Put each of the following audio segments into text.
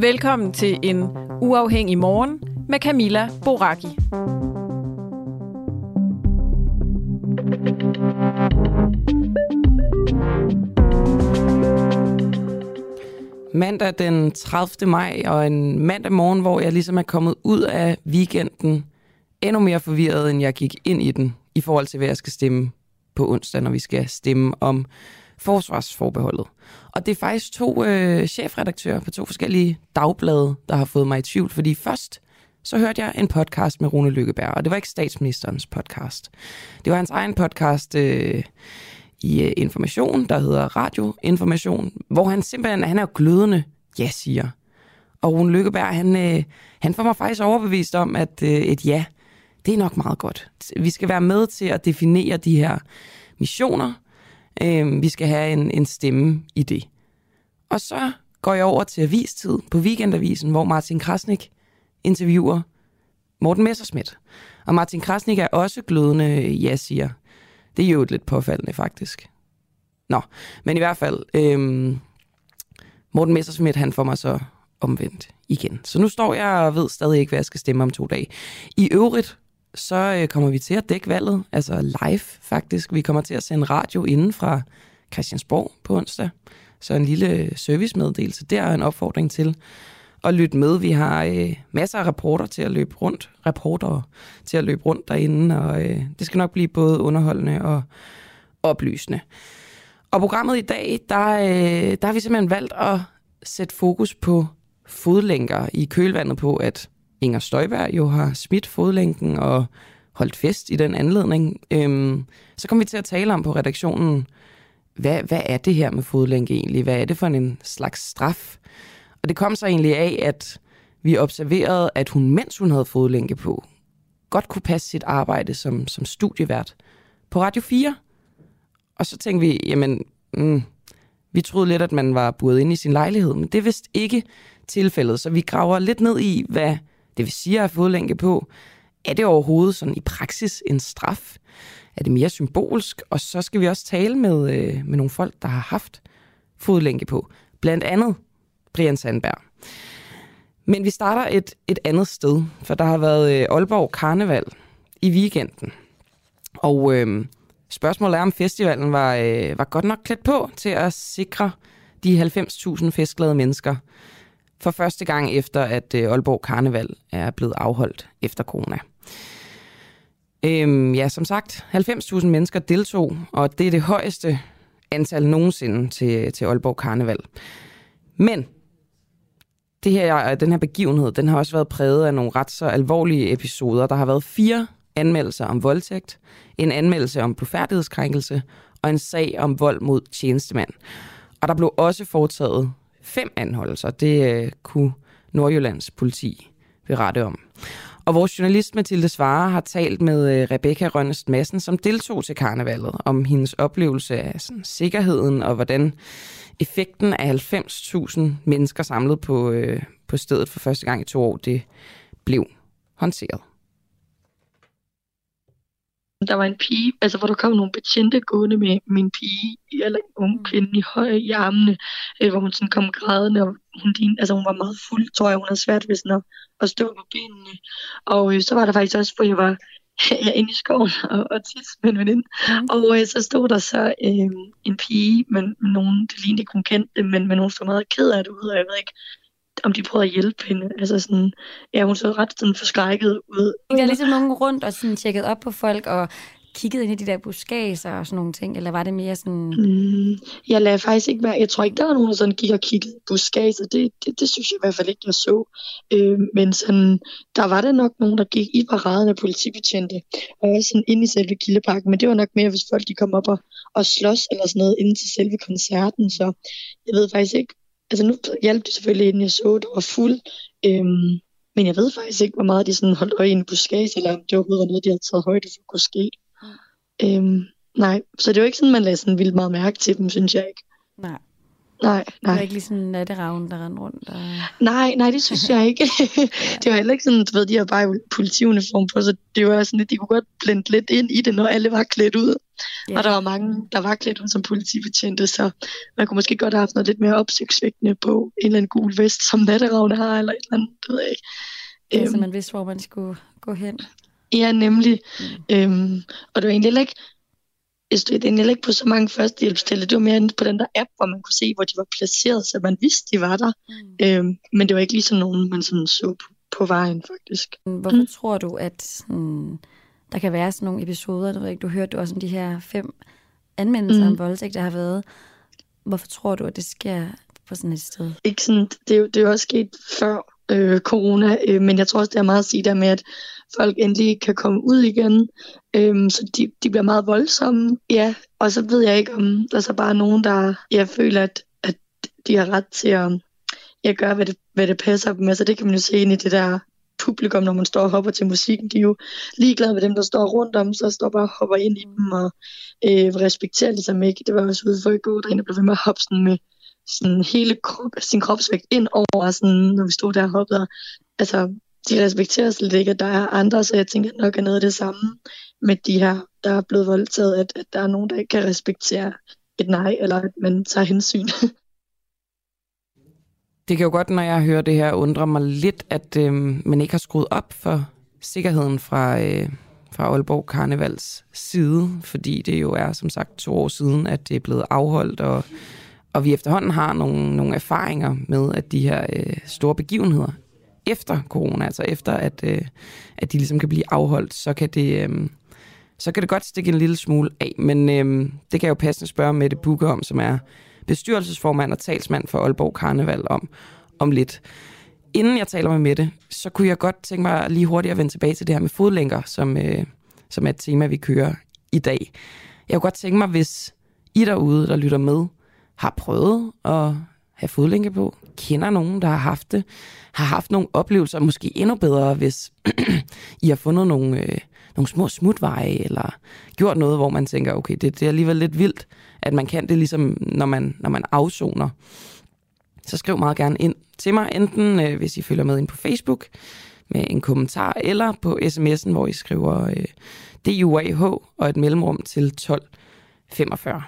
Velkommen til en uafhængig morgen med Camilla Boraki. Mandag den 30. maj og en mandag morgen, hvor jeg ligesom er kommet ud af weekenden endnu mere forvirret, end jeg gik ind i den, i forhold til, hvad jeg skal stemme på onsdag, når vi skal stemme om forsvarsforbeholdet. Og det er faktisk to øh, chefredaktører på to forskellige dagblade, der har fået mig i tvivl, fordi først så hørte jeg en podcast med Rune Lykkeberg, og det var ikke statsministerens podcast. Det var hans egen podcast øh, i øh, Information, der hedder Radio Information, hvor han simpelthen, han er jo glødende ja siger. Og Rune Lykkeberg, han, øh, han får mig faktisk overbevist om, at øh, et ja, det er nok meget godt. Vi skal være med til at definere de her missioner. Øh, vi skal have en, en stemme i det. Og så går jeg over til avistid på Weekendavisen, hvor Martin Krasnik interviewer Morten Messerschmidt. Og Martin Krasnik er også glødende ja siger. Det er jo lidt påfaldende faktisk. Nå, men i hvert fald, øhm, Morten Messerschmidt, han får mig så omvendt igen. Så nu står jeg og ved stadig ikke, hvad jeg skal stemme om to dage. I øvrigt, så øh, kommer vi til at dække valget, altså live faktisk. Vi kommer til at sende radio inden fra Christiansborg på onsdag. Så en lille øh, servicemeddelelse der er en opfordring til at lytte med. Vi har øh, masser af rapporter til at løbe rundt, reportere til at løbe rundt derinde, og øh, det skal nok blive både underholdende og oplysende. Og programmet i dag, der, øh, der har vi simpelthen valgt at sætte fokus på fodlænker i kølvandet på, at Inger Støjberg jo har smidt fodlænken og holdt fest i den anledning. Øhm, så kom vi til at tale om på redaktionen, hvad, hvad er det her med fodlænke egentlig? Hvad er det for en slags straf? Og det kom så egentlig af, at vi observerede, at hun, mens hun havde fodlænke på, godt kunne passe sit arbejde som, som studievært på Radio 4. Og så tænkte vi, jamen, mm, vi troede lidt, at man var buret inde i sin lejlighed, men det er vist ikke tilfældet. Så vi graver lidt ned i, hvad det vil sige at have fodlænke på. Er det overhovedet sådan i praksis en straf? Er det mere symbolsk? Og så skal vi også tale med, øh, med nogle folk, der har haft fodlænke på. Blandt andet Brian Sandberg. Men vi starter et, et andet sted, for der har været øh, Aalborg Karneval i weekenden. Og øh, spørgsmålet er, om festivalen var, øh, var godt nok klædt på til at sikre de 90.000 festglade mennesker for første gang efter, at øh, Aalborg Karneval er blevet afholdt efter corona. Øhm, ja, som sagt, 90.000 mennesker deltog, og det er det højeste antal nogensinde til, til Aalborg Karneval. Men det her, den her begivenhed, den har også været præget af nogle ret så alvorlige episoder. Der har været fire anmeldelser om voldtægt, en anmeldelse om blufærdighedskrænkelse og en sag om vold mod tjenestemand. Og der blev også foretaget fem anholdelser. Det øh, kunne Nordjyllands politi berette om. Og vores journalist Mathilde Svare har talt med øh, Rebecca Rønnest Madsen, som deltog til karnevalet, om hendes oplevelse af sådan, sikkerheden og hvordan effekten af 90.000 mennesker samlet på, øh, på stedet for første gang i to år, det blev håndteret der var en pige, altså hvor der kom nogle betjente gående med min pige, eller en ung mm. kvinde i høj i armene, øh, hvor hun sådan kom grædende, og hun, altså hun var meget fuld, tror jeg, hun havde svært ved sådan at, at stå på benene. Og øh, så var der faktisk også, hvor jeg var ja, inde i skoven og, og tisse med en veninde. Mm. Og øh, så stod der så øh, en pige med nogen, det lignede ikke hun kendte, men med nogen så meget ked af det ud, og jeg ved ikke, om de prøvede at hjælpe hende. Altså sådan, ja, hun så ret sådan forskrækket ud. Der er ligesom nogen rundt og sådan tjekket op på folk, og kigget ind i de der buskager og sådan nogle ting, eller var det mere sådan... Mm, jeg lader faktisk ikke være, jeg tror ikke, der var nogen, der sådan gik og kiggede buskager, det, det, det synes jeg i hvert fald ikke, jeg så. Øh, men sådan, der var der nok nogen, der gik i paraden af politibetjente, og også sådan inde i selve Kildeparken, men det var nok mere, hvis folk de kom op og, og slås eller sådan noget inden til selve koncerten, så jeg ved faktisk ikke, altså nu hjalp det selvfølgelig, inden jeg så, det var fuld, øhm, men jeg ved faktisk ikke, hvor meget de sådan holdt øje i en buskage, eller om det overhovedet var noget, de havde taget højde for kunne ske. Øhm, nej, så det var ikke sådan, man lagde sådan vildt meget mærke til dem, synes jeg ikke. Nej. Nej, nej. Det var ikke ligesom natteravn, der rendte rundt. Og... Nej, nej, det synes jeg ikke. det var heller ikke sådan, du ved, de har bare politiuniform på, så det var sådan, at de kunne godt blende lidt ind i det, når alle var klædt ud. Ja. Og der var mange, der var klædt ud som politibetjente, så man kunne måske godt have haft noget lidt mere opsigtsvækkende på en eller anden gul vest, som natteravn har, eller et eller andet, det ved jeg ikke. Ja, så øhm. man vidste, hvor man skulle gå hen. Ja, nemlig. Mm. Øhm, og det var egentlig ikke jeg stod egentlig ikke på så mange førstehjælpstælle. Det var mere på den der app, hvor man kunne se, hvor de var placeret, så man vidste, de var der. Mm. Øhm, men det var ikke lige sådan nogen, man sådan så på, på vejen, faktisk. Hvorfor mm. tror du, at mm, der kan være sådan nogle episoder, du, ikke, du hørte også om de her fem anmeldelser mm. om voldtægt, der har været. Hvorfor tror du, at det sker på sådan et sted? Ikke sådan, det, er jo, det er jo også sket før øh, corona, øh, men jeg tror også, det er meget at sige der med, at folk endelig kan komme ud igen, øh, så de, de bliver meget voldsomme. Ja, og så ved jeg ikke, om der er så bare nogen, der jeg føler, at, at de har ret til at jeg gør, hvad det, hvad det passer dem. Altså det kan man jo se ind i det der publikum, når man står og hopper til musikken. De er jo ligeglade med dem, der står rundt om, så står bare og hopper ind i dem og øh, respekterer ligesom ikke. Det var også ude for i går, der blev ved med at hoppe sådan med sådan hele krop, sin kropsvægt ind over, sådan, når vi stod der og hoppede. Altså, de respekterer slet ikke, at der er andre, så jeg tænker nok er noget af det samme med de her, der er blevet voldtaget, at, at der er nogen, der ikke kan respektere et nej, eller at man tager hensyn. Det kan jo godt, når jeg hører det her, undre mig lidt, at øh, man ikke har skruet op for sikkerheden fra, øh, fra Aalborg Karnevals side, fordi det jo er som sagt to år siden, at det er blevet afholdt, og og vi efterhånden har nogle, nogle erfaringer med, at de her øh, store begivenheder efter corona, altså efter at, øh, at de ligesom kan blive afholdt, så kan det... Øh, så kan det godt stikke en lille smule af, men øh, det kan jeg jo passende spørge Mette Bukke om, som er bestyrelsesformand og talsmand for Aalborg Karneval om, om lidt. Inden jeg taler med Mette, så kunne jeg godt tænke mig lige hurtigt at vende tilbage til det her med fodlænker, som, øh, som er et tema, vi kører i dag. Jeg kunne godt tænke mig, hvis I derude, der lytter med, har prøvet at have fodlænke på, kender nogen, der har haft det, har haft nogle oplevelser, måske endnu bedre, hvis I har fundet nogle, øh, nogle små smutveje, eller gjort noget, hvor man tænker, okay, det, det er alligevel lidt vildt, at man kan det ligesom, når man, når man afsoner. Så skriv meget gerne ind til mig, enten øh, hvis I følger med ind på Facebook, med en kommentar, eller på sms'en, hvor I skriver øh, DUAH og et mellemrum til 1245.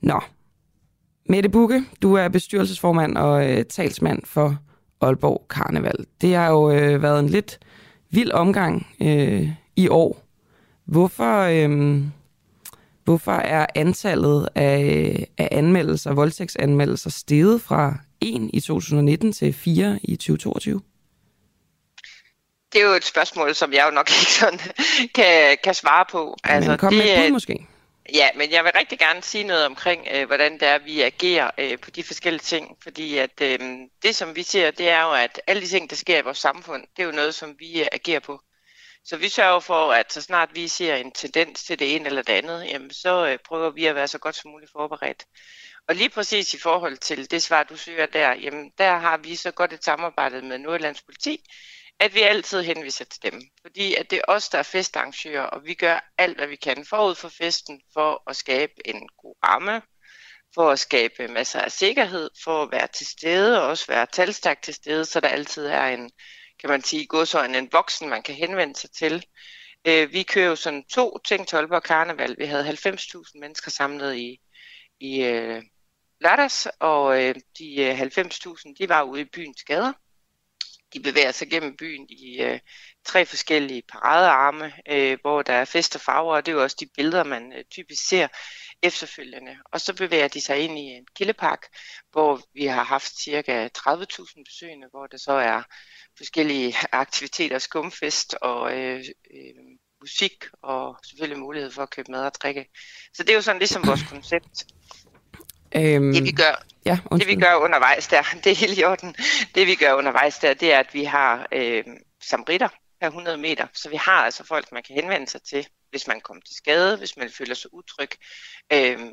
Nå, Mette Bukke, du er bestyrelsesformand og øh, talsmand for Aalborg Karneval. Det har jo øh, været en lidt vild omgang øh, i år. Hvorfor, øh, hvorfor er antallet af, af anmeldelser, voldtægtsanmeldelser, steget fra 1 i 2019 til 4 i 2022? Det er jo et spørgsmål, som jeg jo nok ikke sådan kan, kan svare på. Altså, Men kom det, med et bud måske. Ja, men jeg vil rigtig gerne sige noget omkring, øh, hvordan det er, vi agerer øh, på de forskellige ting. Fordi at øh, det, som vi ser, det er jo, at alle de ting, der sker i vores samfund, det er jo noget, som vi øh, agerer på. Så vi sørger for, at så snart vi ser en tendens til det ene eller det andet, jamen, så øh, prøver vi at være så godt som muligt forberedt. Og lige præcis i forhold til det svar, du søger der, jamen, der har vi så godt et samarbejde med Nordjyllands politi, at vi altid henviser til dem. Fordi at det er os, der er festarrangører, og vi gør alt, hvad vi kan forud for festen, for at skabe en god ramme, for at skabe masser af sikkerhed, for at være til stede, og også være talstærkt til stede, så der altid er en, kan man sige, godsøjne, en voksen, man kan henvende sig til. Øh, vi kører jo sådan to ting til Aalborg Karneval. Vi havde 90.000 mennesker samlet i, i øh, lørdags, og øh, de øh, 90.000, de var ude i byens gader de bevæger sig gennem byen i øh, tre forskellige paradearme, øh, hvor der er fest og farver, og det er jo også de billeder, man øh, typisk ser efterfølgende. Og så bevæger de sig ind i en kildepark, hvor vi har haft cirka 30.000 besøgende, hvor der så er forskellige aktiviteter, skumfest og øh, øh, musik og selvfølgelig mulighed for at købe mad og drikke. Så det er jo sådan ligesom vores koncept. Øhm, Det vi gør, ja, det vi gør undervejs der, det er helt i orden. Det vi gør undervejs der, det er, at vi har øh, samritter per 100 meter. Så vi har altså folk, man kan henvende sig til, hvis man kommer til skade, hvis man føler sig utryg. Øhm,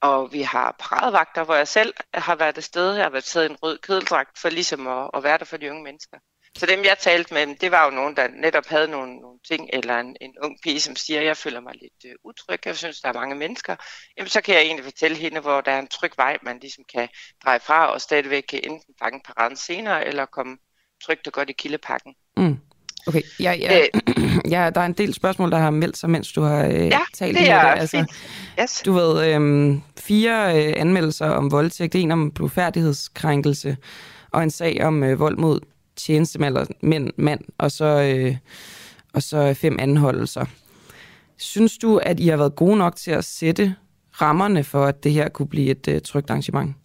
og vi har paradevagter, hvor jeg selv har været afsted. Jeg har været taget i en rød kedeldragt for ligesom at, at være der for de unge mennesker. Så dem, jeg talte med, det var jo nogen, der netop havde nogle, nogle ting, eller en, en ung pige, som siger, jeg føler mig lidt øh, utryg, jeg synes, der er mange mennesker. Jamen, så kan jeg egentlig fortælle hende, hvor der er en tryg vej, man ligesom kan dreje fra, og stadigvæk kan enten fange paraden senere, eller komme trygt og godt i kildepakken. Mm. Okay, ja, ja, ja, der er en del spørgsmål, der har meldt sig, mens du har øh, Ja, talt det med er det. Altså, fint. Yes. du ved, øhm, fire øh, anmeldelser om voldtægt, en om blodfærdighedskrænkelse, og en sag om øh, vold mod tjenestemænd, eller mænd, mand, og så, øh, og så fem anholdelser. Synes du, at I har været gode nok til at sætte rammerne for, at det her kunne blive et øh, trygt arrangement?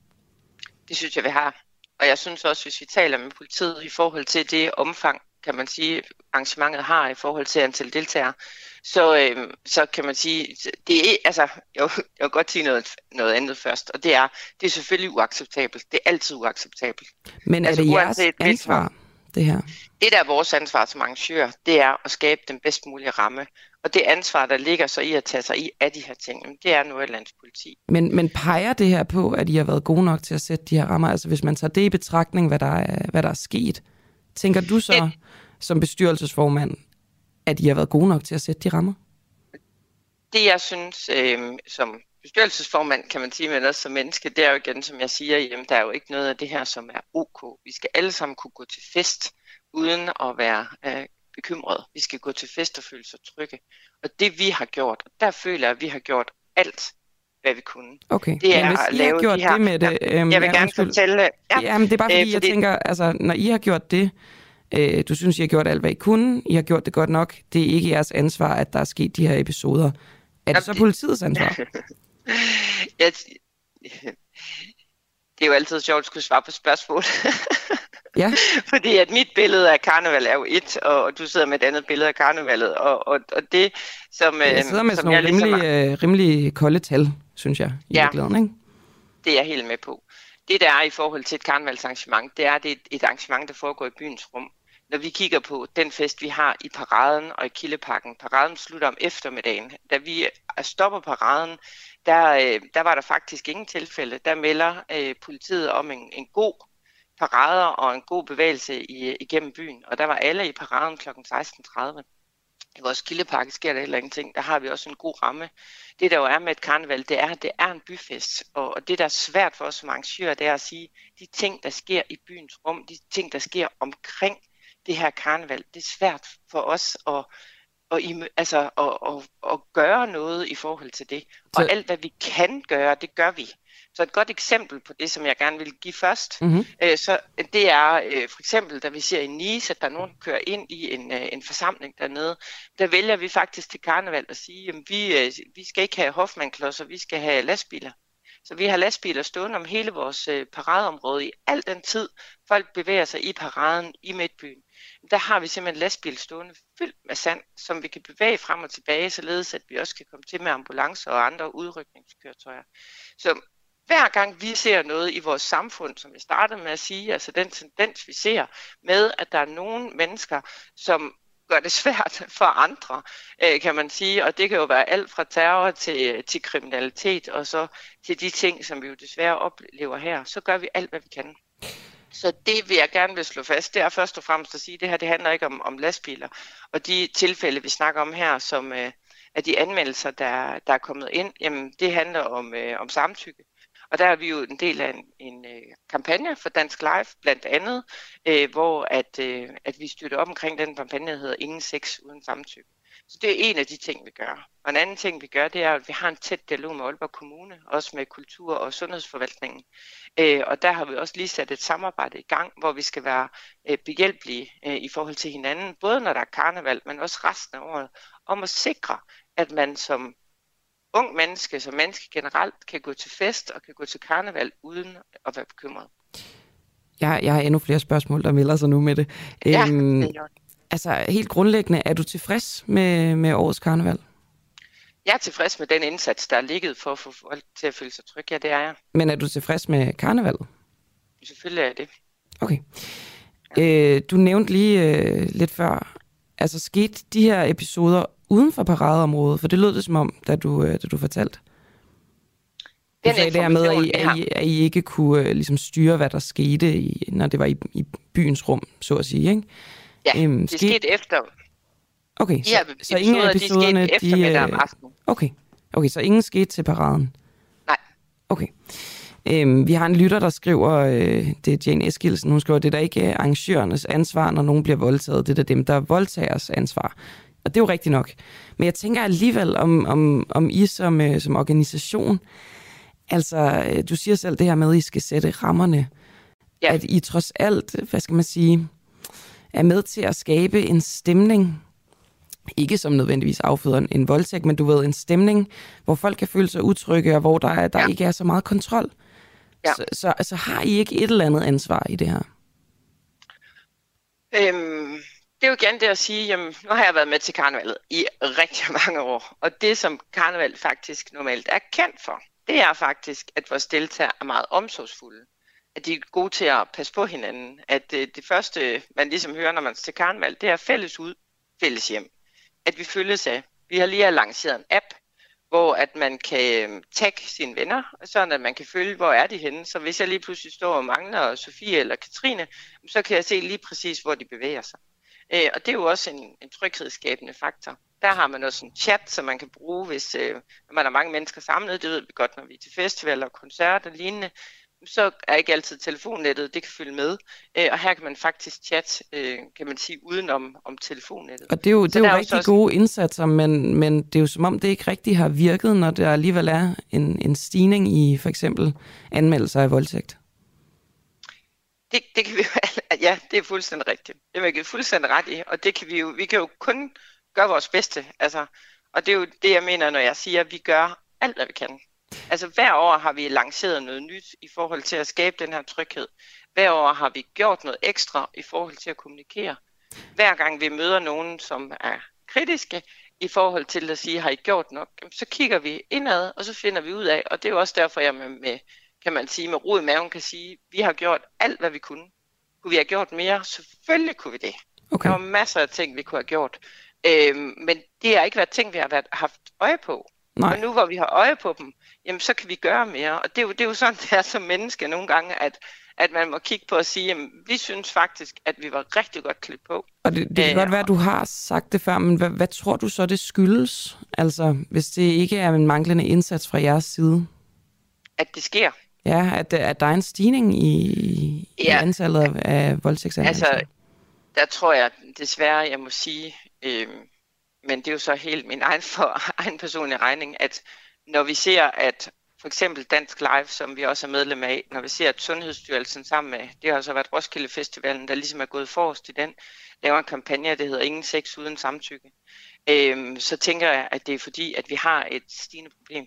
Det synes jeg, vi har. Og jeg synes også, hvis vi taler med politiet i forhold til det omfang, kan man sige, arrangementet har i forhold til antal deltagere, så, øh, så kan man sige, det er, altså, jeg, vil- jeg vil godt sige noget, noget andet først, og det er, det er selvfølgelig uacceptabelt. Det er altid uacceptabelt. Men Altså, er det jeres uanset hvilken- ansvar, det her? Det, der er vores ansvar som arrangør, det er at skabe den bedst mulige ramme. Og det ansvar, der ligger så i at tage sig i af de her ting, det er Nordjyllands politi. Men, men peger det her på, at I har været gode nok til at sætte de her rammer? Altså hvis man tager det i betragtning, hvad der er, hvad der er sket, tænker du så Det- som bestyrelsesformand, at I har været gode nok til at sætte de rammer? det jeg synes øh, som bestyrelsesformand, kan man sige, men også som menneske, det er jo igen, som jeg siger, jamen, der er jo ikke noget af det her, som er ok. Vi skal alle sammen kunne gå til fest, uden at være øh, bekymret. Vi skal gå til fest og føle sig trygge. Og det vi har gjort, og der føler jeg, at vi har gjort alt, hvad vi kunne. Okay, Det er men hvis at I har lave gjort de her- det med det... øhm, Jeg vil gerne undskyld. fortælle... Ja, Ja, men det er bare fordi, øh, jeg fordi- tænker, altså, når I har gjort det, øh, du synes, I har gjort alt, hvad I kunne, I har gjort det godt nok, det er ikke jeres ansvar, at der er sket de her episoder. Er det Jamen, så politiets ansvar? jeg, det er jo altid sjovt at skulle svare på spørgsmål. Ja, Fordi at mit billede af karneval er jo et, og, og du sidder med et andet billede af karnevalet. Og, og, og det, som, jeg øh, sidder med som sådan nogle ligesom rimelig, øh, rimelig kolde tal, synes jeg, i Ja. virkeligheden, ikke? det er jeg helt med på. Det der er i forhold til et karnevalsarrangement, det er det er et, et arrangement, der foregår i byens rum. Når vi kigger på den fest, vi har i paraden og i Kildeparken, paraden slutter om eftermiddagen. Da vi stopper paraden, der, øh, der var der faktisk ingen tilfælde. Der melder øh, politiet om en, en god parader og en god bevægelse i, igennem byen. Og der var alle i paraden kl. 16.30. I vores kildepakke sker der heller ingenting. Der har vi også en god ramme. Det der jo er med et karneval, det er, at det er en byfest. Og, og det der er svært for os som arrangører, det er at sige, de ting, der sker i byens rum, de ting, der sker omkring det her karneval, det er svært for os at, im- altså, at, at, at gøre noget i forhold til det. Og Så- alt, hvad vi kan gøre, det gør vi. Så et godt eksempel på det, som jeg gerne vil give først, Mm-hmm. Øh, så det er øh, for eksempel, da vi ser i Nice, at der er nogen, der kører ind i en, øh, en forsamling dernede, der vælger vi faktisk til karneval at sige, at vi, øh, vi skal ikke have Hoffmann-klodser, vi skal have lastbiler. Så vi har lastbiler stående om hele vores øh, paradeområde i al den tid, folk bevæger sig i paraden i midtbyen. Der har vi simpelthen lastbil stående fyldt med sand, som vi kan bevæge frem og tilbage, således at vi også kan komme til med ambulancer og andre udrykningskøretøjer. Så hver gang vi ser noget i vores samfund, som jeg startede med at sige, altså den tendens, vi ser med, at der er nogle mennesker, som gør det svært for andre, øh, kan man sige. Og det kan jo være alt fra terror til, til kriminalitet, og så til de ting, som vi jo desværre oplever her. Så gør vi alt, hvad vi kan. Så det vil jeg gerne vil slå fast, det er først og fremmest at sige, at det her det handler ikke om, om lastbiler. Og de tilfælde, vi snakker om her, som øh, er de anmeldelser, der, der er kommet ind, jamen det handler om, øh, om samtykke. Og der er vi jo en del af en, en øh, kampagne for Dansk Live, blandt andet, øh, hvor at, øh, at vi støtter op omkring den kampagne, der hedder Ingen sex uden samtykke. Så det er en af de ting, vi gør. Og en anden ting, vi gør, det er, at vi har en tæt dialog med Aalborg Kommune, også med kultur- og sundhedsforvaltningen. Øh, og der har vi også lige sat et samarbejde i gang, hvor vi skal være øh, behjælpelige øh, i forhold til hinanden, både når der er karneval, men også resten af året, om at sikre, at man som ung menneske, som menneske generelt, kan gå til fest og kan gå til karneval uden at være bekymret. Jeg, jeg har endnu flere spørgsmål, der melder sig nu med det. Ja, øhm, det altså helt grundlæggende, er du tilfreds med, med årets karneval? Jeg er tilfreds med den indsats, der er ligget for at få folk til at føle sig trygge. Ja, det er jeg. Men er du tilfreds med karnevalet? Selvfølgelig er jeg det. Okay. Ja. Øh, du nævnte lige øh, lidt før, altså skete de her episoder uden for paradeområdet? For det lød det som om, da du, øh, da du fortalte. Du den sagde det her med, at I, at I, at I ikke kunne uh, ligesom styre, hvad der skete, i, når det var i, i byens rum, så at sige, ikke? Ja, øhm, det skete, skete efter. Okay, så, så, så ingen af episoderne, de, de øh, om aftenen. Okay. okay, så ingen skete til paraden? Nej. Okay. Øhm, vi har en lytter, der skriver, øh, det er Jane Eskilsen, hun skriver, det er da ikke arrangørernes ansvar, når nogen bliver voldtaget, det er da dem, der voldtagers ansvar. Og det er jo rigtigt nok. Men jeg tænker alligevel, om, om, om I som, øh, som organisation, altså øh, du siger selv det her med, at I skal sætte rammerne, ja. at I trods alt, hvad skal man sige, er med til at skabe en stemning, ikke som nødvendigvis afføder en voldtægt, men du ved, en stemning, hvor folk kan føle sig utrygge, og hvor der, der ja. ikke er så meget kontrol. Ja. Så, så altså, har I ikke et eller andet ansvar i det her? Øhm, det er jo igen det at sige, jamen, nu har jeg været med til karnevalet i rigtig mange år, og det som karneval faktisk normalt er kendt for, det er faktisk, at vores deltagere er meget omsorgsfulde at de er gode til at passe på hinanden. At øh, det første, man ligesom hører, når man til karneval, det er fælles ud, fælles hjem. At vi følges af. Vi har lige lanceret en app, hvor at man kan øh, tagge sine venner, sådan at man kan følge, hvor er de henne. Så hvis jeg lige pludselig står og mangler Sofie eller Katrine, så kan jeg se lige præcis, hvor de bevæger sig. Øh, og det er jo også en, en tryghedsskabende faktor. Der har man også en chat, som man kan bruge, hvis øh, man har mange mennesker samlet. Det ved vi godt, når vi er til festivaler og koncerter og lignende så er ikke altid telefonnettet, det kan følge med. Øh, og her kan man faktisk chat, øh, kan man sige, udenom om telefonnettet. Og det er jo, det er jo rigtig også... gode indsatser, men, men det er jo som om, det ikke rigtig har virket, når der alligevel er en, en stigning i for eksempel anmeldelser af voldtægt. Det, det kan vi ja, det er fuldstændig rigtigt. Det er vi fuldstændig ret i, og det kan vi jo, vi kan jo kun gøre vores bedste. Altså, og det er jo det, jeg mener, når jeg siger, at vi gør alt, hvad vi kan. Altså hver år har vi lanceret noget nyt i forhold til at skabe den her tryghed. Hver år har vi gjort noget ekstra i forhold til at kommunikere. Hver gang vi møder nogen, som er kritiske i forhold til at sige, har I gjort nok, så kigger vi indad, og så finder vi ud af, og det er jo også derfor, jeg med, med kan man sige, med ro i maven kan sige, vi har gjort alt, hvad vi kunne. Kunne vi have gjort mere? Selvfølgelig kunne vi det. Okay. Der var masser af ting, vi kunne have gjort. Øhm, men det har ikke været ting, vi har været, haft øje på. Nej. Og nu hvor vi har øje på dem, jamen så kan vi gøre mere. Og det er jo, det er jo sådan, det er som menneske nogle gange, at, at man må kigge på og sige, jamen vi synes faktisk, at vi var rigtig godt klædt på. Og det, det kan Æh, godt være, at du har sagt det før, men hvad, hvad tror du så, det skyldes? Altså, hvis det ikke er en manglende indsats fra jeres side? At det sker. Ja, at, at der er en stigning i, ja. i antallet af voldtægtsanmeldelser. Altså, der tror jeg desværre, jeg må sige, øh, men det er jo så helt min egen, for, egen personlige regning, at når vi ser, at for eksempel Dansk Live, som vi også er medlem af, når vi ser, at Sundhedsstyrelsen sammen med, det har også været Roskilde Festivalen, der ligesom er gået forrest i den, laver en kampagne, der hedder Ingen sex uden samtykke. Øhm, så tænker jeg, at det er fordi, at vi har et stigende problem.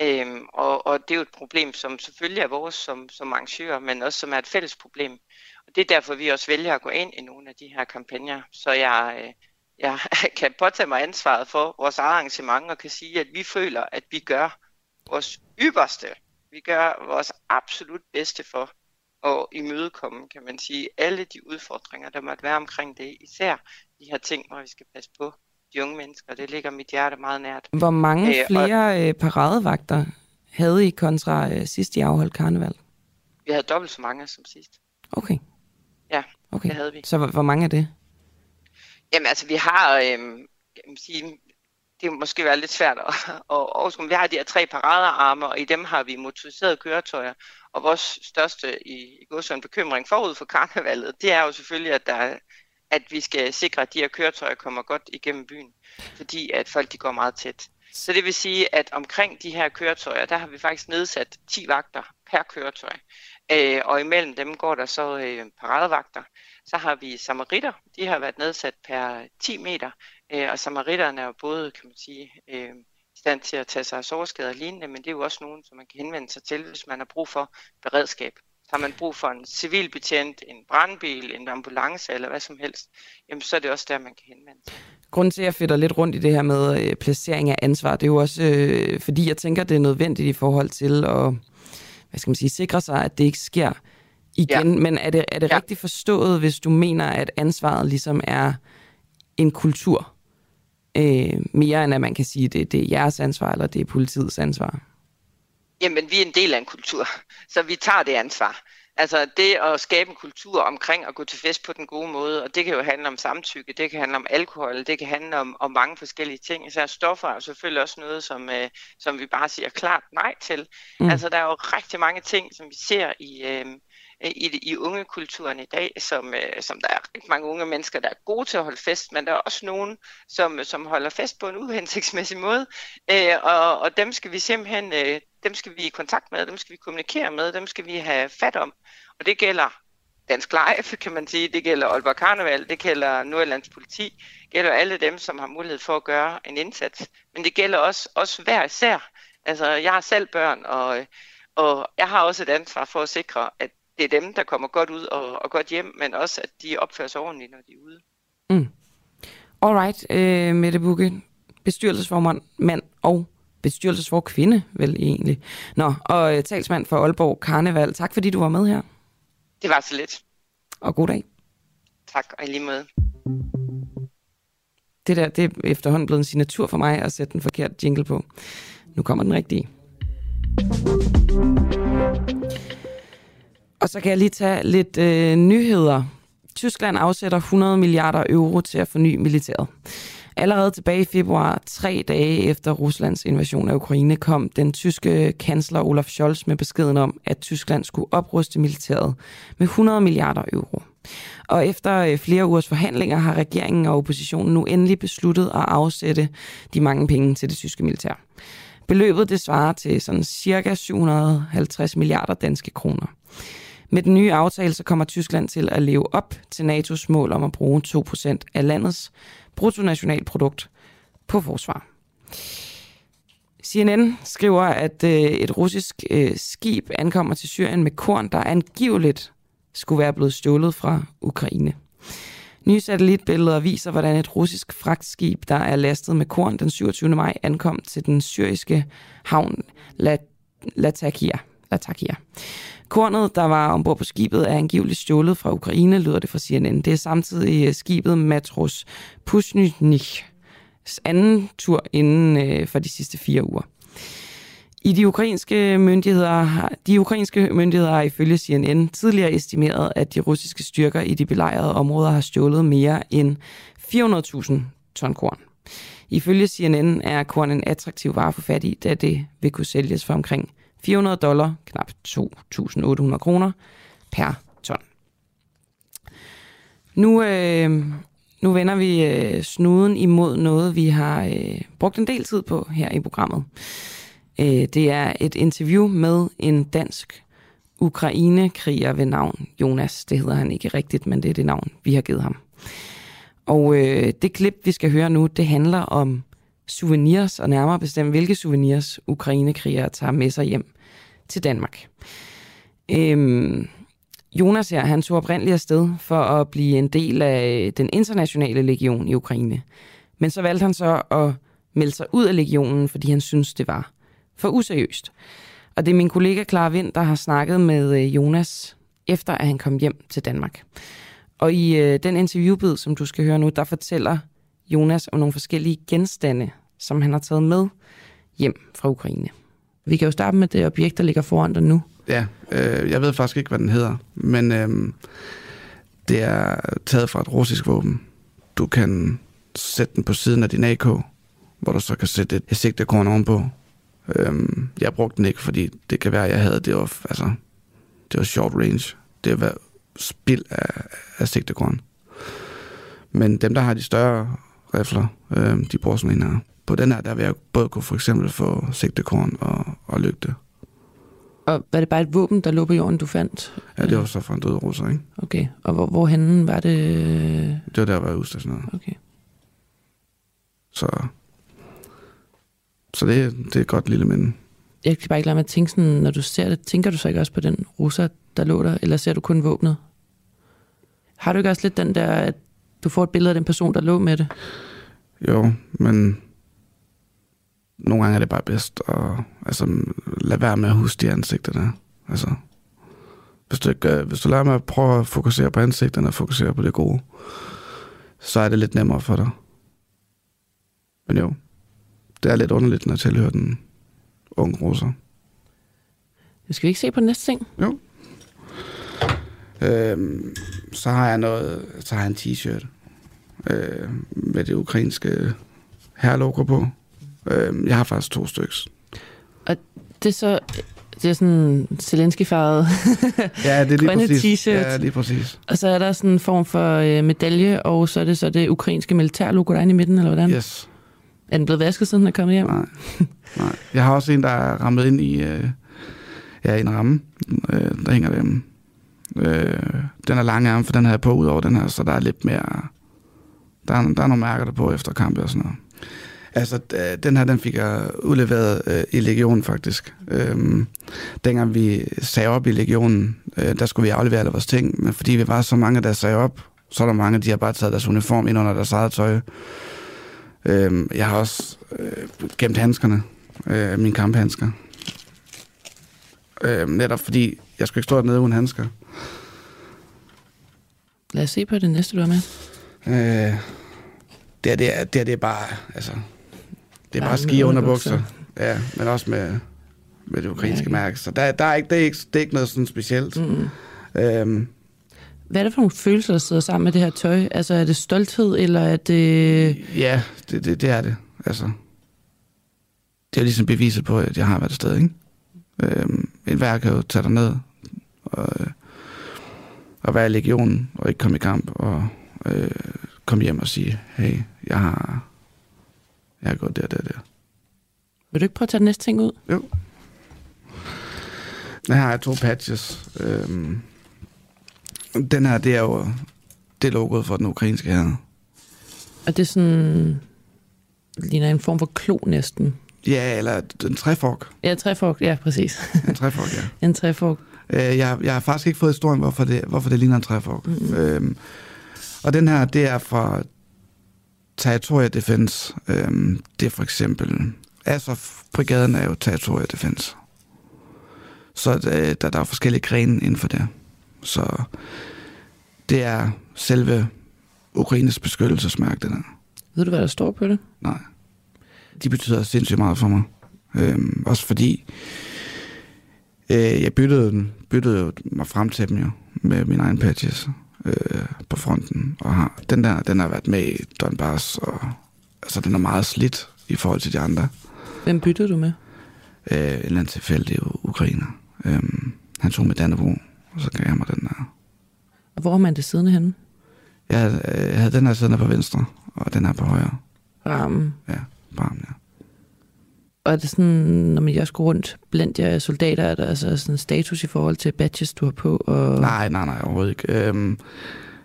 Øhm, og, og det er jo et problem, som selvfølgelig er vores som, som arrangører, men også som er et fælles problem. Og det er derfor, vi også vælger at gå ind i nogle af de her kampagner. Så jeg, øh, jeg kan påtage mig ansvaret for vores arrangement og kan sige, at vi føler, at vi gør vores ypperste. Vi gør vores absolut bedste for at imødekomme, kan man sige, alle de udfordringer, der måtte være omkring det. Især de her ting, hvor vi skal passe på de unge mennesker. Det ligger mit hjerte meget nært. Hvor mange flere og... Øh, paradevagter havde I kontra øh, sidst I afholdt karneval? Vi havde dobbelt så mange som sidst. Okay. Ja, okay. det havde vi. Så hvor, hvor mange er det? Jamen altså, vi har, øh, kan man sige, det måske være lidt svært at, at overskue. Vi har de her tre paradearme, og i dem har vi motoriserede køretøjer. Og vores største i, i godsøjen bekymring forud for karnevalet, det er jo selvfølgelig, at der at vi skal sikre, at de her køretøjer kommer godt igennem byen, fordi at folk de går meget tæt. Så det vil sige, at omkring de her køretøjer, der har vi faktisk nedsat 10 vagter per køretøj. Øh, og imellem dem går der så øh, paradevagter. Så har vi samaritter, de har været nedsat per 10 meter, øh, og samaritterne er jo både, kan man sige, øh, i stand til at tage sig af sårskader og lignende, men det er jo også nogen, som man kan henvende sig til, hvis man har brug for beredskab. Så har man brug for en civilbetjent, en brandbil, en ambulance eller hvad som helst, jamen så er det også der, man kan henvende sig. Grunden til, at jeg fedter lidt rundt i det her med øh, placering af ansvar, det er jo også, øh, fordi jeg tænker, det er nødvendigt i forhold til at hvad skal man sige, sikre sig, at det ikke sker igen. Ja. Men er det, er det ja. rigtigt forstået, hvis du mener, at ansvaret ligesom er en kultur? Øh, mere end at man kan sige, at det, det er jeres ansvar, eller det er politiets ansvar? Jamen, vi er en del af en kultur, så vi tager det ansvar. Altså det at skabe en kultur omkring at gå til fest på den gode måde, og det kan jo handle om samtykke, det kan handle om alkohol, det kan handle om, om mange forskellige ting. Så stoffer er selvfølgelig også noget, som, øh, som vi bare siger klart nej til. Mm. Altså der er jo rigtig mange ting, som vi ser i, øh, Øh, i, i ungekulturen i dag, som, øh, som der er rigtig mange unge mennesker, der er gode til at holde fest, men der er også nogen, som, som holder fest på en uhensigtsmæssig måde, øh, og, og dem skal vi simpelthen, dem skal vi i kontakt med, dem skal vi kommunikere med, dem skal vi have fat om, og det gælder Dansk Live, kan man sige, det gælder Aalborg Karneval, det gælder Nordjyllands Politi, det gælder alle dem, som har mulighed for at gøre en indsats, men det gælder også, også hver især. Altså, jeg har selv børn, og, og jeg har også et ansvar for at sikre, at det er dem, der kommer godt ud og, og godt hjem, men også at de opfører sig ordentligt, når de er ude. Mm. Alright, øh, Mette Bukke, bestyrelsesformand, mand og bestyrelsesfor kvinde, vel egentlig. Nå, og øh, talsmand for Aalborg Karneval. Tak fordi du var med her. Det var så lidt. Og god dag. Tak, og i lige måde. Det der, det er efterhånden blevet en signatur for mig at sætte den forkerte jingle på. Nu kommer den rigtige. Og så kan jeg lige tage lidt øh, nyheder. Tyskland afsætter 100 milliarder euro til at forny militæret. Allerede tilbage i februar, tre dage efter Ruslands invasion af Ukraine, kom den tyske kansler Olaf Scholz med beskeden om, at Tyskland skulle opruste militæret med 100 milliarder euro. Og efter øh, flere ugers forhandlinger har regeringen og oppositionen nu endelig besluttet at afsætte de mange penge til det tyske militær. Beløbet det svarer til sådan cirka 750 milliarder danske kroner. Med den nye aftale så kommer Tyskland til at leve op til NATO's mål om at bruge 2% af landets bruttonationalprodukt på forsvar. CNN skriver, at øh, et russisk øh, skib ankommer til Syrien med korn, der angiveligt skulle være blevet stjålet fra Ukraine. Nye satellitbilleder viser, hvordan et russisk fragtskib, der er lastet med korn den 27. maj, ankom til den syriske havn Latakia. Latakia. Kornet, der var ombord på skibet, er angiveligt stjålet fra Ukraine, lyder det fra CNN. Det er samtidig øh, skibet Matros Pushnich anden tur inden øh, for de sidste fire uger. I de ukrainske myndigheder de ukrainske myndigheder har ifølge CNN tidligere estimeret, at de russiske styrker i de belejrede områder har stjålet mere end 400.000 ton korn. Ifølge CNN er korn en attraktiv vare for fat i, da det vil kunne sælges for omkring 400 dollar, knap 2.800 kroner per ton. Nu, øh, nu vender vi øh, snuden imod noget, vi har øh, brugt en del tid på her i programmet. Øh, det er et interview med en dansk Ukraine-kriger ved navn Jonas. Det hedder han ikke rigtigt, men det er det navn, vi har givet ham. Og øh, det klip, vi skal høre nu, det handler om souvenirs, og nærmere bestemt, hvilke souvenirs Ukraine-krigere tager med sig hjem til Danmark. Øhm, Jonas her, han tog oprindeligt afsted for at blive en del af øh, den internationale legion i Ukraine. Men så valgte han så at melde sig ud af legionen, fordi han synes det var for useriøst. Og det er min kollega Clara Vind, der har snakket med øh, Jonas, efter at han kom hjem til Danmark. Og i øh, den interviewbid, som du skal høre nu, der fortæller Jonas om nogle forskellige genstande, som han har taget med hjem fra Ukraine. Vi kan jo starte med det objekt, der ligger foran dig nu. Ja, øh, jeg ved faktisk ikke, hvad den hedder, men øh, det er taget fra et russisk våben. Du kan sætte den på siden af din AK, hvor du så kan sætte et, sigtekorn ovenpå. Øh, jeg brugte den ikke, fordi det kan være, at jeg havde det var, altså, det var short range. Det var spild af, af sigtekorn. Men dem, der har de større rifler, øh, de bruger sådan en her. På den her, der vil jeg både kunne for eksempel få sigtekorn og, og lygte. Og var det bare et våben, der lå på jorden, du fandt? Ja, det var så fra en død russer, ikke? Okay, og hvor, hvorhenne var det? Det var der, jeg var udstationeret. Okay. Så, så det, det er et godt lille minde. Jeg kan bare ikke lade mig at tænke sådan, når du ser det, tænker du så ikke også på den russer, der lå der, eller ser du kun våbnet? Har du ikke også lidt den der, at du får et billede af den person, der lå med det? Jo, men nogle gange er det bare bedst at altså, lade være med at huske de ansigter der. Altså, hvis du, ikke, hvis du lader med at prøve at fokusere på ansigterne og fokusere på det gode, så er det lidt nemmere for dig. Men jo, det er lidt underligt, når jeg tilhører den unge russer. Skal vi ikke se på næste ting? Jo. Øhm, så har jeg noget, så har jeg en t-shirt øh, med det ukrainske herlogo på. Øh, jeg har faktisk to stykker. Det er så det er sådan Zelensky-farvet. Ja, det er lige Grønne præcis. t-shirt. Ja, lige præcis. og så er der sådan en form for øh, medalje, og så er det så det ukrainske militærlogo der er inde i midten, eller hvordan? Yes. Er den blevet vasket, siden den er kommet hjem? Nej. Nej. Jeg har også en, der er rammet ind i øh, ja, i en ramme. Øh, der hænger dem. Øh, den er lang arm, for den har jeg på ud over den her, så der er lidt mere... Der er, der er nogle mærker der på efter kampe og sådan noget. Altså, den her, den fik jeg udleveret øh, i legionen faktisk. Øhm, dengang vi sagde op i legionen, øh, der skulle vi aflevere alle vores ting, men fordi vi var så mange, der sagde op, så er der mange, de har bare taget deres uniform ind under deres eget tøj. Øhm, jeg har også øh, gemt handskerne, øh, mine kamphandsker. Øh, netop fordi, jeg skulle ikke stå dernede uden handsker. Lad os se på det næste, du har med. Øh, det, er, det, er, det, er, det er bare, altså, det er bare ski under bukser. Ja, men også med, med det ukrainske Mærke. mærke. Så der, der er ikke, det, er ikke, det er ikke noget sådan specielt. Mm. Øhm, Hvad er det for nogle følelser, der sidder sammen med det her tøj? Altså, er det stolthed, eller er det... ja, det, det, det er det. Altså, det er ligesom beviset på, at jeg har været et sted, ikke? Øhm, et værk kan jo tage dig ned og, øh, og være i legionen og ikke komme i kamp og øh, komme hjem og sige, hey, jeg har, jeg gået der, der, der. Vil du ikke prøve at tage den næste ting ud? Her har jeg to patches. Øhm, den her, det er jo det er logoet for den ukrainske her. Og det er sådan... ligner en form for klo næsten. Ja, eller en træfork. Ja, træfork. Ja, præcis. En træfork, ja. en træfork. Øh, jeg, jeg har faktisk ikke fået historien, hvorfor det, hvorfor det ligner en træfork. Mm. Øhm, og den her, det er fra Territoria Defense. Øhm, det er for eksempel... Azov-brigaden er jo Territoria Defense. Så der, der, der er forskellige grene inden for det. Så det er selve Ukraines beskyttelsesmærke, det der. Ved du, hvad der står på det? Nej. De betyder sindssygt meget for mig. Øhm, også fordi øh, jeg byttede, byttede mig frem til dem jo med mine egne patches øh, på fronten. Og har, den der, den har været med i Donbass, og altså, den er meget slidt i forhold til de andre. Hvem byttede du med? Øh, en eller anden tilfældig ukrainer. Øhm, han tog med Dannebro, og så gav jeg mig den der. Og hvor har man det siddende henne? Jeg øh, jeg havde den her siddende på venstre, og den her på højre. Rammen. Ja, på armen, ja. Og er det sådan, når man jeg går rundt blandt jer soldater, er der altså sådan en status i forhold til badges, du har på? Og... Nej, nej, nej, overhovedet ikke. Øhm,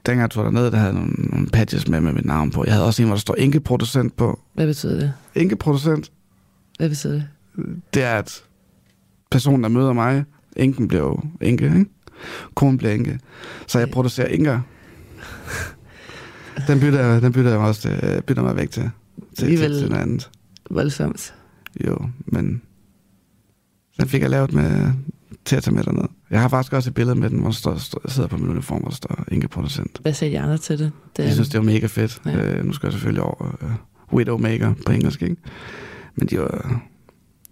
dengang jeg tog derned, der havde jeg nogle, nogle patches med med mit navn på. Jeg havde også en, hvor der står enkeproducent på. Hvad betyder det? Enkeproducent, Hvad betyder det? det er, at personen, der møder mig, enken bliver jo enke, ikke? Konen bliver enke. Så jeg producerer enker. Den bytter, den bytter jeg også til, bytter mig væk til. Til, til, til noget andet. Voldsomt. Jo, men den fik jeg lavet med, til at tage med derned. Jeg har faktisk også et billede med den, hvor der står, står, jeg sidder på min uniform, hvor der står enkeproducent. Hvad sagde de andre til det? det Jeg synes, det var mega fedt. Ja. Ja. Øh, nu skal jeg selvfølgelig over uh, Widowmaker på engelsk, ikke? Men de var...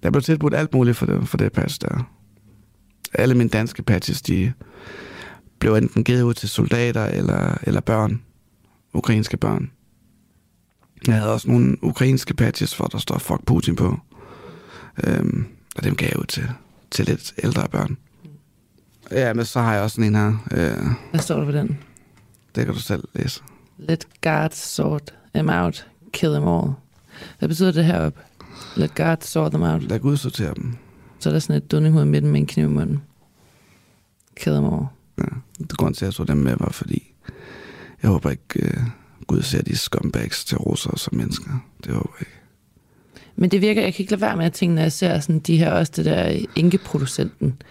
Jeg blev tilbudt alt muligt for det, for det patch der. Alle mine danske patches, de blev enten givet ud til soldater eller, eller børn. Ukrainske børn. Jeg havde også nogle ukrainske patches, hvor der står Fuck Putin på. Øhm, og dem gav jeg ud til, til lidt ældre børn. Ja, men så har jeg også sådan en her. Øh, Hvad står der på den? det kan du selv læse. Let God sort them out, kill them all. Hvad betyder det heroppe? Let God sort them out. Lad Gud sortere dem. Så er der sådan et dundinghoved midten med en kniv i munden. Kill them all. Ja. Det grund til, at jeg så dem med, var fordi, jeg håber ikke, uh, Gud ser de scumbags til russer som mennesker. Det håber jeg ikke. Men det virker, jeg kan ikke lade være med at tænke, når jeg ser sådan de her, også det der enkeproducenten,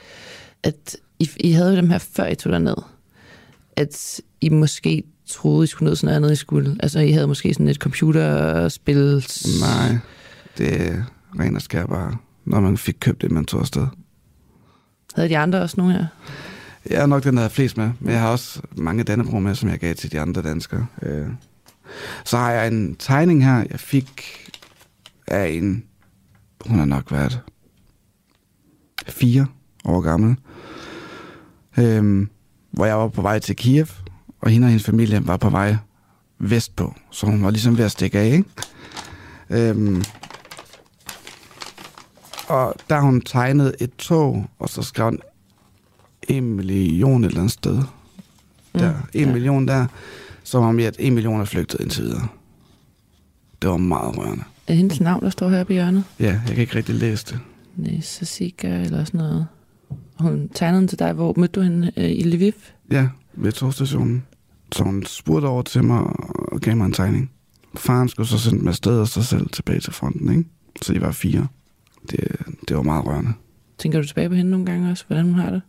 at I, I havde jo dem her, før I tog ned. At I måske troede, I skulle ned sådan noget andet, I skulle. Altså, I havde måske sådan et computerspil. Nej, det er ren og skær bare, når man fik købt det, man tog afsted. Havde de andre også nogle her? Jeg er nok den, der har flest med, men jeg har også mange Dannebro med, som jeg gav til de andre danskere. Øh. Så har jeg en tegning her, jeg fik af en, hun har nok været fire år gammel, øhm, hvor jeg var på vej til Kiev, og hende og hendes familie var på vej vestpå, så hun var ligesom ved at stikke af, ikke? Øhm, og der har hun tegnet et tog, og så skrev hun en million et eller andet sted. Der, mm, en ja. million der, som om at en million er flygtet indtil videre. Det var meget rørende. Er hendes navn, der står her på hjørnet? Ja, jeg kan ikke rigtig læse det. Nesasika eller sådan noget. Hun tegnede til dig. Hvor mødte du hende øh, i Lviv? Ja, ved togstationen. Så hun spurgte over til mig og gav mig en tegning. Faren skulle så sende mig afsted og så selv tilbage til fronten, ikke? Så de var fire. Det, det var meget rørende. Tænker du tilbage på hende nogle gange også, hvordan hun har det?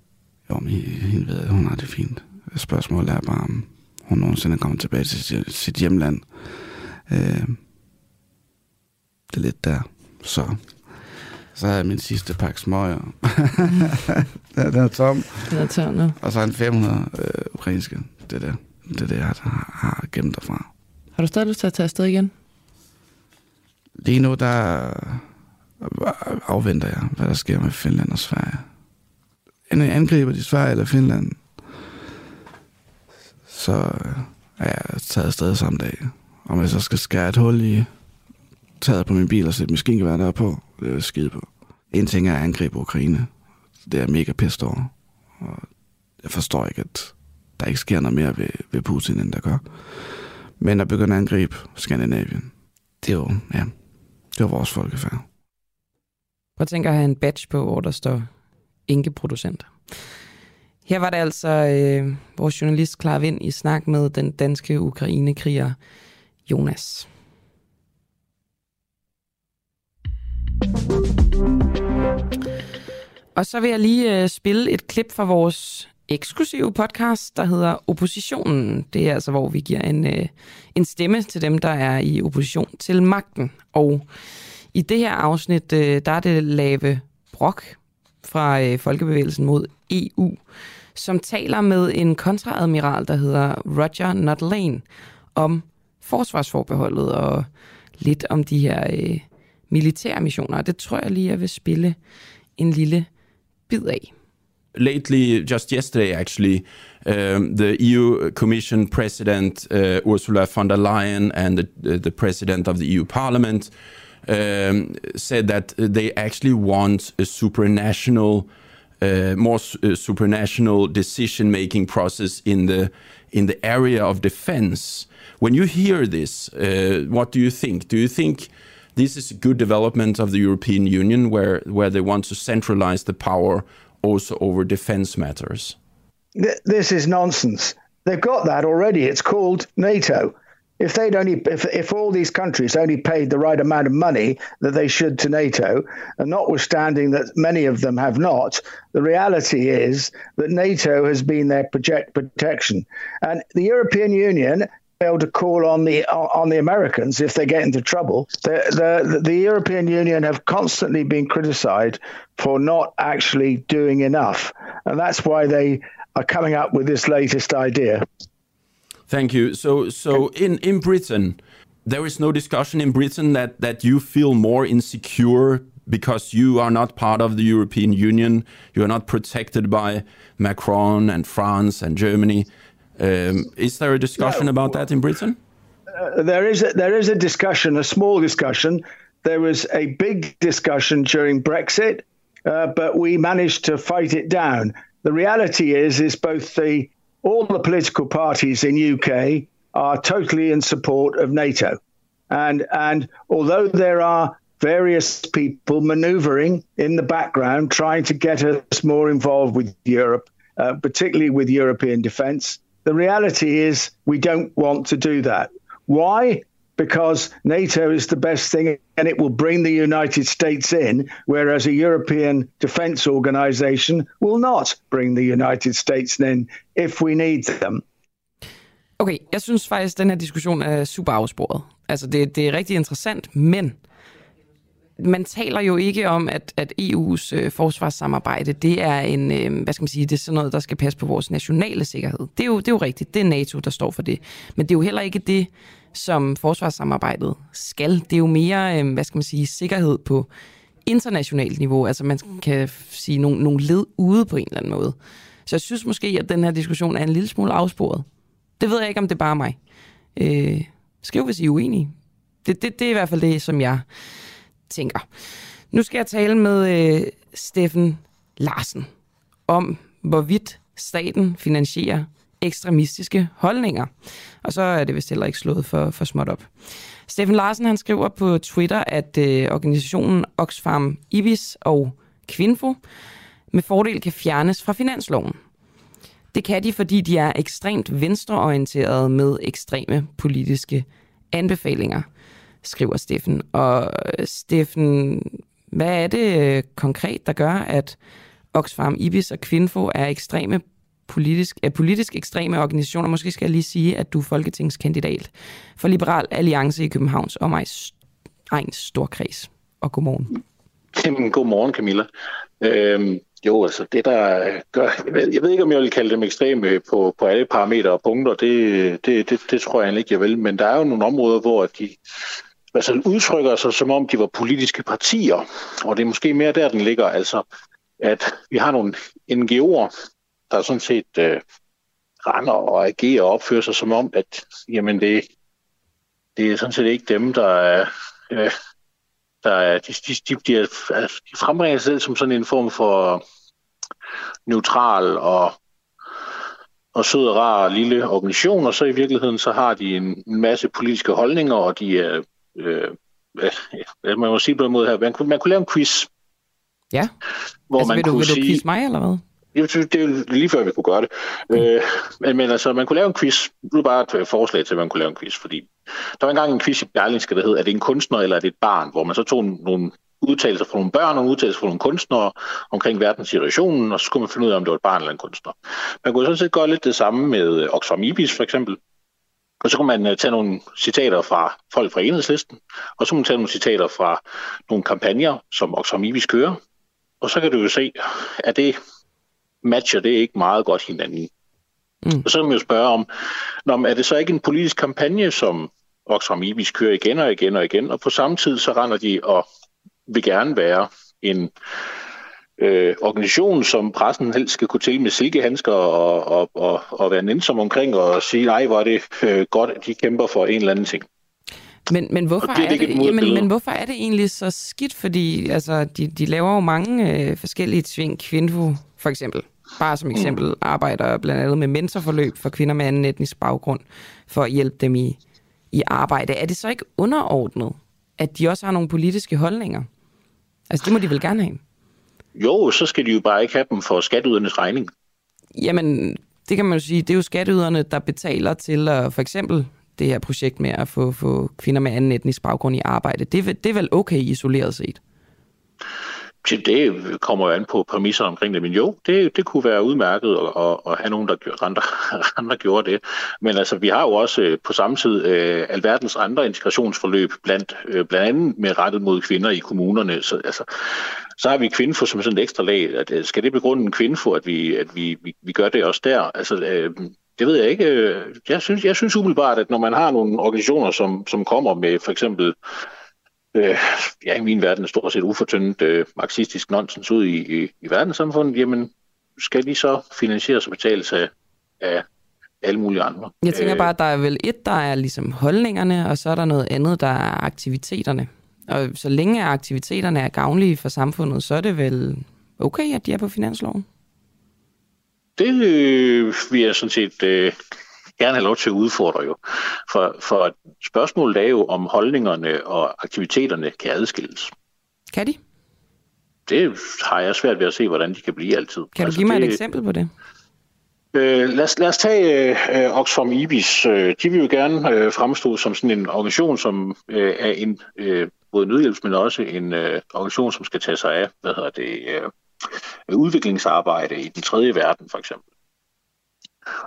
Jo, men hende ved, hun har det fint. Spørgsmålet er bare, om hun nogensinde kommer tilbage til sit hjemland. Øh, det er lidt der. Så, så har jeg min sidste pakke smøger. den er tom. Den er tom nu. Og så en 500 øh, ukrainske. Det er det. Det er det, jeg har, har gemt derfra. Har du stadig lyst til at tage afsted igen? Lige nu, der afventer jeg, hvad der sker med Finland og Sverige. Inden jeg angriber de Sverige eller Finland, så er jeg taget afsted samme dag. Om jeg så skal skære et hul i taget på min bil og sætte maskingevær der på, det er skide på. En ting er at angribe Ukraine. Det er mega pissed over. Og jeg forstår ikke, at der ikke sker noget mere ved, ved Putin, end der gør. Men at begynde at angribe Skandinavien, det er jo, ja, det var vores folkefærd. Prøv at tænke at have en badge på, hvor der står enkeproducent. Her var det altså øh, vores journalist Clara Vind i snak med den danske ukrainekriger Jonas. Og så vil jeg lige øh, spille et klip fra vores eksklusive podcast, der hedder Oppositionen. Det er altså, hvor vi giver en, øh, en stemme til dem, der er i opposition til magten. Og i det her afsnit, øh, der er det Lave Brok fra øh, Folkebevægelsen mod EU, som taler med en kontraadmiral, der hedder Roger Notlane, om forsvarsforbeholdet og lidt om de her øh, militære missioner. Det tror jeg lige, jeg vil spille en lille bid af. lately, just yesterday actually, um, the EU Commission President uh, Ursula von der Leyen and the, the President of the EU Parliament um, said that they actually want a supranational, uh, more uh, supranational decision-making process in the in the area of defense. When you hear this, uh, what do you think? Do you think this is a good development of the European Union, where where they want to centralize the power also over defense matters? This is nonsense. They've got that already. It's called NATO. If they'd only, if, if all these countries only paid the right amount of money that they should to NATO, and notwithstanding that many of them have not, the reality is that NATO has been their project protection, and the European Union able to call on the on the Americans if they get into trouble. The, the, the European Union have constantly been criticised for not actually doing enough, and that's why they are coming up with this latest idea. Thank you. So, so in in Britain, there is no discussion in Britain that that you feel more insecure because you are not part of the European Union. You are not protected by Macron and France and Germany. Um, is there a discussion no, about that in Britain? Uh, there is a, there is a discussion, a small discussion. There was a big discussion during Brexit, uh, but we managed to fight it down. The reality is, is both the all the political parties in UK are totally in support of NATO. And, and although there are various people maneuvering in the background, trying to get us more involved with Europe, uh, particularly with European defense, the reality is we don't want to do that. Why? Because NATO is the best thing and it will bring the United States in, whereas a European defense organization will not bring the United States in if we need them. Okay, jeg synes faktisk, at den her diskussion er super afsporet. Altså, det, det er rigtig interessant, men man taler jo ikke om, at, at EU's øh, forsvarssamarbejde, det er en, øh, hvad skal man sige, det er sådan noget, der skal passe på vores nationale sikkerhed. Det er, jo, det er jo rigtigt, det er NATO, der står for det. Men det er jo heller ikke det, som forsvarssamarbejdet skal. Det er jo mere, øh, hvad skal man sige, sikkerhed på internationalt niveau. Altså man kan sige nogle, nogle led ude på en eller anden måde. Så jeg synes måske, at den her diskussion er en lille smule afsporet. Det ved jeg ikke, om det er bare mig. Øh, skriv, hvis I er uenige. Det, det, det er i hvert fald det, som jeg tænker. Nu skal jeg tale med øh, Steffen Larsen om, hvorvidt staten finansierer ekstremistiske holdninger. Og så er det vist heller ikke slået for, for småt op. Steffen Larsen han skriver på Twitter, at øh, organisationen Oxfam Ibis og Kvinfo med fordel kan fjernes fra finansloven. Det kan de, fordi de er ekstremt venstreorienterede med ekstreme politiske anbefalinger skriver Steffen. Og øh, Steffen, hvad er det øh, konkret, der gør, at Oxfam, Ibis og Kvinfo er ekstreme politisk, er politisk ekstreme organisationer. Måske skal jeg lige sige, at du er folketingskandidat for Liberal Alliance i Københavns og mig egen storkreds. Og godmorgen. Jamen, godmorgen, Camilla. Øhm, jo, altså det der øh, gør, jeg ved, jeg ved ikke, om jeg vil kalde dem ekstreme øh, på, på alle parametre og punkter, det, det, det, det tror jeg egentlig ikke, jeg vil, men der er jo nogle områder, hvor de altså udtrykker sig, som om de var politiske partier. Og det er måske mere der, den ligger. Altså, at vi har nogle NGO'er, der sådan set øh, render og agerer og opfører sig som om, at jamen det, det er sådan set ikke dem, der er... Øh, der er, de, de, de, de, er, de frembringer sig selv som sådan en form for neutral og, og sød og rar lille organisation, og så i virkeligheden så har de en masse politiske holdninger, og de er øh, man må sige på en måde her, man kunne, man kunne lave en quiz. Ja, hvor altså, man vil, du, kunne vil sige, du quiz mig, eller hvad? Jeg synes, det er lige før, vi kunne gøre det. Mm. Øh, men, men altså, man kunne lave en quiz. Nu er bare et forslag til, at man kunne lave en quiz, fordi der var engang en quiz i Berlingske, der hed, er det en kunstner eller er det et barn? Hvor man så tog nogle udtalelser fra nogle børn og nogle udtalelser fra nogle kunstnere omkring verdenssituationen, og så skulle man finde ud af, om det var et barn eller en kunstner. Man kunne sådan set gøre lidt det samme med Oxfam Ibis for eksempel, og så kan man uh, tage nogle citater fra folk fra enhedslisten, og så kan man tage nogle citater fra nogle kampagner, som Oxfam Ibis kører. Og så kan du jo se, at det matcher det ikke meget godt hinanden. Mm. Og så kan man jo spørge om, når, er det så ikke en politisk kampagne, som Oxfam Ibis kører igen og igen og igen, og på samme tid så render de og vil gerne være en øh, organisation, som pressen helst skal kunne til med silkehandsker og, og, og, og være nænsom omkring og sige, nej, hvor er det øh, godt, at de kæmper for en eller anden ting. Men, men, hvorfor det er, er det, jamen, men hvorfor er det egentlig så skidt? Fordi altså, de, de laver jo mange øh, forskellige tving. Kvinfo for eksempel, bare som eksempel, mm. arbejder blandt andet med mentorforløb for kvinder med anden etnisk baggrund, for at hjælpe dem i, i arbejde. Er det så ikke underordnet, at de også har nogle politiske holdninger? Altså, det må de vel gerne have? Jo, så skal de jo bare ikke have dem for skatteydernes regning. Jamen, det kan man jo sige, det er jo skatteyderne, der betaler til uh, for eksempel det her projekt med at få, få kvinder med anden etnisk baggrund i arbejde. Det, det er vel okay isoleret set? Det kommer jo an på præmisser omkring det, men jo, det, det kunne være udmærket at, at, at have nogen, der gjorde, andre, andre gjorde det. Men altså, vi har jo også øh, på samme tid øh, alverdens andre integrationsforløb, blandt, øh, blandt andet med rettet mod kvinder i kommunerne. Så, altså, så har vi kvindefo som sådan et ekstra lag. At, øh, skal det begrunde en kvindefo, at, vi, at vi, vi, vi gør det også der? Altså, øh, det ved jeg ikke. Øh, jeg synes, jeg synes umiddelbart, at når man har nogle organisationer, som, som kommer med for eksempel øh, ja, i min verden stort set ufortyndet øh, marxistisk nonsens ud i, i, i verdenssamfundet, jamen skal de så finansieres og betales af, af alle mulige andre. Jeg tænker bare, at der er vel et, der er ligesom holdningerne, og så er der noget andet, der er aktiviteterne. Og så længe aktiviteterne er gavnlige for samfundet, så er det vel okay, at de er på finansloven? Det øh, vil jeg sådan set øh, gerne have lov til at udfordre jo. For, for spørgsmålet er jo, om holdningerne og aktiviteterne kan adskilles. Kan de? Det har jeg svært ved at se, hvordan de kan blive altid. Kan du altså, give mig det... et eksempel på det? Øh, lad, os, lad os tage øh, Oxfam IBIS. Øh, de vil jo gerne øh, fremstå som sådan en organisation, som øh, er en øh, både nødhjælps, men også en øh, organisation, som skal tage sig af hvad hedder det, øh, udviklingsarbejde i den tredje verden, for eksempel.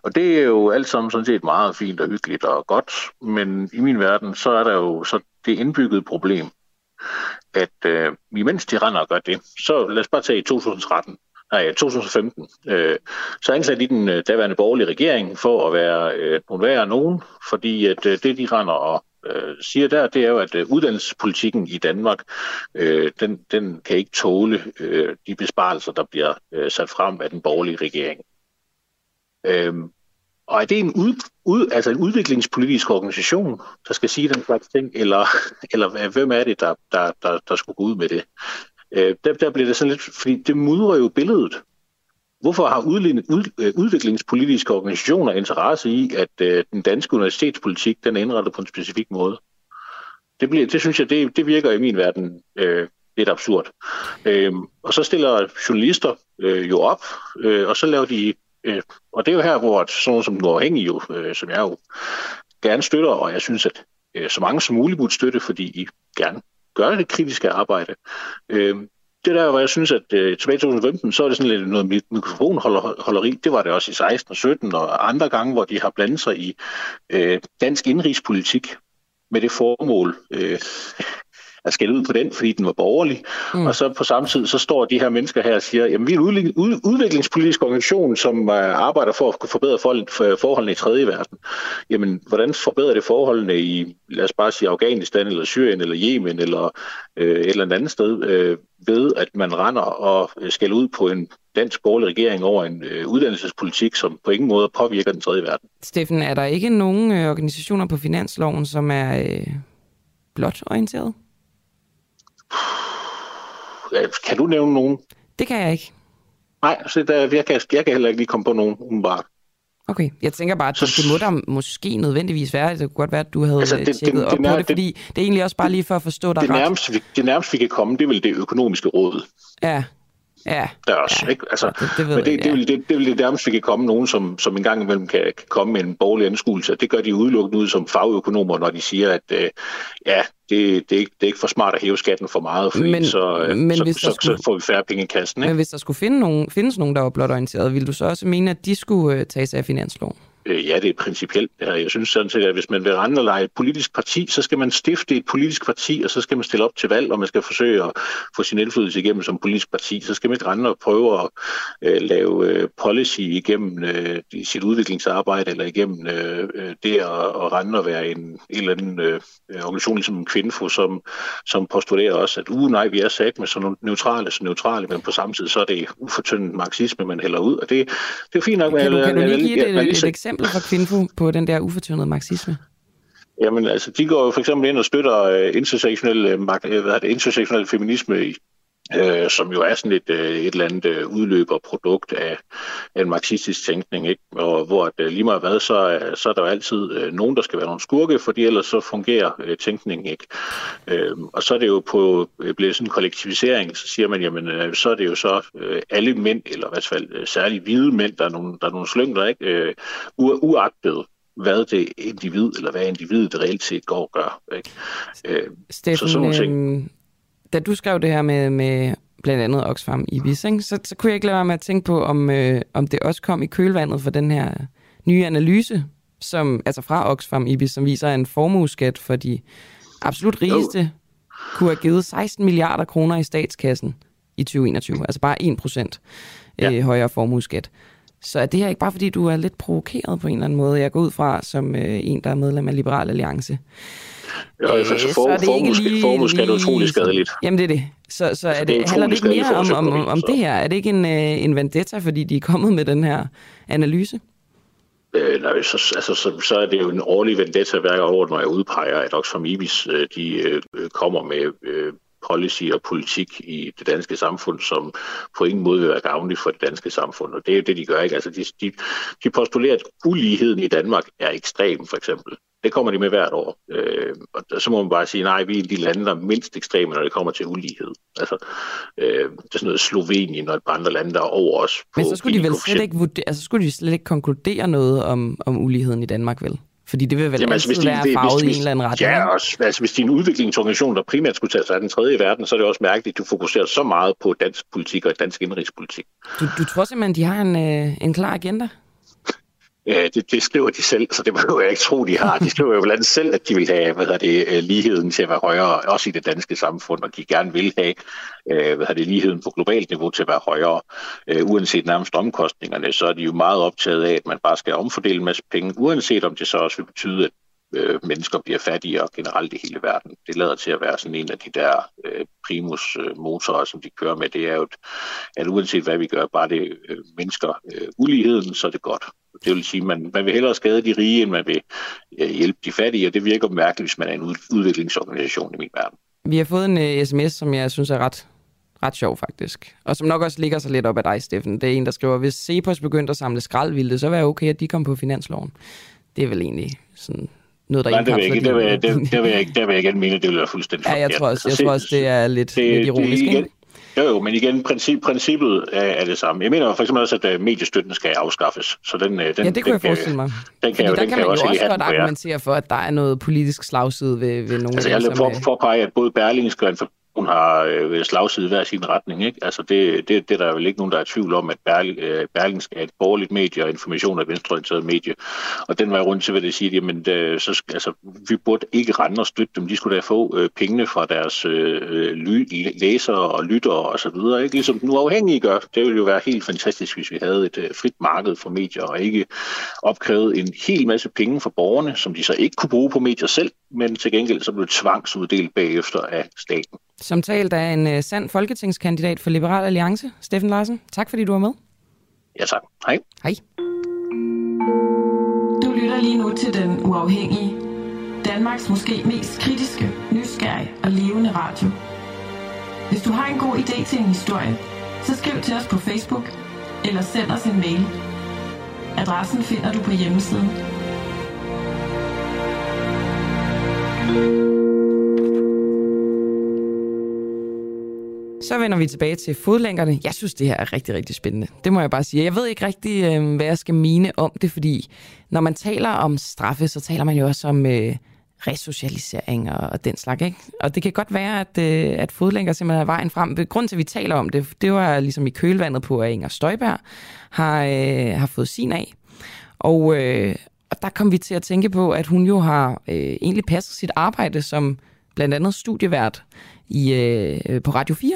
Og det er jo alt sammen sådan set meget fint og hyggeligt og godt, men i min verden, så er der jo så det indbyggede problem, at øh, imens de render og gør det, så lad os bare tage i 2013, nej, 2015, øh, så ansatte de den øh, daværende borgerlige regering for at være øh, nogle værre nogen, fordi at øh, det, de render og øh, siger der, det er jo, at øh, uddannelsespolitikken i Danmark, øh, den, den kan ikke tåle øh, de besparelser, der bliver øh, sat frem af den borgerlige regering. Øhm, og er det en, ud, ud, altså en udviklingspolitisk organisation, der skal sige den slags ting, eller, eller hvem er det, der, der, der, der skulle gå ud med det? Øh, der, der bliver det sådan lidt, fordi det mudrer jo billedet. Hvorfor har øh, udviklingspolitiske organisationer interesse i, at øh, den danske universitetspolitik den er indrettet på en specifik måde? Det, bliver, det synes jeg, det, det virker i min verden øh, lidt absurd. Øh, og så stiller journalister øh, jo op, øh, og så laver de Øh, og det er jo her, hvor sådan som den uafhængige, jo, øh, som jeg jo gerne støtter, og jeg synes, at øh, så mange som muligt burde støtte, fordi I gerne gør det kritiske arbejde. Øh, det der, hvor jeg synes, at øh, tilbage i 2015, så er det sådan lidt noget mikrofonholderi. Det var det også i 16 og 17 og andre gange, hvor de har blandet sig i øh, dansk indrigspolitik med det formål, øh, at skælde ud på den, fordi den var borgerlig. Mm. Og så på samme tid, så står de her mennesker her og siger, jamen vi er en udviklingspolitisk organisation, som uh, arbejder for at forbedre forholdene i tredje verden. Jamen, hvordan forbedrer det forholdene i, lad os bare sige, Afghanistan, eller Syrien, eller Yemen, eller øh, et eller andet sted, øh, ved at man render og skal ud på en dansk borgerlig regering over en øh, uddannelsespolitik, som på ingen måde påvirker den tredje verden. Steffen, er der ikke nogen øh, organisationer på finansloven, som er øh, blot orienteret? Kan du nævne nogen? Det kan jeg ikke. Nej, så der, jeg, kan, jeg kan heller ikke lige komme på nogen umiddelbart. Okay, jeg tænker bare, at det, det må der måske nødvendigvis være. Det kunne godt være, at du havde altså, det, tjekket det, op det, på det, fordi det er egentlig også bare lige for at forstå dig det ret. Nærmest, det nærmest, vi kan komme, det er vel det økonomiske råd. Ja, Ja. Også, ja. ikke? Altså, det, det, ved men det, jeg, det, vil, det, det vil det nærmest, vi kan komme nogen, som, som en gang imellem kan, kan komme med en borgerlig anskuelse. Det gør de udelukkende ud som fagøkonomer, når de siger, at øh, ja, det, det, er ikke, det er ikke for smart at hæve skatten for meget, fordi men, så, øh, men så, så, skulle, så får vi færre penge i kassen. Ikke? Men hvis der skulle finde nogen, findes nogen, der var blot orienteret, ville du så også mene, at de skulle øh, tage sig af finansloven? Øh, ja, det er principielt. Jeg synes sådan set, at hvis man vil rende og lege et politisk parti, så skal man stifte et politisk parti, og så skal man stille op til valg, og man skal forsøge at få sin indflydelse igennem som politisk parti. Så skal man ikke rende og prøve at uh, lave uh, policy igennem uh, sit udviklingsarbejde, eller igennem uh, det at, at rende og være en, en eller anden uh, organisation, ligesom en kvindefo, som, som postulerer også, at uh, nej, vi er sat med sådan neutrale, så neutrale, men på samme tid, så er det ufortyndet marxisme, man hælder ud, og det, det er fint nok. Kan du, kan du lige give et, et, et eksempel? Eksempel fra Kvinfo på den der ufortynede marxisme? Jamen, altså, de går jo for eksempel ind og støtter øh, intersektionel, øh, øh hvad det, intersektionel feminisme i, øh, som jo er sådan et, øh, et eller andet øh, udløberprodukt af, af en marxistisk tænkning, ikke? Og hvor at, øh, lige meget hvad, så, så er der jo altid øh, nogen, der skal være nogle skurke, fordi ellers så fungerer øh, tænkningen ikke. Øh, og så er det jo på øh, blevet sådan en kollektivisering, så siger man, jamen øh, så er det jo så øh, alle mænd, eller i hvert fald øh, særligt hvide mænd, der er nogle, der er nogle slyngler, ikke? Øh, uagtet hvad det individ, eller hvad individet reelt set går og gør. Ikke? Øh, Steffen, så sådan nogle ting. Da du skrev det her med, med blandt andet Oxfam Ibis, ikke, så, så kunne jeg ikke lade være med at tænke på, om, øh, om det også kom i kølvandet for den her nye analyse, som, altså fra Oxfam Ibis, som viser en formueskat for de absolut rigeste kunne have givet 16 milliarder kroner i statskassen i 2021. Altså bare 1 procent ja. øh, højere formueskat. Så er det her ikke bare, fordi du er lidt provokeret på en eller anden måde? Jeg går ud fra som øh, en, der er medlem af Liberal Alliance. Ja, altså, så, for, så er det ikke lige... Formueskat er utrolig skadeligt. Jamen det er det. Så, så er det, det er handler det ikke mere om, om, om det her? Er det ikke en, øh, en vendetta, fordi de er kommet med den her analyse? Øh, nej, så, altså, så, så er det jo en årlig vendetta hver år, når jeg udpeger, at Oxfam Ibis øh, de øh, kommer med øh, policy og politik i det danske samfund, som på ingen måde vil være gavnligt for det danske samfund. Og det er jo det, de gør. Ikke? Altså, de, de, de postulerer, at uligheden i Danmark er ekstrem, for eksempel. Det kommer de med hvert år. Øh, og så må man bare sige, nej, vi er de lande, der er mindst ekstreme, når det kommer til ulighed. Altså, øh, det er sådan noget Slovenien og et par andre lande, der er over os. Men så skulle de vel slet ikke, vurdere, altså, skulle de slet ikke konkludere noget om, om uligheden i Danmark, vel? Fordi det vil vel Jamen, altså, altid være farvet i en eller anden retning? Ja, også, altså, hvis din udviklingsorganisation, der primært skulle tage sig af den tredje verden, så er det også mærkeligt, at du fokuserer så meget på dansk politik og dansk indrigspolitik. Du, du tror simpelthen, de har en, øh, en klar agenda? Ja, det, det skriver de selv, så det behøver jeg ikke tro, de har. De skriver jo blandt andet selv, at de vil have hvad det, øh, ligheden til at være højere, også i det danske samfund, og de gerne vil have øh, hvad det, ligheden på globalt niveau til at være højere. Øh, uanset nærmest omkostningerne, så er de jo meget optaget af, at man bare skal omfordele en masse penge, uanset om det så også vil betyde, at øh, mennesker bliver fattigere generelt i hele verden. Det lader til at være sådan en af de der øh, primus øh, motorer, som de kører med. Det er jo, at uanset hvad vi gør, bare det øh, mennesker øh, uligheden, så er det godt. Det vil sige, at man, man vil hellere skade de rige, end man vil øh, hjælpe de fattige, og det virker mærkeligt, hvis man er en udviklingsorganisation i min verden. Vi har fået en uh, sms, som jeg synes er ret, ret sjov faktisk, og som nok også ligger sig lidt op af dig, Steffen. Det er en, der skriver, hvis Cepos begyndte at samle skrald, ville det så være okay, at de kom på finansloven? Det er vel egentlig sådan noget, der Nej, det vil, jeg ikke, det, vil, det, det, vil jeg ikke, det vil jeg ikke mene, det vil være fuldstændig Ja, jeg tror også, jeg tror også det er lidt, det, lidt ironisk. Det, igen, jo, jo, men igen, princip, princippet er, er det samme. Jeg mener for eksempel også, at uh, mediestøtten skal afskaffes. Så den, uh, den, ja, det kunne den, jeg forestille mig. Den kan, Fordi der den kan man jo også, også godt argumentere for, at der er noget politisk slagside ved, ved nogle altså, af dem, jeg vil for, påpege, at både Berlingske og hun har øh, slagside hver sin retning. Ikke? Altså det, det, det er der vel ikke nogen, der er i tvivl om, at Berling, øh, Berlingske er et borgerligt medie, og information er et venstreorienteret medie. Og den var rundt til, vil det siger, jamen det, så, altså, vi burde ikke rende og støtte dem. De skulle da få øh, pengene fra deres øh, øh, ly, læsere og lyttere og så videre. Ikke? Ligesom den uafhængige gør. Det ville jo være helt fantastisk, hvis vi havde et øh, frit marked for medier, og ikke opkrævet en hel masse penge fra borgerne, som de så ikke kunne bruge på medier selv, men til gengæld så blev tvangsuddelt bagefter af staten. Som talt af en uh, sand folketingskandidat for Liberal Alliance, Steffen Larsen. Tak fordi du var med. Ja tak. Hej. Hej. Du lytter lige nu til Den Uafhængige. Danmarks måske mest kritiske, nysgerrige og levende radio. Hvis du har en god idé til en historie, så skriv til os på Facebook eller send os en mail. Adressen finder du på hjemmesiden. Så vender vi tilbage til fodlænkerne. Jeg synes, det her er rigtig, rigtig spændende. Det må jeg bare sige. Jeg ved ikke rigtig, øhm, hvad jeg skal mene om det, fordi når man taler om straffe, så taler man jo også om øh, resocialisering og, og den slags. Ikke? Og det kan godt være, at, øh, at fodlænker simpelthen er vejen frem. Grunden til, at vi taler om det, det var ligesom i kølvandet på, at Inger Støjberg har, øh, har fået sin af. Og, øh, og der kom vi til at tænke på, at hun jo har øh, egentlig passet sit arbejde som blandt andet studievært i, øh, på Radio 4.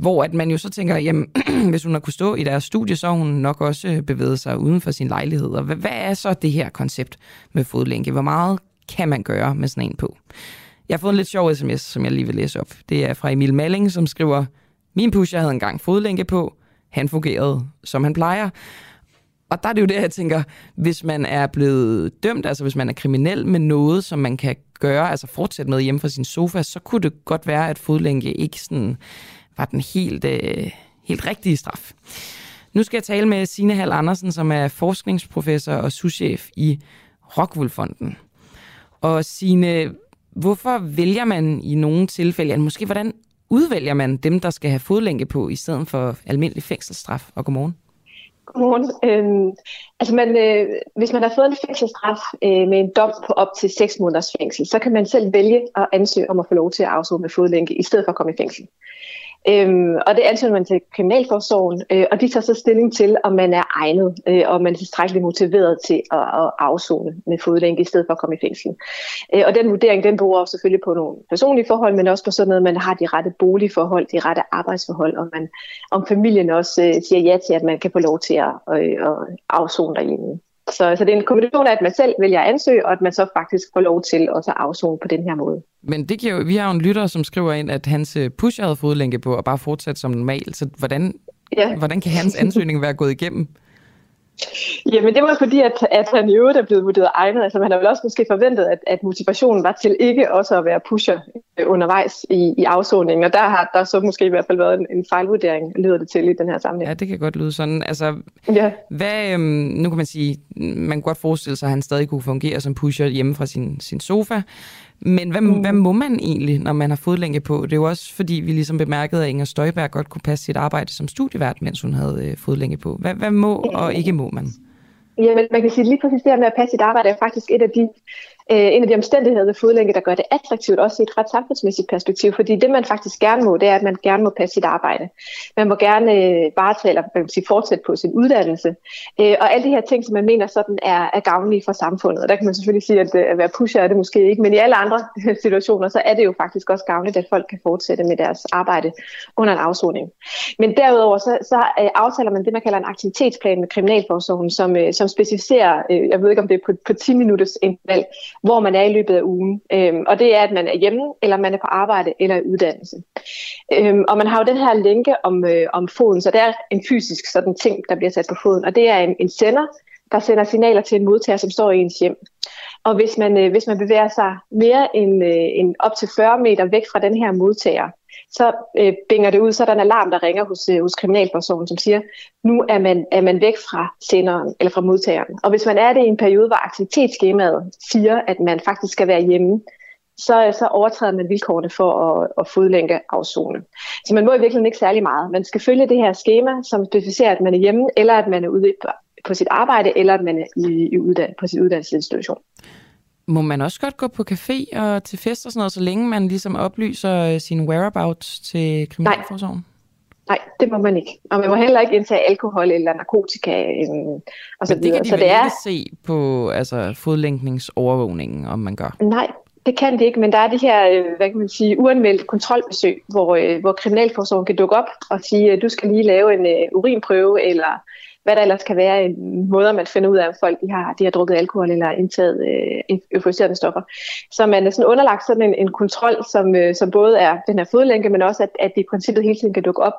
Hvor at man jo så tænker, jamen, hvis hun har kunne stå i deres studie, så har hun nok også øh, bevæget sig uden for sin lejlighed. Og hvad, hvad er så det her koncept med fodlænke? Hvor meget kan man gøre med sådan en på? Jeg har fået en lidt sjov sms, som jeg lige vil læse op. Det er fra Emil Malling, som skriver, min pusher havde engang fodlænke på. Han fungerede, som han plejer. Og der er det jo det, jeg tænker, hvis man er blevet dømt, altså hvis man er kriminel med noget, som man kan gøre, altså fortsætte med hjemme fra sin sofa, så kunne det godt være, at fodlænke ikke sådan var den helt, øh, helt rigtige straf. Nu skal jeg tale med Signe Hall Andersen, som er forskningsprofessor og souschef i Rockwool-fonden. Og Signe, hvorfor vælger man i nogle tilfælde, eller måske hvordan udvælger man dem, der skal have fodlænke på, i stedet for almindelig fængselsstraf? Og godmorgen. Godmorgen. Øhm, altså man, øh, hvis man har fået en fængselsstraf øh, med en dom på op til 6 måneders fængsel, så kan man selv vælge at ansøge om at få lov til at afsone med fodlænke, i stedet for at komme i fængsel. Øhm, og det ansøger man til Kriminalforsorgen, øh, og de tager så stilling til, om man er egnet, øh, og man er tilstrækkeligt motiveret til at, at afzone med fodlænke, i stedet for at komme i fængsel. Øh, og den vurdering, den bruger selvfølgelig på nogle personlige forhold, men også på sådan noget, man har de rette boligforhold, de rette arbejdsforhold, og man, om familien også øh, siger ja til, at man kan få lov til at, øh, at afzone derhjemme. Så, så det er en kombination af, at man selv vælger at ansøge, og at man så faktisk får lov til at afzone på den her måde. Men det jo, vi har jo en lytter, som skriver ind, at hans øh, push havde fodlænke på og bare fortsat som normalt. Så hvordan, ja. hvordan kan hans ansøgning være gået igennem? Jamen det var fordi, at, at han i øvrigt er blevet vurderet egnet. Altså man har vel også måske forventet, at, at motivationen var til ikke også at være pusher øh, undervejs i, i afsoningen. Og der har der så måske i hvert fald været en, en fejlvurdering, lyder det til i den her sammenhæng. Ja, det kan godt lyde sådan. Altså, ja. hvad, øhm, nu kan man sige, man kan godt forestille sig, at han stadig kunne fungere som pusher hjemme fra sin, sin sofa. Men hvad, mm. hvad må man egentlig, når man har fodlænke på? Det er jo også fordi, vi ligesom bemærkede, at Inger Støjberg godt kunne passe sit arbejde som studievært, mens hun havde øh, fodlænke på. Hvad, hvad må og ikke må man? Jamen, man kan sige lige præcis det med at passe sit arbejde er faktisk et af de øh, en af de omstændigheder ved fodlænke, der gør det attraktivt, også i et ret samfundsmæssigt perspektiv. Fordi det, man faktisk gerne må, det er, at man gerne må passe sit arbejde. Man må gerne øh, varetage, eller man sige, fortsætte på sin uddannelse. Øh, og alle de her ting, som man mener sådan er, er gavnlige for samfundet. Og der kan man selvfølgelig sige, at, øh, at være pusher er det måske ikke, men i alle andre situationer, så er det jo faktisk også gavnligt, at folk kan fortsætte med deres arbejde under en afsoning. Men derudover, så, så øh, aftaler man det, man kalder en aktivitetsplan med Kriminalforsorgen, som, øh, som specificerer, øh, jeg ved ikke om det er på, på 10 minutters interval, hvor man er i løbet af ugen. Øhm, og det er, at man er hjemme, eller man er på arbejde, eller i uddannelse. Øhm, og man har jo den her lænke om, øh, om foden, så det er en fysisk sådan ting, der bliver sat på foden. Og det er en, en sender, der sender signaler til en modtager, som står i ens hjem. Og hvis man, øh, hvis man bevæger sig mere end, øh, end op til 40 meter væk fra den her modtager, så øh, binger det ud, så er der en alarm, der ringer hos, øh, hos Kriminalforsorgen, som siger, nu er man, er man væk fra senderen eller fra modtageren. Og hvis man er det i en periode, hvor aktivitetsskemaet siger, at man faktisk skal være hjemme, så, øh, så overtræder man vilkårene for at, at fodlænke afzone. Så man må i virkeligheden ikke særlig meget. Man skal følge det her schema, som specificerer, at man er hjemme, eller at man er ude på, sit arbejde, eller at man er i, i uddan- på sit uddannelsesinstitution. Må man også godt gå på café og til fest og sådan noget, så længe man ligesom oplyser øh, sine whereabouts til kriminalforsorgen? Nej, det må man ikke. Og man må heller ikke indtage alkohol eller narkotika. Øh, og så Men det kan de så det er... ikke se på altså, fodlænkningsovervågningen, om man gør? Nej, det kan de ikke, men der er de her, øh, hvad kan man sige, uanmeldte kontrolbesøg, hvor, hvor kriminalforsorgen kan dukke op og sige, at du skal lige lave en urinprøve, eller hvad der ellers kan være en måde, man finder ud af, om folk de har, de har drukket alkohol eller indtaget øh, euforiserende stoffer. Så man er sådan underlagt sådan en, en kontrol, som, øh, som både er den her fodlænke, men også at, at det i princippet hele tiden kan dukke op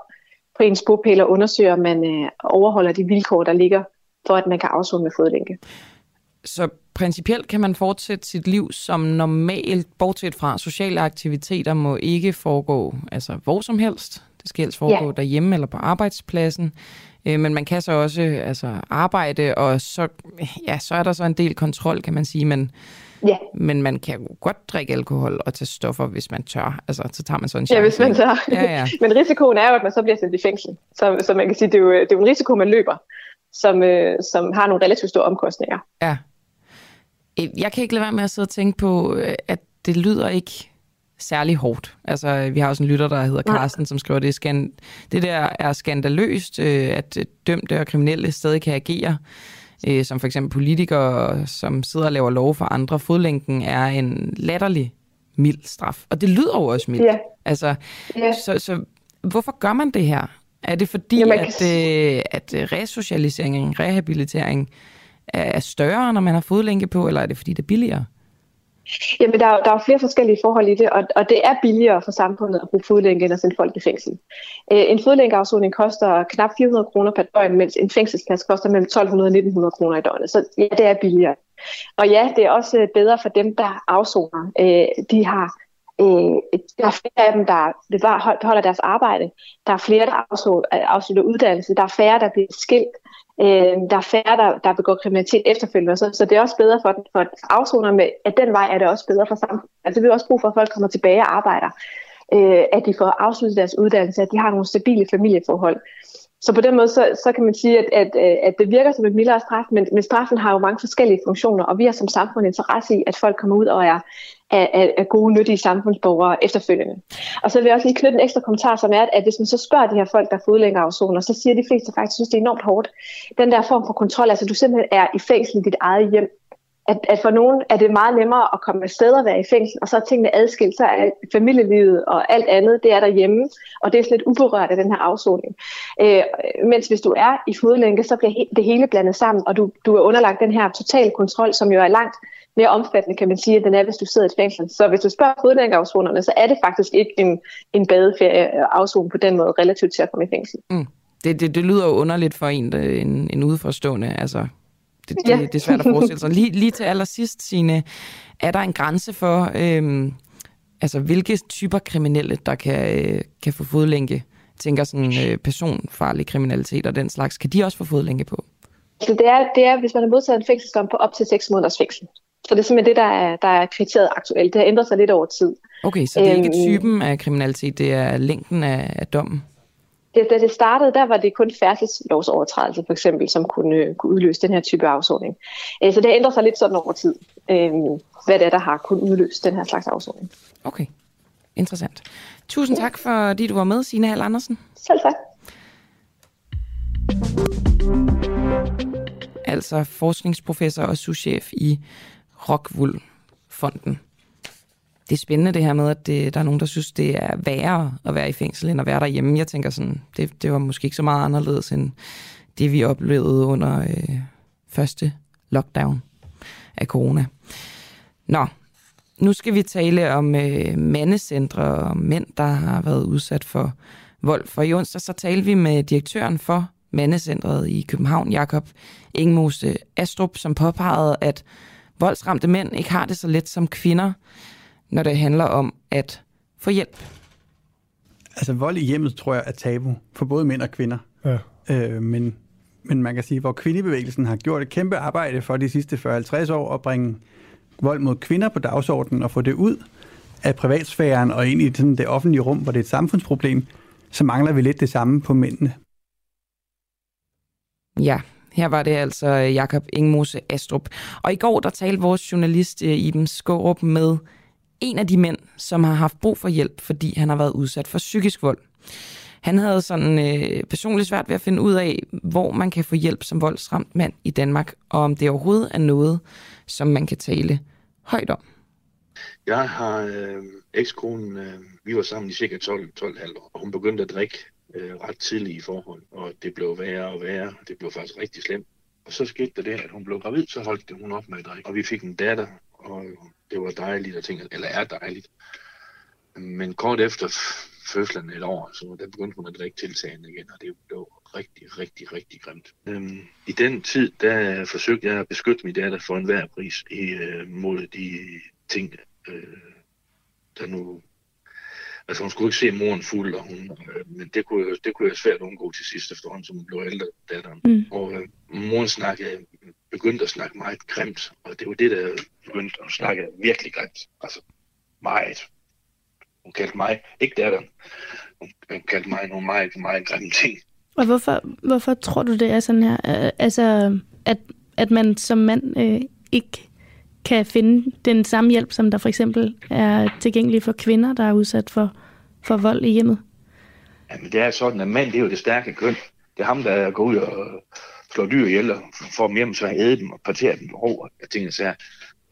på ens bopæl og undersøge, om man øh, overholder de vilkår, der ligger for, at man kan afzone med fodlænke. Så principielt kan man fortsætte sit liv som normalt, bortset fra sociale aktiviteter må ikke foregå altså hvor som helst. Det skal helst foregå ja. derhjemme eller på arbejdspladsen. Øh, men man kan så også altså, arbejde, og så, ja, så er der så en del kontrol, kan man sige, men, ja. men man kan jo godt drikke alkohol og tage stoffer, hvis man tør. Altså, så tager man sådan en chance. Ja, hvis man tør. Ja, ja. men risikoen er jo, at man så bliver sendt i fængsel. Så, så man kan sige, det er, jo, det er jo en risiko, man løber, som, øh, som har nogle relativt store omkostninger. Ja. Øh, jeg kan ikke lade være med at sidde og tænke på, øh, at det lyder ikke særlig hårdt. Altså, vi har også en lytter, der hedder Carsten, som skriver, det, skan- det der er skandaløst, øh, at dømte og kriminelle stadig kan agere, øh, som for eksempel politikere, som sidder og laver lov for andre. Fodlænken er en latterlig mild straf. Og det lyder jo også mildt. Ja. Altså, ja. Så, så hvorfor gør man det her? Er det fordi, Jamen, at, øh, at resocialisering, rehabilitering er større, når man har fodlænke på, eller er det fordi, det er billigere? Jamen, der er, der er flere forskellige forhold i det, og, og det er billigere for samfundet at bruge fodlænke end at sende folk i fængsel. Øh, en fodlænkeafsoning koster knap 400 kroner per døgn, mens en fængselsplads koster mellem 1200 og 1900 kroner i døgnet. Så ja, det er billigere. Og ja, det er også øh, bedre for dem, der afsoner. Øh, de har Øh, der er flere af dem, der beholder deres arbejde. Der er flere, der øh, afslutter uddannelse. Der er færre, der bliver skilt. Øh, der er færre, der, der begår kriminalitet efterfølgende. Så, så det er også bedre for, for afsoner med, at den vej er det også bedre for samfundet. Altså vi har også brug for, at folk kommer tilbage og arbejder. Øh, at de får afsluttet deres uddannelse, at de har nogle stabile familieforhold. Så på den måde, så, så kan man sige, at, at, at det virker som et mildere straf, men, men straffen har jo mange forskellige funktioner, og vi har som samfund interesse i, at folk kommer ud og er, er, er, er gode, nyttige samfundsborgere efterfølgende. Og så vil jeg også lige knytte en ekstra kommentar, som er, at hvis man så spørger de her folk, der er fodlængeafzoner, så siger de fleste faktisk, synes, det er enormt hårdt. Den der form for kontrol, altså du simpelthen er i fængsel i dit eget hjem, at, at for nogen er det meget nemmere at komme afsted og være i fængsel, og så er tingene adskilt, så er familielivet og alt andet, det er derhjemme, og det er slet uberørt af den her afsoning. Øh, mens hvis du er i fodlænke, så bliver det hele blandet sammen, og du, du er underlagt den her total kontrol, som jo er langt mere omfattende, kan man sige, end den er, hvis du sidder i et fængsel. Så hvis du spørger fodlænkeafsonerne, så er det faktisk ikke en, en badeferie øh, afzone på den måde relativt til at komme i fængsel. Mm. Det, det, det lyder jo underligt for en, øh, en, en udforstående, Altså, det, det, ja. det er svært at forestille sig. Lige, lige til allersidst, Signe, er der en grænse for, øhm, altså, hvilke typer kriminelle, der kan, øh, kan få fodlænke? Tænker sådan øh, personfarlig kriminalitet og den slags. Kan de også få fodlænke på? Så det er, det er, hvis man har modtaget en fængselsdom på op til 6 måneders fængsel. Så det er simpelthen det, der er, der er kriteriet aktuelt. Det har ændret sig lidt over tid. Okay, så det er ikke øhm, typen af kriminalitet, det er længden af, af dommen? Det, da det startede, der var det kun færdselslovsovertrædelse for eksempel, som kunne, kunne udløse den her type afsoning. Øh, så det har ændret sig lidt sådan over tid, øh, hvad det er, der har kunnet udløse den her slags afsoning. Okay, interessant. Tusind ja. tak, fordi du var med, Signe Hall Andersen. Selv tak. Altså forskningsprofessor og souschef i Rockwool Fonden. Det er spændende det her med, at det, der er nogen, der synes, det er værre at være i fængsel, end at være derhjemme. Jeg tænker sådan, det, det var måske ikke så meget anderledes, end det vi oplevede under øh, første lockdown af corona. Nå, nu skal vi tale om øh, mandecentre og mænd, der har været udsat for vold. For i onsdag så talte vi med direktøren for mandecentret i København, Jakob Ingmose Astrup, som påpegede, at voldsramte mænd ikke har det så let som kvinder, når det handler om at få hjælp. Altså vold i hjemmet, tror jeg, er tabu for både mænd og kvinder. Ja. Øh, men, men man kan sige, hvor kvindebevægelsen har gjort et kæmpe arbejde for de sidste 40-50 år at bringe vold mod kvinder på dagsordenen og få det ud af privatsfæren og ind i sådan det offentlige rum, hvor det er et samfundsproblem, så mangler vi lidt det samme på mændene. Ja, her var det altså Jakob Ingmose Astrup. Og i går der talte vores journalist øh, Iben Skårup med en af de mænd, som har haft brug for hjælp, fordi han har været udsat for psykisk vold. Han havde sådan øh, personligt svært ved at finde ud af, hvor man kan få hjælp som voldsramt mand i Danmark, og om det overhovedet er noget, som man kan tale højt om. Jeg har øh, ekskonen, øh, vi var sammen i cirka 12-12,5 år, og hun begyndte at drikke øh, ret tidligt i forhold, og det blev værre og værre. Det blev faktisk rigtig slemt. Og så skete der det, at hun blev gravid, så holdt det hun op med at drikke. Og vi fik en datter, og det var dejligt at tænke, eller er dejligt. Men kort efter fødslen et år, så der begyndte hun at drikke tiltagende igen, og det blev rigtig, rigtig, rigtig grimt. Øhm, I den tid, der forsøgte jeg at beskytte min datter for enhver pris i, øh, mod de ting, øh, der nu Altså hun skulle ikke se moren fuld, og hun, øh, men det kunne, det kunne jeg svært undgå til sidst efterhånden, som hun blev ældre, datteren. Mm. Og øh, moren snakkede, begyndte at snakke meget grimt, og det var det, der begyndte at snakke virkelig grimt. Altså meget. Hun kaldte mig, ikke datteren, hun kaldte mig nogle meget, meget grimme ting. Og hvorfor, hvorfor tror du, det er sådan her? Altså, at, at man som mand øh, ikke kan finde den samme hjælp, som der for eksempel er tilgængelig for kvinder, der er udsat for, for vold i hjemmet? Jamen, det er sådan, at mand det er jo det stærke køn. Det er ham, der går ud og slår dyr ihjel og får dem hjem, så han æder dem og parterer dem over. Jeg tænker så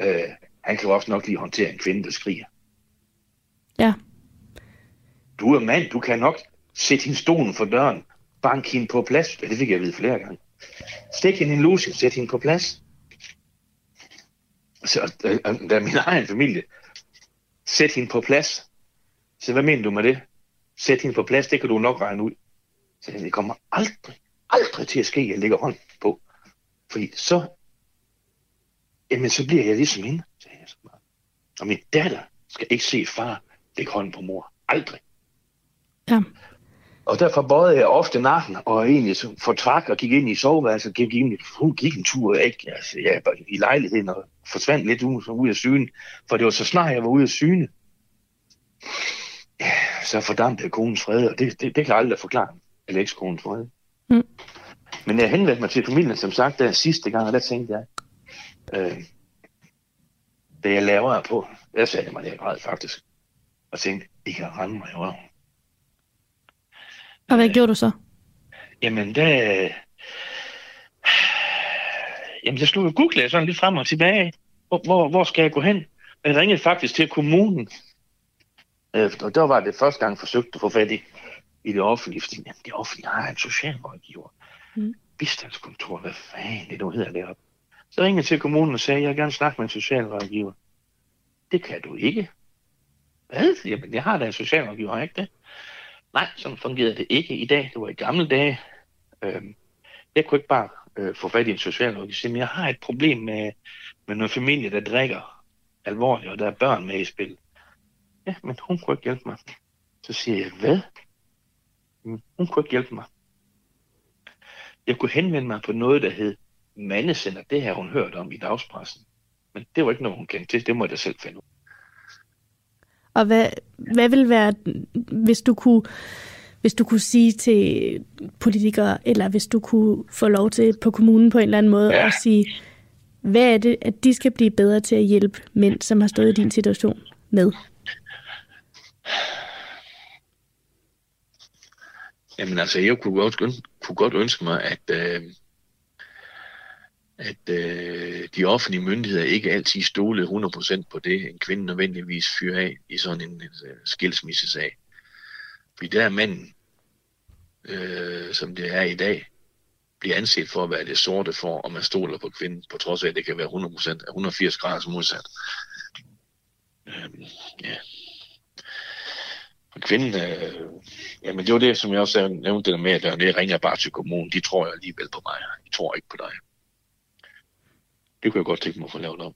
øh, han kan jo også nok lige håndtere en kvinde, der skriger. Ja. Du er mand, du kan nok sætte hende stolen for døren, bank hende på plads. Ja, det fik jeg at vide flere gange. Stik hende en lusie, sæt hende på plads. Så der er min egen familie. Sæt hende på plads. Så hvad mener du med det? Sæt hende på plads, det kan du nok regne ud. Så det kommer aldrig, aldrig til at ske, at jeg lægger hånd på. Fordi så, jamen så bliver jeg ligesom hende, sagde jeg så meget. Og min datter skal ikke se far lægge hånd på mor. Aldrig. Ja. Og derfor bøjede jeg ofte nakken, og egentlig for tvak og gik ind i soveværelset, gik ind, hun gik en tur, ikke? Altså, jeg var i lejligheden og forsvandt lidt ud, ud af syne, for det var så snart, jeg var ude af syne. Ja, så fordampede konens fred, og det, det, det kan jeg aldrig forklare, eller konens fred. Mm. Men jeg henvendte mig til familien, som sagt, der sidste gang, og der tænkte jeg, øh, det jeg laver på, der sagde jeg mig det græd faktisk, og tænkte, I kan rende mig i røven. Og hvad øh, gjorde du så? Jamen, der... Jamen, jeg stod og googlede sådan lidt frem og tilbage. Hvor, hvor, hvor skal jeg gå hen? Jeg ringede faktisk til kommunen. Øh, og der var det første gang forsøgt at få fat i, i det offentlige, fordi jamen, det offentlige har en socialrådgiver. Mm. Bistandskontor, hvad fanden det nu hedder deroppe. Så ringede til kommunen og sagde, jeg vil gerne snakke med en socialrådgiver. Det kan du ikke. Hvad? Jamen, jeg har da en socialrådgiver, har ikke det? Nej, sådan fungerede det ikke i dag. Det var i gamle dage. Øh, jeg kunne ikke bare øh, få fat i en socialrådgiver jeg har et problem med, med noget familie, der drikker alvorligt, og der er børn med i spil. Ja, men hun kunne ikke hjælpe mig. Så siger jeg, hvad? Hun kunne ikke hjælpe mig. Jeg kunne henvende mig på noget, der hed mandesender. Det har hun hørt om i dagspressen. Men det var ikke noget, hun kendte til. Det må jeg selv finde ud. Og hvad, hvad vil være, hvis du kunne hvis du kunne sige til politikere, eller hvis du kunne få lov til på kommunen på en eller anden måde ja. at sige, hvad er det, at de skal blive bedre til at hjælpe mænd, som har stået i din situation med? Jamen altså, jeg kunne godt, kunne godt ønske mig, at, øh, at øh, de offentlige myndigheder ikke altid stolede 100% på det, en kvinde nødvendigvis fyrer af i sådan en, en, øh, skilsmissesag. Fordi der er manden, øh, som det er i dag, bliver anset for at være det sorte for, om man stoler på kvinden, på trods af, at det kan være 100%, 180 grader modsat. Øhm, ja. Kvinden, øh, jamen det var det, som jeg også nævnte det med, at det ringer bare til kommunen. De tror jeg alligevel på mig. De tror ikke på dig. Det kunne jeg godt tænke mig at få lavet om.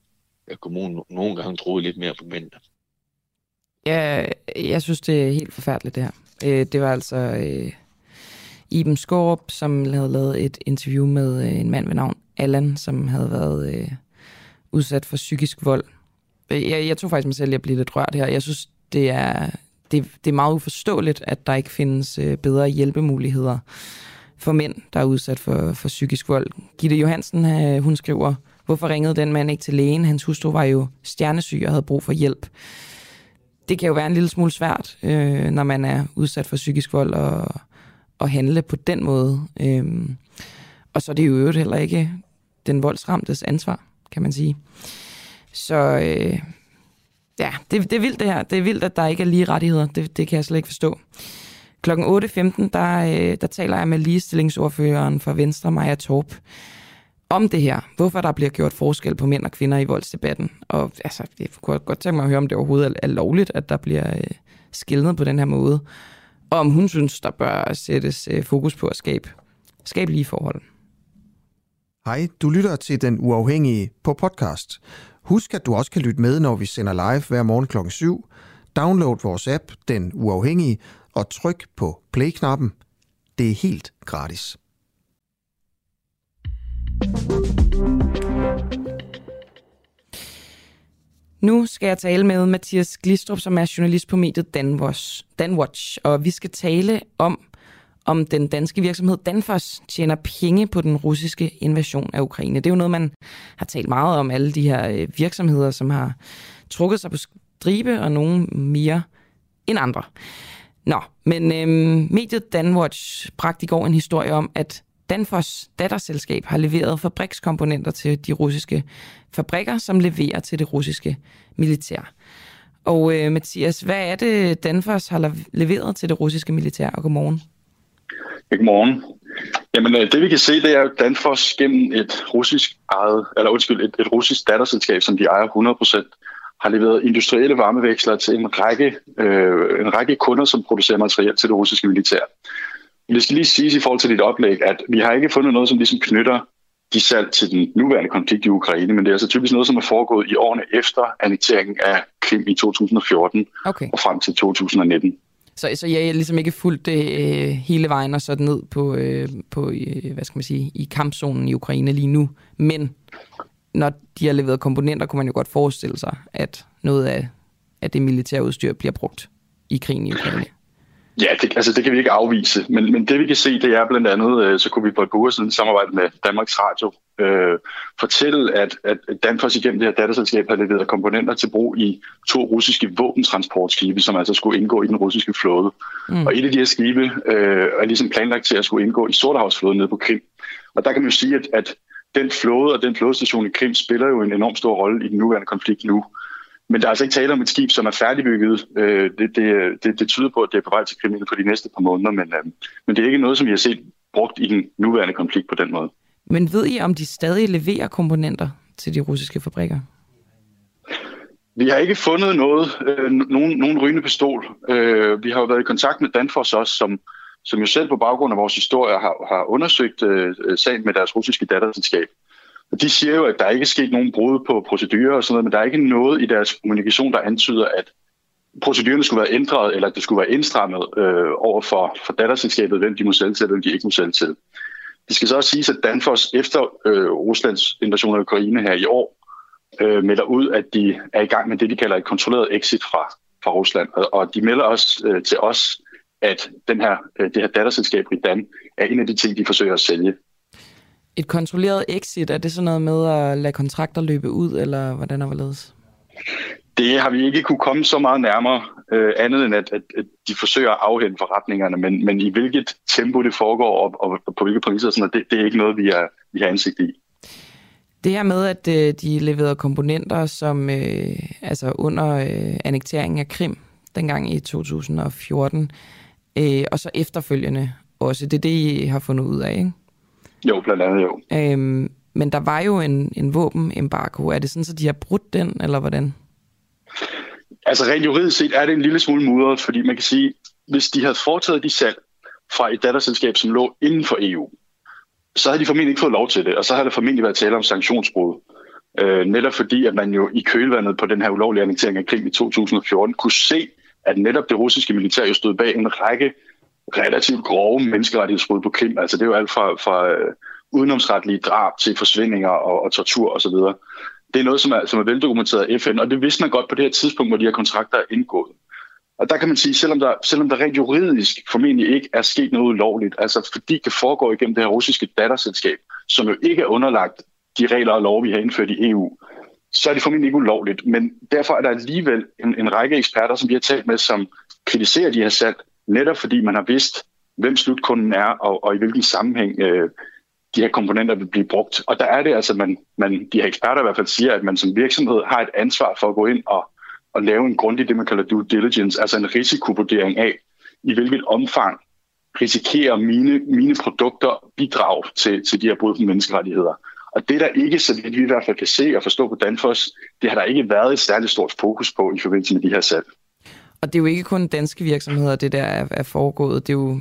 At kommunen nogle gange troede lidt mere på mændene. Ja, jeg synes, det er helt forfærdeligt, det her. Øh, det var altså øh, Iben Skorup, som havde lavet et interview med øh, en mand ved navn Allan, som havde været øh, udsat for psykisk vold. Øh, jeg, jeg tog faktisk mig selv at blive lidt rørt her. Jeg synes, det er, det, det er meget uforståeligt, at der ikke findes øh, bedre hjælpemuligheder for mænd, der er udsat for, for psykisk vold. Gitte Johansen, øh, hun skriver, hvorfor ringede den mand ikke til lægen? Hans hustru var jo stjernesyg og havde brug for hjælp det kan jo være en lille smule svært, øh, når man er udsat for psykisk vold, og, at handle på den måde. Øh, og så er det jo øvrigt heller ikke den voldsramtes ansvar, kan man sige. Så øh, ja, det, det er vildt det her. Det er vildt, at der ikke er lige rettigheder. Det, det kan jeg slet ikke forstå. Klokken 8.15, der, øh, der taler jeg med ligestillingsordføreren for Venstre, Maja Torp om det her. Hvorfor der bliver gjort forskel på mænd og kvinder i voldsdebatten. Og altså, jeg kunne godt tænke mig at høre, om det overhovedet er, er lovligt, at der bliver øh, skildret på den her måde. Og om hun synes, der bør sættes øh, fokus på at skabe, skabe lige forhold. Hej, du lytter til Den Uafhængige på podcast. Husk, at du også kan lytte med, når vi sender live hver morgen kl. 7. Download vores app, Den Uafhængige, og tryk på play-knappen. Det er helt gratis. Nu skal jeg tale med Mathias Glistrup, som er journalist på mediet Danwatch, Danwatch og vi skal tale om, om den danske virksomhed Danfoss tjener penge på den russiske invasion af Ukraine. Det er jo noget, man har talt meget om, alle de her øh, virksomheder, som har trukket sig på stribe, og nogle mere end andre. Nå, men øhm, mediet Danwatch bragte i går en historie om, at Danfoss datterselskab har leveret fabrikskomponenter til de russiske fabrikker, som leverer til det russiske militær. Og øh, Mathias, hvad er det, Danfoss har leveret til det russiske militær? Og godmorgen. Godmorgen. Jamen, øh, det vi kan se, det er, at Danfoss gennem et russisk eget, eller undskyld, et, et russisk datterselskab, som de ejer 100%, har leveret industrielle varmeveksler til en række, øh, en række kunder, som producerer materiel til det russiske militær. Det skal lige siges i forhold til dit oplæg, at vi har ikke fundet noget, som ligesom knytter de salg til den nuværende konflikt i Ukraine, men det er altså typisk noget, som er foregået i årene efter annekteringen af Krim i 2014 okay. og frem til 2019. Så, så jeg er ligesom ikke fuldt det øh, hele vejen og så ned på, øh, på øh, hvad skal man sige, i kampzonen i Ukraine lige nu. Men når de har leveret komponenter, kunne man jo godt forestille sig, at noget af, af det militære udstyr bliver brugt i krigen i Ukraine. Ja, det, altså det kan vi ikke afvise, men, men det vi kan se, det er blandt andet, øh, så kunne vi på et par uger siden samarbejde med Danmarks Radio øh, fortælle, at, at Danfoss igennem det her datterselskab har leveret komponenter til brug i to russiske våbentransportskibe, som altså skulle indgå i den russiske flåde. Mm. Og et af de her skibe øh, er ligesom planlagt til at skulle indgå i Sortehavsflåden nede på Krim. Og der kan man jo sige, at, at den flåde og den flådestation i Krim spiller jo en enorm stor rolle i den nuværende konflikt nu. Men der er altså ikke tale om et skib, som er færdigbygget. Øh, det, det, det, det tyder på, at det er på vej til Krim inden for de næste par måneder, men, øh, men det er ikke noget, som vi har set brugt i den nuværende konflikt på den måde. Men ved I, om de stadig leverer komponenter til de russiske fabrikker? Vi har ikke fundet noget, øh, nogen, nogen rygende pistol. Øh, vi har jo været i kontakt med Danfoss også, som, som jo selv på baggrund af vores historie har, har undersøgt øh, sagen med deres russiske datterselskab. Og de siger jo, at der ikke er sket nogen brud på procedurer og sådan noget, men der er ikke noget i deres kommunikation, der antyder, at procedurerne skulle være ændret, eller at det skulle være indstrammet øh, over for, for datterselskabet, hvem de må sælge til, og hvem de ikke må sælge til. Det skal så også siges, at Danfoss efter øh, Ruslands invasion af Ukraine her i år, øh, melder ud, at de er i gang med det, de kalder et kontrolleret exit fra, fra Rusland. Og, og de melder også øh, til os, at den her, øh, det her datterselskab Ridan er en af de ting, de forsøger at sælge. Et kontrolleret exit, er det sådan noget med at lade kontrakter løbe ud, eller hvordan er det Det har vi ikke kunne komme så meget nærmere, øh, andet end at, at, at de forsøger at afhente forretningerne, men, men i hvilket tempo det foregår, og, og, på hvilke præmisser, sådan, det, det er ikke noget, vi, er, vi har ansigt i. Det her med, at øh, de leverede komponenter, som øh, altså under øh, annekteringen af Krim, dengang i 2014, øh, og så efterfølgende også. Det er det, I har fundet ud af, ikke? Jo, blandt andet jo. Øhm, men der var jo en, en våbenembargo. Er det sådan, at de har brudt den, eller hvordan? Altså rent juridisk set er det en lille smule mudret, fordi man kan sige, hvis de havde foretaget de salg fra et datterselskab, som lå inden for EU, så havde de formentlig ikke fået lov til det, og så havde det formentlig været tale om sanktionsbrud. Øh, netop fordi, at man jo i kølvandet på den her ulovlige annektering af Krim i 2014 kunne se, at netop det russiske militær jo stod bag en række relativt grove menneskerettighedsbrud på Krim. Altså det er jo alt fra, fra øh, udenomsretlige drab til forsvindinger og, og tortur osv. Det er noget, som er, som er veldokumenteret af FN, og det vidste man godt på det her tidspunkt, hvor de her kontrakter er indgået. Og der kan man sige, selvom der, selvom der rent juridisk formentlig ikke er sket noget ulovligt, altså fordi det foregår igennem det her russiske datterselskab, som jo ikke er underlagt de regler og lov, vi har indført i EU, så er det formentlig ikke ulovligt. Men derfor er der alligevel en, en række eksperter, som vi har talt med, som kritiserer de her salg, netop fordi man har vidst, hvem slutkunden er, og, og i hvilken sammenhæng øh, de her komponenter vil blive brugt. Og der er det altså, man, man, de her eksperter i hvert fald siger, at man som virksomhed har et ansvar for at gå ind og, og lave en grundig, det man kalder due diligence, altså en risikovurdering af, i hvilket omfang risikerer mine, mine produkter bidrag til, til de her brud på menneskerettigheder. Og det der ikke, så vidt vi i hvert fald kan se og forstå på Danfoss, det har der ikke været et særligt stort fokus på i forbindelse med de her salg. Og det er jo ikke kun danske virksomheder, det der er, er foregået. Det er jo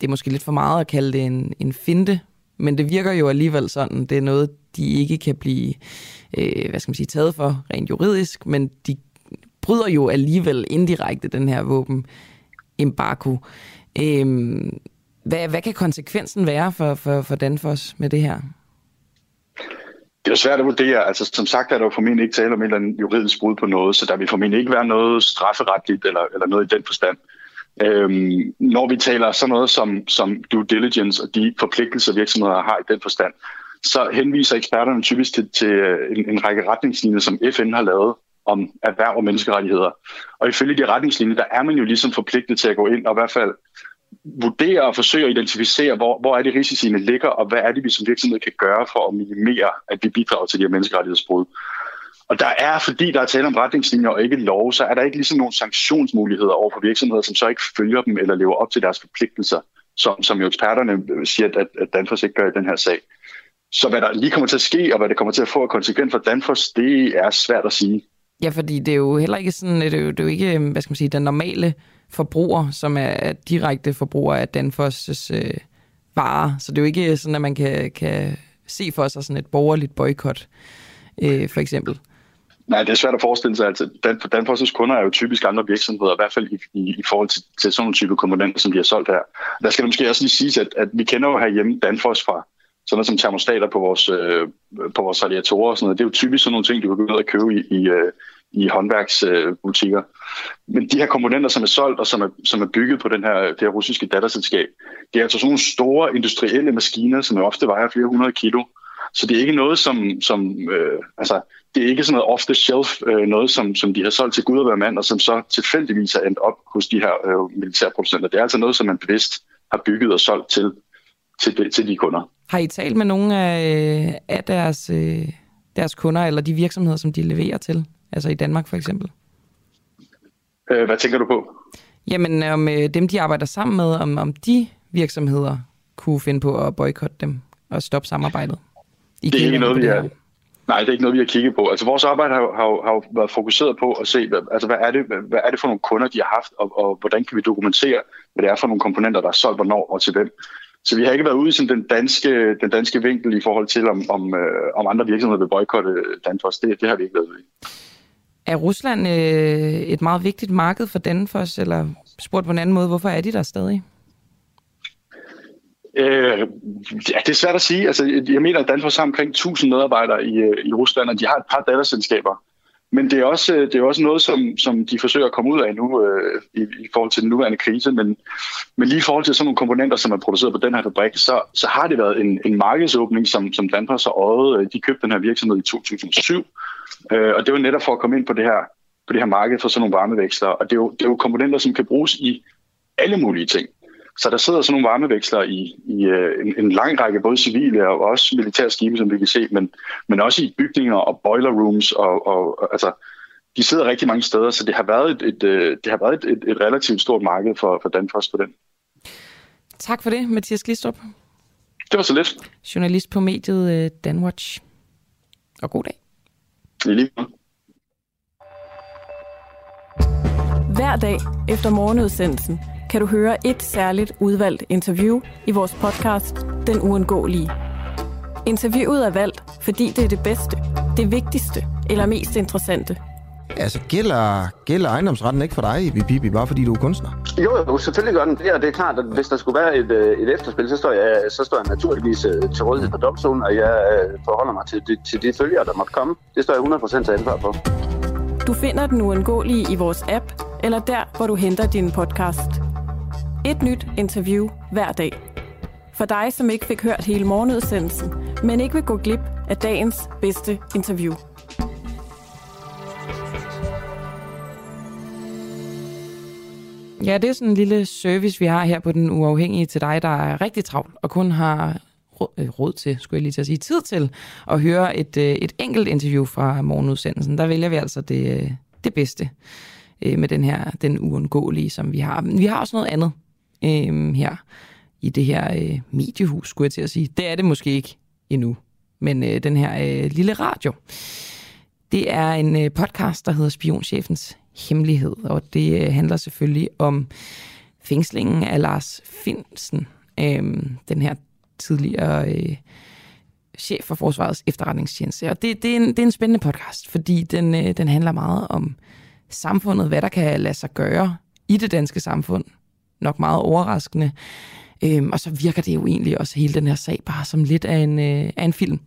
det er måske lidt for meget at kalde det en, en finte, men det virker jo alligevel sådan. Det er noget, de ikke kan blive øh, hvad skal man sige, taget for rent juridisk, men de bryder jo alligevel indirekte den her våben embargo. Øh, hvad, hvad kan konsekvensen være for, for, for Danfoss med det her? Det er svært at vurdere. Altså, som sagt er der jo formentlig ikke tale om et eller andet juridisk brud på noget, så der vil formentlig ikke være noget strafferetligt eller, eller noget i den forstand. Øhm, når vi taler sådan noget som, som due diligence og de forpligtelser, virksomheder har i den forstand, så henviser eksperterne typisk til, til øh, en, en række retningslinjer, som FN har lavet om erhverv og menneskerettigheder. Og ifølge de retningslinjer, der er man jo ligesom forpligtet til at gå ind og i hvert fald vurdere og forsøge at identificere, hvor, hvor er det risiciene ligger, og hvad er det, vi som virksomhed kan gøre for at minimere, at vi bidrager til de her menneskerettighedsbrud. Og der er, fordi der er tale om retningslinjer og ikke lov, så er der ikke ligesom nogle sanktionsmuligheder over for virksomheder, som så ikke følger dem eller lever op til deres forpligtelser, som, som jo eksperterne siger, at, at Danfoss ikke gør i den her sag. Så hvad der lige kommer til at ske, og hvad det kommer til at få af konsekvens for Danfoss, det er svært at sige. Ja, fordi det er jo heller ikke sådan, det er jo, det er jo ikke, hvad skal man sige, den normale forbruger, som er direkte forbruger af Danfoss' øh, varer. Så det er jo ikke sådan, at man kan, kan se for sig sådan et borgerligt boykot, øh, for eksempel. Nej, det er svært at forestille sig. Altså, Dan, kunder er jo typisk andre virksomheder, i hvert fald i, i, i forhold til, til sådan nogle type komponenter, som de har solgt her. Der skal det måske også lige sige, at, at vi kender jo herhjemme Danfoss fra sådan noget som termostater på vores, øh, på vores radiatorer og sådan noget. Det er jo typisk sådan nogle ting, du kan gå ned og købe i, i, øh, i håndværksbutikker. Men de her komponenter, som er solgt og som er, som er bygget på den her, det her russiske datterselskab, det er altså sådan nogle store industrielle maskiner, som ofte vejer flere hundrede kilo. Så det er ikke noget, som, som øh, altså, det er ikke sådan noget off-the-shelf, øh, noget, som, som de har solgt til Gud og hver mand, og som så tilfældigvis er endt op hos de her øh, militærproducenter. Det er altså noget, som man bevidst har bygget og solgt til, til, til de kunder. Har I talt med nogle af, af deres, øh, deres kunder, eller de virksomheder, som de leverer til? Altså i Danmark for eksempel? Øh, hvad tænker du på? Jamen om øh, dem, de arbejder sammen med, om, om de virksomheder kunne finde på at boykotte dem og stoppe samarbejdet. I det er ikke noget, vi har, Nej, det er ikke noget, vi har kigget på. Altså, vores arbejde har, har, har været fokuseret på at se, hvad, altså, hvad, er det, hvad er det for nogle kunder, de har haft, og, og hvordan kan vi dokumentere, hvad det er for nogle komponenter, der er solgt hvornår og til hvem. Så vi har ikke været ude i sådan den danske, den danske vinkel i forhold til, om, om, øh, om andre virksomheder vil boykotte Danfoss. Det, det har vi ikke været ude i. Er Rusland øh, et meget vigtigt marked for Danfoss, eller spurgt på en anden måde, hvorfor er de der stadig? Øh, ja, det er svært at sige. Altså, jeg mener, at Danfoss har omkring 1000 medarbejdere i, øh, i Rusland, og de har et par datterselskaber. Men det er også, øh, det er også noget, som, som de forsøger at komme ud af nu øh, i, i forhold til den nuværende krise. Men, men lige i forhold til sådan nogle komponenter, som er produceret på den her fabrik, så, så har det været en, en markedsåbning, som, som Danfoss har øjet. Øh, de købte den her virksomhed i 2007, øh, og det var netop for at komme ind på det her, på det her marked for sådan nogle varmeveksler. Og det er, jo, det er jo komponenter, som kan bruges i alle mulige ting. Så der sidder sådan nogle varmeveksler i, i øh, en, en lang række både civile og også militære skibe, som vi kan se, men, men også i bygninger og boiler rooms. Og, og, altså, de sidder rigtig mange steder, så det har været et, et, øh, det har været et, et, et relativt stort marked for, for Danfoss på den. Tak for det, Mathias Glistrup. Det var så lidt. Journalist på mediet øh, Danwatch. Og god dag. I lige måde. Hver dag efter morgenudsendelsen kan du høre et særligt udvalgt interview i vores podcast Den Uundgåelige. Interviewet er valgt, fordi det er det bedste, det vigtigste eller mest interessante. Altså, gælder, gælder ejendomsretten ikke for dig, Bibi, bare fordi du er kunstner? Jo, jo, selvfølgelig gør den det, og det er klart, at hvis der skulle være et, øh, et efterspil, så står, jeg, så står jeg naturligvis øh, til rådighed for domstolen, og jeg øh, forholder mig til, de, til de følgere, der måtte komme. Det står jeg 100% til ansvar for. Du finder den uundgåelige i vores app, eller der, hvor du henter din podcast. Et nyt interview hver dag. For dig, som ikke fik hørt hele morgenudsendelsen, men ikke vil gå glip af dagens bedste interview. Ja, det er sådan en lille service, vi har her på Den Uafhængige til dig, der er rigtig travlt og kun har øh, råd, til, skulle jeg lige til at sige, tid til at høre et, øh, et enkelt interview fra morgenudsendelsen. Der vælger vi altså det, øh, det bedste med den her, den uundgåelige, som vi har. Men vi har også noget andet øh, her i det her øh, mediehus, skulle jeg til at sige. Det er det måske ikke endnu, men øh, den her øh, lille radio. Det er en øh, podcast, der hedder Spionchefens Hemmelighed, og det øh, handler selvfølgelig om fængslingen af Lars Finsen, øh, den her tidligere øh, chef for Forsvarets efterretningstjeneste. Og det, det, er en, det er en spændende podcast, fordi den, øh, den handler meget om samfundet, hvad der kan lade sig gøre i det danske samfund. Nok meget overraskende. Øhm, og så virker det jo egentlig også hele den her sag bare som lidt af en, øh, af en film.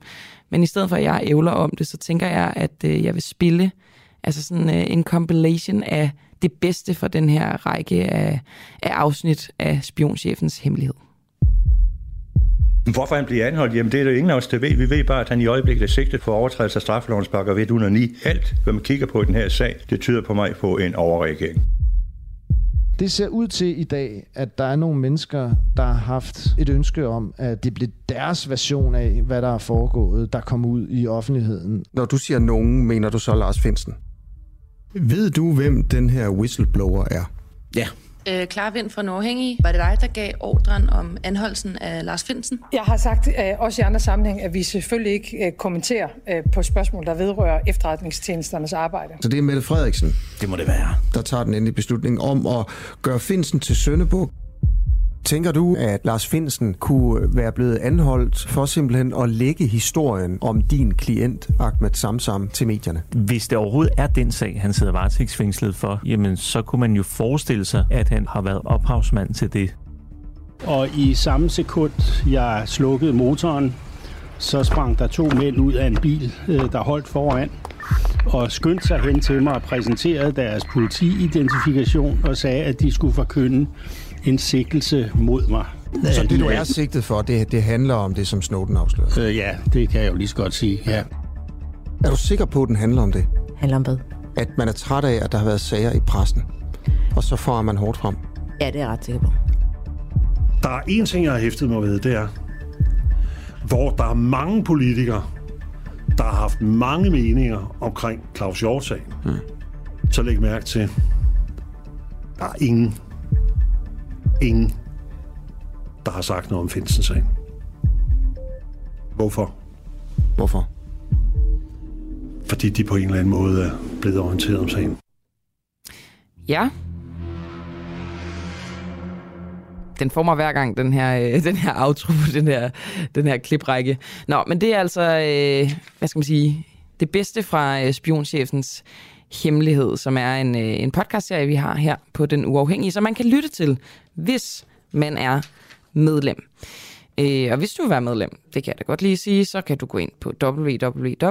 Men i stedet for, at jeg ævler om det, så tænker jeg, at øh, jeg vil spille altså sådan øh, en compilation af det bedste fra den her række af, af afsnit af Spionchefens Hemmelighed. Hvorfor han bliver anholdt? Jamen det er der ingen af os, der ved. Vi ved bare, at han i øjeblikket er sigtet for overtrædelse af straffelovens pakker ved 109. Alt, hvad man kigger på i den her sag, det tyder på mig på en overreagering. Det ser ud til i dag, at der er nogle mennesker, der har haft et ønske om, at det bliver deres version af, hvad der er foregået, der kommer ud i offentligheden. Når du siger nogen, mener du så Lars Finsen? Ved du, hvem den her whistleblower er? Ja. Øh, Klar Vind fra Norhængig. Var det dig, der gav ordren om anholdelsen af Lars Finsen? Jeg har sagt øh, også i andre sammenhæng, at vi selvfølgelig ikke øh, kommenterer øh, på spørgsmål, der vedrører efterretningstjenesternes arbejde. Så det er Mette Frederiksen, Det må det være. der tager den endelige beslutning om at gøre Finsen til Søndebuk. Tænker du, at Lars Finsen kunne være blevet anholdt for simpelthen at lægge historien om din klient, Ahmed Samsam, til medierne? Hvis det overhovedet er den sag, han sidder varetægtsfængslet for, jamen så kunne man jo forestille sig, at han har været ophavsmand til det. Og i samme sekund, jeg slukkede motoren, så sprang der to mænd ud af en bil, øh, der holdt foran, og skyndte sig hen til mig og præsenterede deres politiidentifikation og sagde, at de skulle forkynde en sigtelse mod mig. Så det, du er sigtet for, det, det handler om det, som Snowden afslørede? Øh, ja, det kan jeg jo lige så godt sige, ja. Er du sikker på, at den handler om det? Handler om hvad? At man er træt af, at der har været sager i pressen, og så får man hårdt frem? Ja, det er jeg ret sikker på. Der er en ting, jeg har hæftet mig ved, det er, hvor der er mange politikere, der har haft mange meninger omkring Claus Hjort-sagen. Hmm. Så læg mærke til, der er ingen, ingen, der har sagt noget om Finsen-sagen. Hvorfor? Hvorfor? fordi de på en eller anden måde er blevet orienteret om sagen. Ja. Den får mig hver gang, den her, øh, den her outro den her, den her kliprække. Nå, men det er altså, øh, hvad skal man sige, det bedste fra øh, spionchefens hemmelighed, som er en, øh, en podcastserie, vi har her på Den Uafhængige, som man kan lytte til, hvis man er medlem. Øh, og hvis du vil være medlem, det kan jeg da godt lige sige, så kan du gå ind på www.duah.dk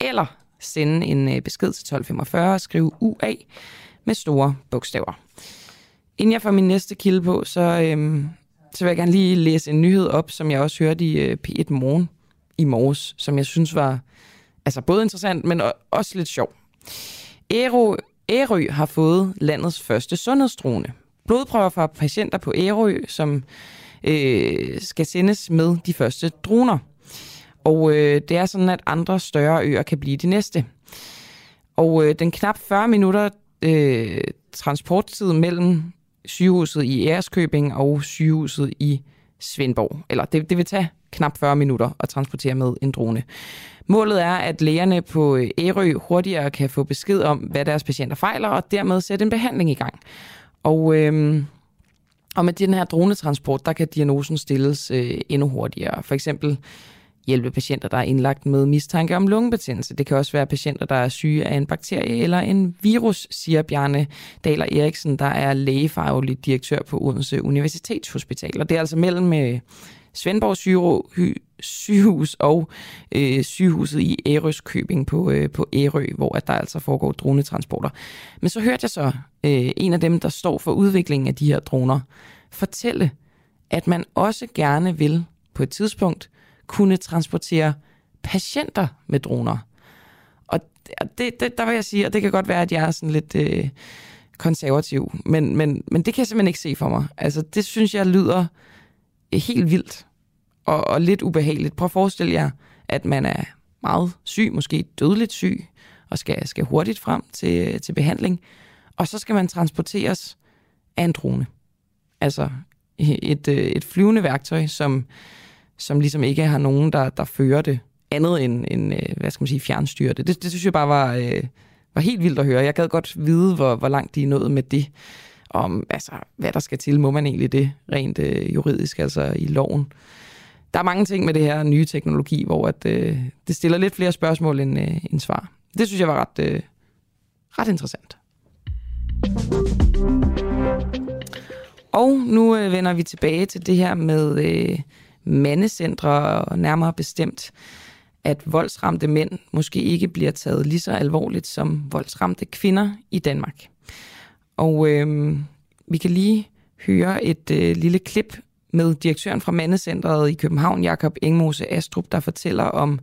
eller sende en øh, besked til 1245 og skrive UA med store bogstaver. Inden jeg får min næste kilde på, så, øhm, så vil jeg gerne lige læse en nyhed op, som jeg også hørte i øh, P1 Morgen i morges, som jeg synes var altså både interessant, men også lidt sjov. Ærø, Ærø har fået landets første sundhedsdrone. Blodprøver fra patienter på Ærø, som øh, skal sendes med de første droner. Og øh, det er sådan, at andre større øer kan blive de næste. Og øh, den knap 40 minutter øh, transporttid mellem sygehuset i Æreskøbing og sygehuset i Svendborg. Eller det, det vil tage knap 40 minutter at transportere med en drone. Målet er, at lægerne på øh, Ærø hurtigere kan få besked om, hvad deres patienter fejler, og dermed sætte en behandling i gang. Og, øhm, og med den her dronetransport, der kan diagnosen stilles øh, endnu hurtigere. For eksempel hjælpe patienter, der er indlagt med mistanke om lungebetændelse. Det kan også være patienter, der er syge af en bakterie eller en virus, siger Bjarne Daler Eriksen, der er lægefaglig direktør på Odense Universitetshospital. Og det er altså mellem øh, Svendborg sygehus og øh, sygehuset i Ærøskøbing på, øh, på Ærø, hvor at der altså foregår dronetransporter. Men så hørte jeg så øh, en af dem, der står for udviklingen af de her droner, fortælle, at man også gerne vil på et tidspunkt kunne transportere patienter med droner. Og det, det, der vil jeg sige, og det kan godt være, at jeg er sådan lidt øh, konservativ, men, men, men det kan jeg simpelthen ikke se for mig. Altså, det synes jeg lyder helt vildt og, og lidt ubehageligt. Prøv at forestille jer, at man er meget syg, måske dødeligt syg, og skal, skal hurtigt frem til, til behandling, og så skal man transporteres af en drone. Altså et, øh, et flyvende værktøj, som som ligesom ikke har nogen, der, der fører det andet end, end øh, hvad skal man sige, fjernstyre det. det. Det synes jeg bare var, øh, var helt vildt at høre. Jeg gad godt vide, hvor, hvor langt de er nået med det. Om, altså, hvad der skal til, må man egentlig det rent øh, juridisk, altså i loven. Der er mange ting med det her nye teknologi, hvor at, øh, det stiller lidt flere spørgsmål end, øh, end svar. Det synes jeg var ret, øh, ret interessant. Og nu øh, vender vi tilbage til det her med... Øh, mandecentre, og nærmere bestemt, at voldsramte mænd måske ikke bliver taget lige så alvorligt som voldsramte kvinder i Danmark. Og øh, vi kan lige høre et øh, lille klip med direktøren fra Mandecentret i København, Jakob Engmose Astrup, der fortæller om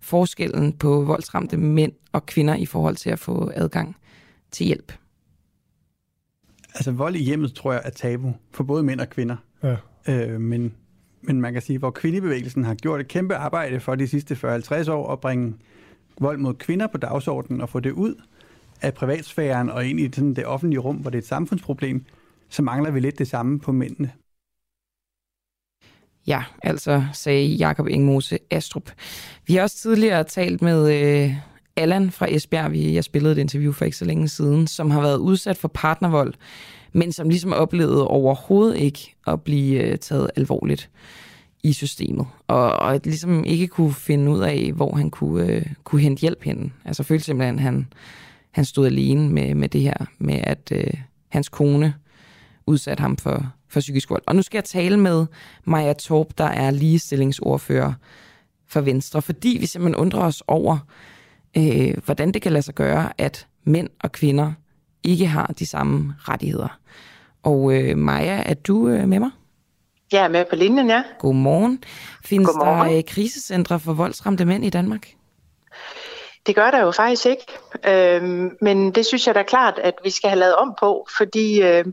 forskellen på voldsramte mænd og kvinder i forhold til at få adgang til hjælp. Altså vold i hjemmet, tror jeg, er tabu for både mænd og kvinder. Ja. Øh, men men man kan sige, hvor kvindebevægelsen har gjort et kæmpe arbejde for de sidste 40-50 år at bringe vold mod kvinder på dagsordenen og få det ud af privatsfæren og ind i sådan det offentlige rum, hvor det er et samfundsproblem, så mangler vi lidt det samme på mændene. Ja, altså sagde Jakob Ingmose Astrup. Vi har også tidligere talt med øh, Allan fra Esbjerg. Vi, jeg spillede et interview for ikke så længe siden, som har været udsat for partnervold men som ligesom oplevede overhovedet ikke at blive øh, taget alvorligt i systemet, og, og ligesom ikke kunne finde ud af, hvor han kunne, øh, kunne hente hjælp hen. Altså følte simpelthen, at han, han stod alene med, med det her, med at øh, hans kone udsatte ham for, for psykisk vold. Og nu skal jeg tale med Maja Torp, der er ligestillingsordfører for Venstre, fordi vi simpelthen undrer os over, øh, hvordan det kan lade sig gøre, at mænd og kvinder ikke har de samme rettigheder. Og øh, Maja, er du øh, med mig? Jeg er med på linjen, ja. Godmorgen. Findes Godmorgen. der øh, krisecentre for voldsramte mænd i Danmark? Det gør der jo faktisk ikke. Øhm, men det synes jeg da klart, at vi skal have lavet om på, fordi øh,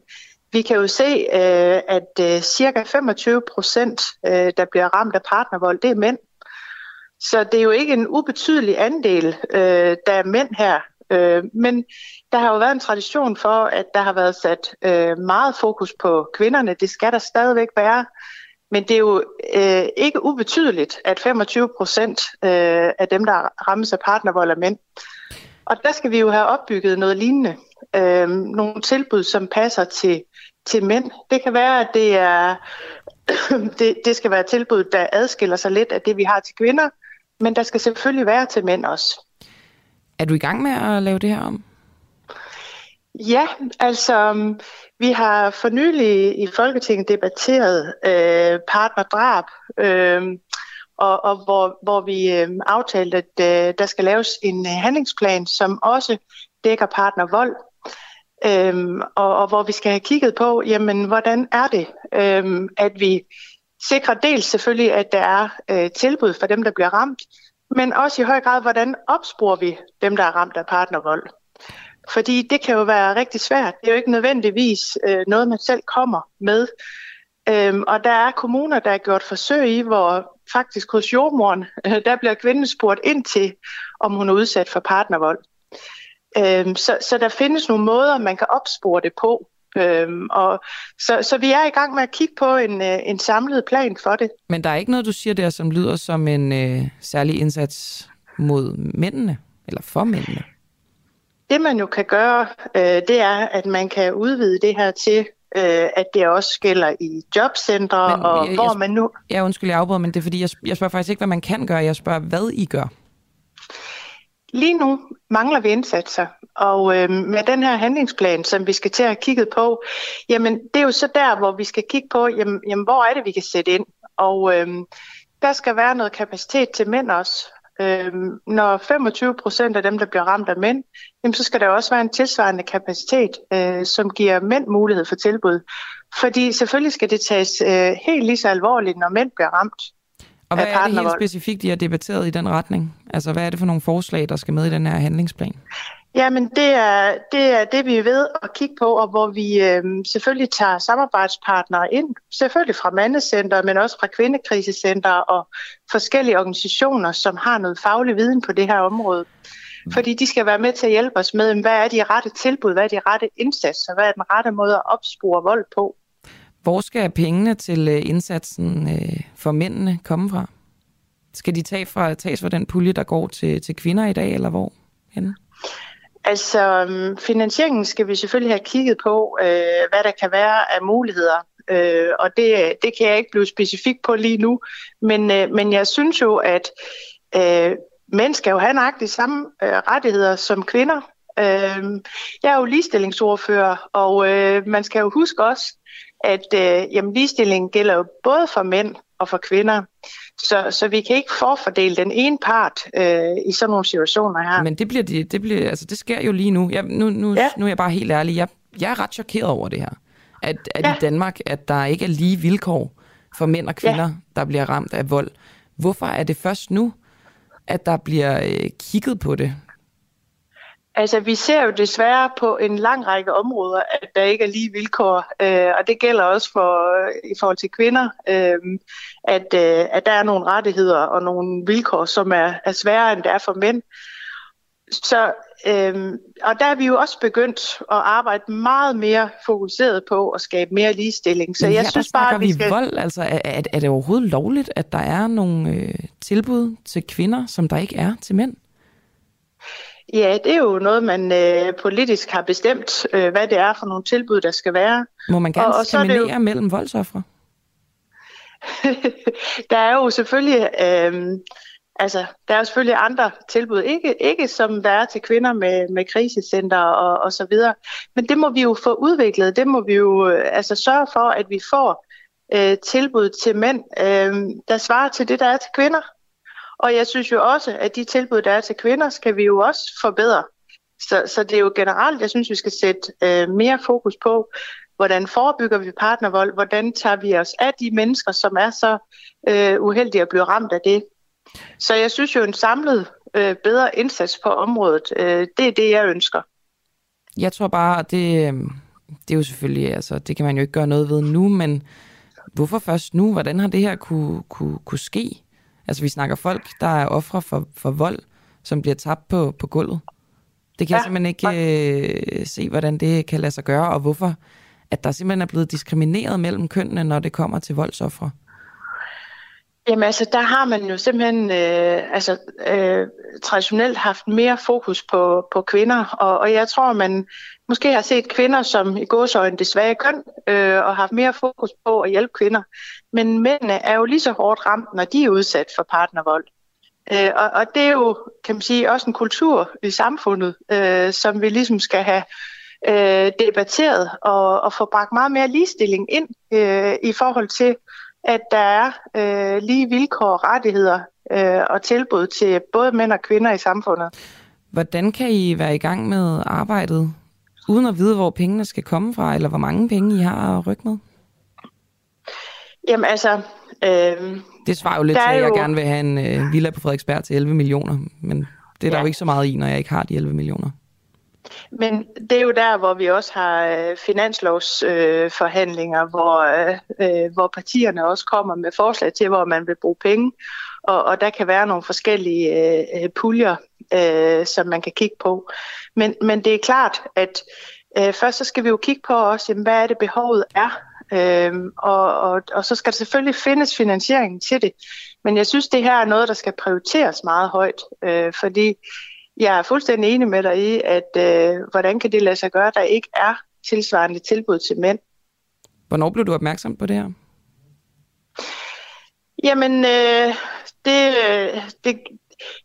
vi kan jo se, øh, at øh, cirka 25 procent, øh, der bliver ramt af partnervold, det er mænd. Så det er jo ikke en ubetydelig andel, øh, der er mænd her. Øh, men der har jo været en tradition for, at der har været sat øh, meget fokus på kvinderne. Det skal der stadigvæk være. Men det er jo øh, ikke ubetydeligt, at 25 procent øh, af dem, der rammes af partnervold, er mænd. Og der skal vi jo have opbygget noget lignende. Øh, nogle tilbud, som passer til, til mænd. Det kan være, at det er det, det skal være tilbud, der adskiller sig lidt af det, vi har til kvinder, men der skal selvfølgelig være til mænd også. Er du i gang med at lave det her om? Ja, altså um, vi har for nylig i Folketinget debatteret øh, partnerdrab, øh, og, og hvor, hvor vi øh, aftalte, at øh, der skal laves en øh, handlingsplan, som også dækker partnervold. øh, og, og hvor vi skal have kigget på, jamen, hvordan er det, øh, at vi sikrer dels selvfølgelig, at der er øh, tilbud for dem, der bliver ramt, men også i høj grad, hvordan opsporer vi dem, der er ramt af partnervold. Fordi det kan jo være rigtig svært. Det er jo ikke nødvendigvis øh, noget, man selv kommer med. Øhm, og der er kommuner, der har gjort forsøg i, hvor faktisk hos jordmoren, øh, der bliver kvinden spurgt ind til, om hun er udsat for partnervold. Øhm, så, så der findes nogle måder, man kan opspore det på. Øhm, og så, så vi er i gang med at kigge på en, øh, en samlet plan for det. Men der er ikke noget, du siger der, som lyder som en øh, særlig indsats mod mændene, eller for mændene? Det man jo kan gøre, øh, det er, at man kan udvide det her til, øh, at det også gælder i jobcentre, men, og jeg, hvor jeg, man nu... Ja, undskyld, jeg afbryder, men det er fordi, jeg, jeg spørger faktisk ikke, hvad man kan gøre, jeg spørger, hvad I gør. Lige nu mangler vi indsatser, og øh, med den her handlingsplan, som vi skal til at have kigget på, jamen det er jo så der, hvor vi skal kigge på, jamen, jamen hvor er det, vi kan sætte ind? Og øh, der skal være noget kapacitet til mænd også. Øh, når 25 procent af dem, der bliver ramt af mænd, jamen, så skal der også være en tilsvarende kapacitet, øh, som giver mænd mulighed for tilbud. Fordi selvfølgelig skal det tages øh, helt lige så alvorligt, når mænd bliver ramt. Og hvad er det helt specifikt, I har debatteret i den retning? Altså, hvad er det for nogle forslag, der skal med i den her handlingsplan? Jamen, det er, det er det, vi er ved at kigge på, og hvor vi øh, selvfølgelig tager samarbejdspartnere ind, selvfølgelig fra mandecenter, men også fra kvindekrisecenter og forskellige organisationer, som har noget faglig viden på det her område. Fordi de skal være med til at hjælpe os med, hvad er de rette tilbud, hvad er de rette indsatser, hvad er den rette måde at opspore vold på. Hvor skal pengene til øh, indsatsen øh, for mændene komme fra? Skal de tage fra, tages fra den pulje, der går til, til kvinder i dag, eller hvor henne? Altså, øhm, finansieringen skal vi selvfølgelig have kigget på, øh, hvad der kan være af muligheder. Øh, og det, det kan jeg ikke blive specifik på lige nu. Men, øh, men jeg synes jo, at øh, mænd skal jo have nøjagtigt samme øh, rettigheder som kvinder. Øh, jeg er jo ligestillingsordfører, og øh, man skal jo huske også, at øh, jamen, ligestilling gælder jo både for mænd og for kvinder. Så, så vi kan ikke forfordele den ene part øh, i sådan nogle situationer her. Men det, bliver det, det, bliver, altså, det sker jo lige nu. Jeg, nu, nu, ja. nu er jeg bare helt ærlig. Jeg, jeg er ret chokeret over det her. At, at ja. i Danmark, at der ikke er lige vilkår for mænd og kvinder, ja. der bliver ramt af vold. Hvorfor er det først nu, at der bliver øh, kigget på det? Altså, vi ser jo desværre på en lang række områder, at der ikke er lige vilkår, øh, og det gælder også for i forhold til kvinder, øh, at, øh, at der er nogle rettigheder og nogle vilkår, som er, er sværere end det er for mænd. Så, øh, og der er vi jo også begyndt at arbejde meget mere fokuseret på at skabe mere ligestilling. Så jeg her, synes bare, at vi skal... vold. Altså, er, er det overhovedet lovligt, at der er nogle øh, tilbud til kvinder, som der ikke er til mænd? Ja, det er jo noget, man øh, politisk har bestemt, øh, hvad det er for nogle tilbud, der skal være. Må man gerne og, diskriminere jo... mellem voldsoffre? der er jo selvfølgelig, øh, altså, der er jo selvfølgelig andre tilbud, ikke, ikke som der er til kvinder med, med krisecenter og, og så videre. Men det må vi jo få udviklet. Det må vi jo øh, altså, sørge for, at vi får øh, tilbud til mænd, øh, der svarer til det, der er til kvinder. Og jeg synes jo også, at de tilbud, der er til kvinder, skal vi jo også forbedre. Så, så det er jo generelt, jeg synes, vi skal sætte øh, mere fokus på, hvordan forebygger vi partnervold, hvordan tager vi os af de mennesker, som er så øh, uheldige at blive ramt af det. Så jeg synes jo, en samlet øh, bedre indsats på området, øh, det er det, jeg ønsker. Jeg tror bare, det, øh, det er jo selvfølgelig, altså det kan man jo ikke gøre noget ved nu, men hvorfor først nu? Hvordan har det her kunne, kunne, kunne ske? Altså vi snakker folk, der er ofre for, for vold, som bliver tabt på, på gulvet. Det kan ja. jeg simpelthen ikke øh, se, hvordan det kan lade sig gøre, og hvorfor at der simpelthen er blevet diskrimineret mellem kønnene, når det kommer til voldsoffre. Jamen altså, der har man jo simpelthen øh, altså, øh, traditionelt haft mere fokus på, på kvinder, og, og jeg tror, man måske har set kvinder som i gåsøjne det svage køn, øh, og haft mere fokus på at hjælpe kvinder. Men mændene er jo lige så hårdt ramt, når de er udsat for partnervold. Øh, og, og det er jo, kan man sige, også en kultur i samfundet, øh, som vi ligesom skal have øh, debatteret og, og få bragt meget mere ligestilling ind øh, i forhold til, at der er øh, lige vilkår, rettigheder øh, og tilbud til både mænd og kvinder i samfundet. Hvordan kan I være i gang med arbejdet, uden at vide, hvor pengene skal komme fra, eller hvor mange penge I har at rykke med? Jamen altså... Øh, det svarer jo lidt til, at jeg jo... gerne vil have en øh, villa på Frederiksberg til 11 millioner, men det er ja. der jo ikke så meget i, når jeg ikke har de 11 millioner. Men det er jo der, hvor vi også har øh, finanslovsforhandlinger, øh, hvor, øh, hvor partierne også kommer med forslag til, hvor man vil bruge penge. Og, og der kan være nogle forskellige øh, øh, puljer, øh, som man kan kigge på. Men, men det er klart, at øh, først så skal vi jo kigge på også, jamen, hvad er det behovet er. Øhm, og, og, og så skal der selvfølgelig findes finansiering til det. Men jeg synes, det her er noget, der skal prioriteres meget højt, øh, fordi jeg er fuldstændig enig med dig i, at øh, hvordan kan det lade sig gøre, at der ikke er tilsvarende tilbud til mænd. Hvornår blev du opmærksom på det her? Jamen, øh, det, det,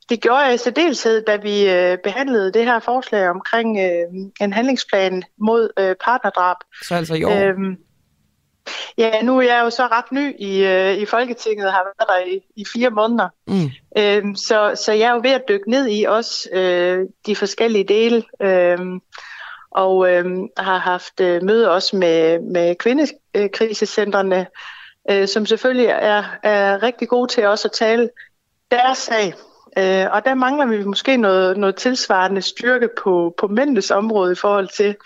det gjorde jeg i særdeleshed, da vi øh, behandlede det her forslag omkring øh, en handlingsplan mod øh, partnerdrab. Så altså i år? Øhm, Ja, nu er jeg jo så ret ny i, øh, i Folketinget har været der i, i fire måneder. Mm. Øhm, så, så jeg er jo ved at dykke ned i også øh, de forskellige dele. Øhm, og øh, har haft øh, møde også med, med kvindekrisecentrene, øh, som selvfølgelig er, er rigtig gode til også at tale deres sag. Øh, og der mangler vi måske noget, noget tilsvarende styrke på, på mændenes område i forhold til,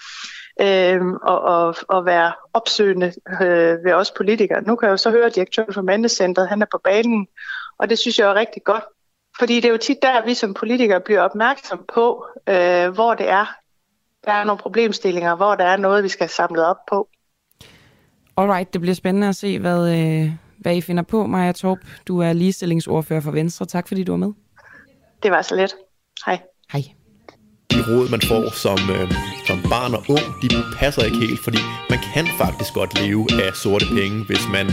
øh, og, og, og være opsøgende øh, ved os politikere. Nu kan jeg jo så høre, at direktøren for Mandecentret, han er på banen, og det synes jeg er rigtig godt. Fordi det er jo tit der, vi som politikere bliver opmærksom på, øh, hvor det er, der er nogle problemstillinger, hvor der er noget, vi skal have samlet op på. Alright, det bliver spændende at se, hvad, øh, hvad I finder på. Maja Torp, du er ligestillingsordfører for Venstre. Tak fordi du var med. Det var så let. Hej. Hej de råd, man får som, øh, som barn og ung, de passer ikke helt, fordi man kan faktisk godt leve af sorte penge, hvis man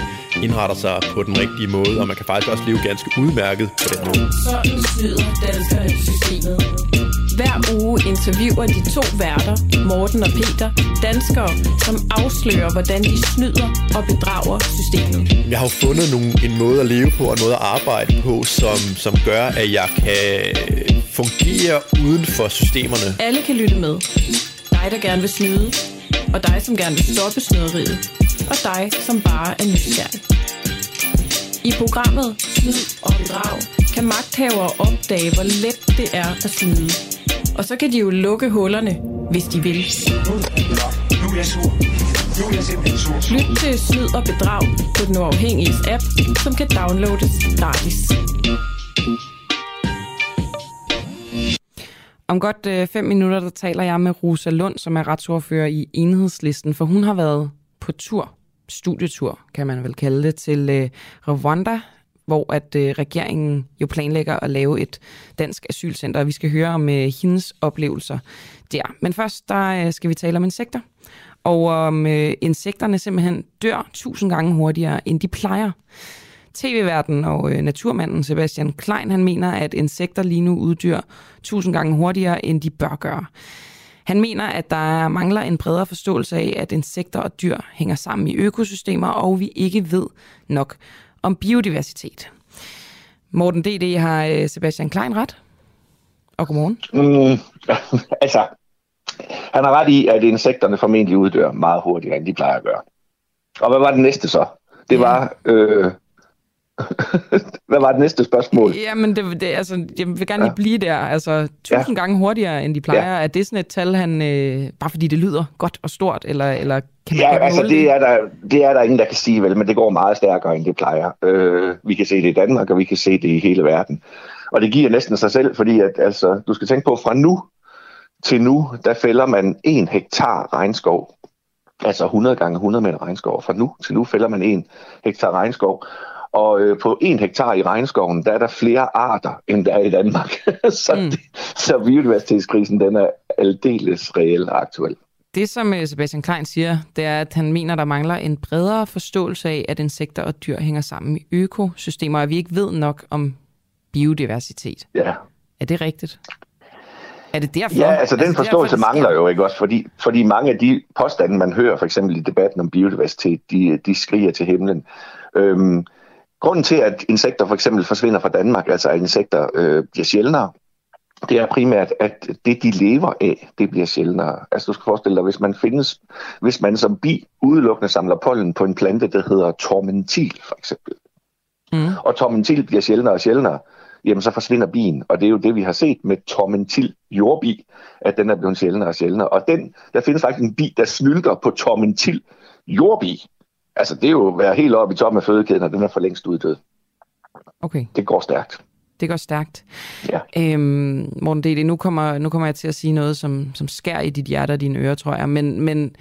indretter sig på den rigtige måde, og man kan faktisk også leve ganske udmærket på den måde. Sådan snyder danskerne systemet. Hver uge interviewer de to værter, Morten og Peter, danskere, som afslører, hvordan de snyder og bedrager systemet. Jeg har jo fundet nogle, en måde at leve på og noget at arbejde på, som, som gør, at jeg kan fungere uden for systemerne. Alle kan lytte med. Dig, der gerne vil snyde, og dig, som gerne vil stoppe snyderiet, og dig, som bare er nysgerrig. I programmet Snyd og Bedrag kan magthavere opdage, hvor let det er at snyde. Og så kan de jo lukke hullerne, hvis de vil. Lyt til Snyd og Bedrag på den uafhængige app, som kan downloades gratis. Om godt øh, fem minutter, der taler jeg med Rosa Lund, som er retsordfører i Enhedslisten, for hun har været på tur, studietur kan man vel kalde det, til øh, Rwanda, hvor at øh, regeringen jo planlægger at lave et dansk asylcenter, og vi skal høre om øh, hendes oplevelser der. Men først der øh, skal vi tale om insekter, og om øh, insekterne simpelthen dør tusind gange hurtigere, end de plejer. TV-verden og øh, naturmanden Sebastian Klein, han mener, at insekter lige nu uddyr tusind gange hurtigere, end de bør gøre. Han mener, at der mangler en bredere forståelse af, at insekter og dyr hænger sammen i økosystemer, og vi ikke ved nok om biodiversitet. Morten D.D. har øh, Sebastian Klein ret? Og godmorgen. Mm, altså, han har ret i, at insekterne formentlig uddør meget hurtigere, end de plejer at gøre. Og hvad var det næste så? Det var øh, Hvad var det næste spørgsmål? Jamen, det, det, altså, jeg vil gerne lige ja. blive der. Altså, tusind ja. gange hurtigere, end de plejer. Ja. Er det sådan et tal, han, øh, bare fordi det lyder godt og stort, eller, eller kan man Ja, altså, det er, der, det er der ingen, der kan sige, vel, men det går meget stærkere, end det plejer. Øh, vi kan se det i Danmark, og vi kan se det i hele verden. Og det giver næsten sig selv, fordi at, altså, du skal tænke på, fra nu til nu, der fælder man en hektar regnskov. Altså 100 gange 100 meter regnskov. Fra nu til nu fælder man en hektar regnskov. Og øh, på en hektar i regnskoven, der er der flere arter, end der er i Danmark. så, mm. det, så biodiversitetskrisen, den er aldeles reel og aktuel. Det, som øh, Sebastian Klein siger, det er, at han mener, der mangler en bredere forståelse af, at insekter og dyr hænger sammen i økosystemer, og at vi ikke ved nok om biodiversitet. Ja. Er det rigtigt? Er det derfor? Ja, altså den altså, forståelse derfor, mangler jo ikke også, fordi, fordi mange af de påstande, man hører for eksempel i debatten om biodiversitet, de, de skriger til himlen. Øhm, grunden til, at insekter for eksempel forsvinder fra Danmark, altså at insekter øh, bliver sjældnere, det er primært, at det, de lever af, det bliver sjældnere. Altså du skal forestille dig, hvis man findes, hvis man som bi udelukkende samler pollen på en plante, der hedder tormentil, for eksempel. Mm. Og tormentil bliver sjældnere og sjældnere, jamen så forsvinder bien. Og det er jo det, vi har set med tormentil jordbi, at den er blevet sjældnere og sjældnere. Og den, der findes faktisk en bi, der snylter på tormentil jordbi. Altså det er jo at være helt oppe i toppen af fødekæden, og den er for længst uddød. Okay. Det går stærkt. Det går stærkt. Ja. Øhm, Morten Dede, nu kommer, nu kommer jeg til at sige noget, som, som skær i dit hjerte og dine ører, tror jeg. Men, men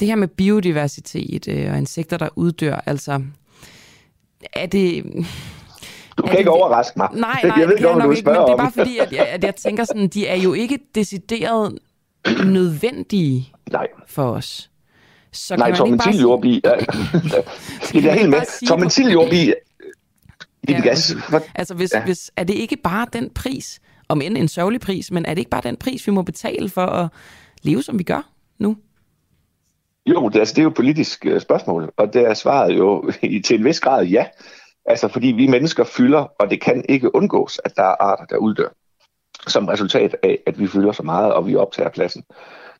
det her med biodiversitet øh, og insekter, der uddør, altså, er det... Du kan ikke overraske mig. Nej, nej, jeg ved det ikke, jeg nok ikke, men det er bare om. fordi, at jeg, at jeg tænker sådan, de er jo ikke decideret nødvendige nej. for os. Så nej, ikke bare tormentil ja. det er helt med. Tormentil jordbi, det er gas. Altså, hvis, Ja. hvis, er det ikke bare den pris, om end en sørgelig pris, men er det ikke bare den pris, vi må betale for at leve, som vi gør nu? Jo, det, altså, det er jo et politisk øh, spørgsmål, og det er svaret jo i, til en vis grad ja. Altså fordi vi mennesker fylder, og det kan ikke undgås, at der er arter, der uddør, som resultat af, at vi fylder så meget, og vi optager pladsen.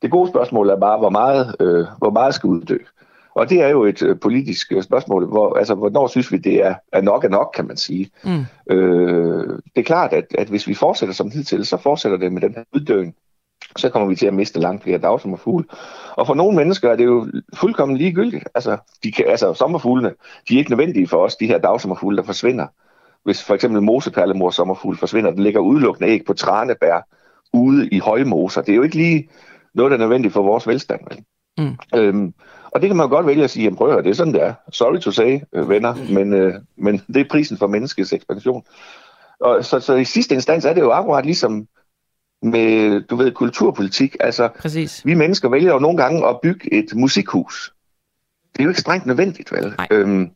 Det gode spørgsmål er bare, hvor meget, øh, hvor meget skal uddø. Og det er jo et øh, politisk øh, spørgsmål, hvor, altså, hvornår synes vi, det er, er nok er nok, kan man sige. Mm. Øh, det er klart, at, at hvis vi fortsætter som hidtil, så fortsætter det med den her uddøen. Så kommer vi til at miste langt flere dagsommerfugle. Og for nogle mennesker er det jo fuldkommen ligegyldigt. Altså, de kan, altså sommerfuglene, de er ikke nødvendige for os, de her dagsommerfugle, der forsvinder. Hvis for eksempel moseperlemors sommerfugl forsvinder, den ligger udelukkende æg på tranebær ude i højmoser. Det er jo ikke lige noget, der er nødvendigt for vores velstand. Vel? Mm. Øhm, og det kan man jo godt vælge at sige, jamen prøv at høre, det er sådan, det er. Sorry to say, øh, venner, men, øh, men det er prisen for menneskets ekspansion. Og så, så i sidste instans er det jo akkurat ligesom med, du ved, kulturpolitik. Altså, Præcis. vi mennesker vælger jo nogle gange at bygge et musikhus. Det er jo ikke strengt nødvendigt, vel? Øhm,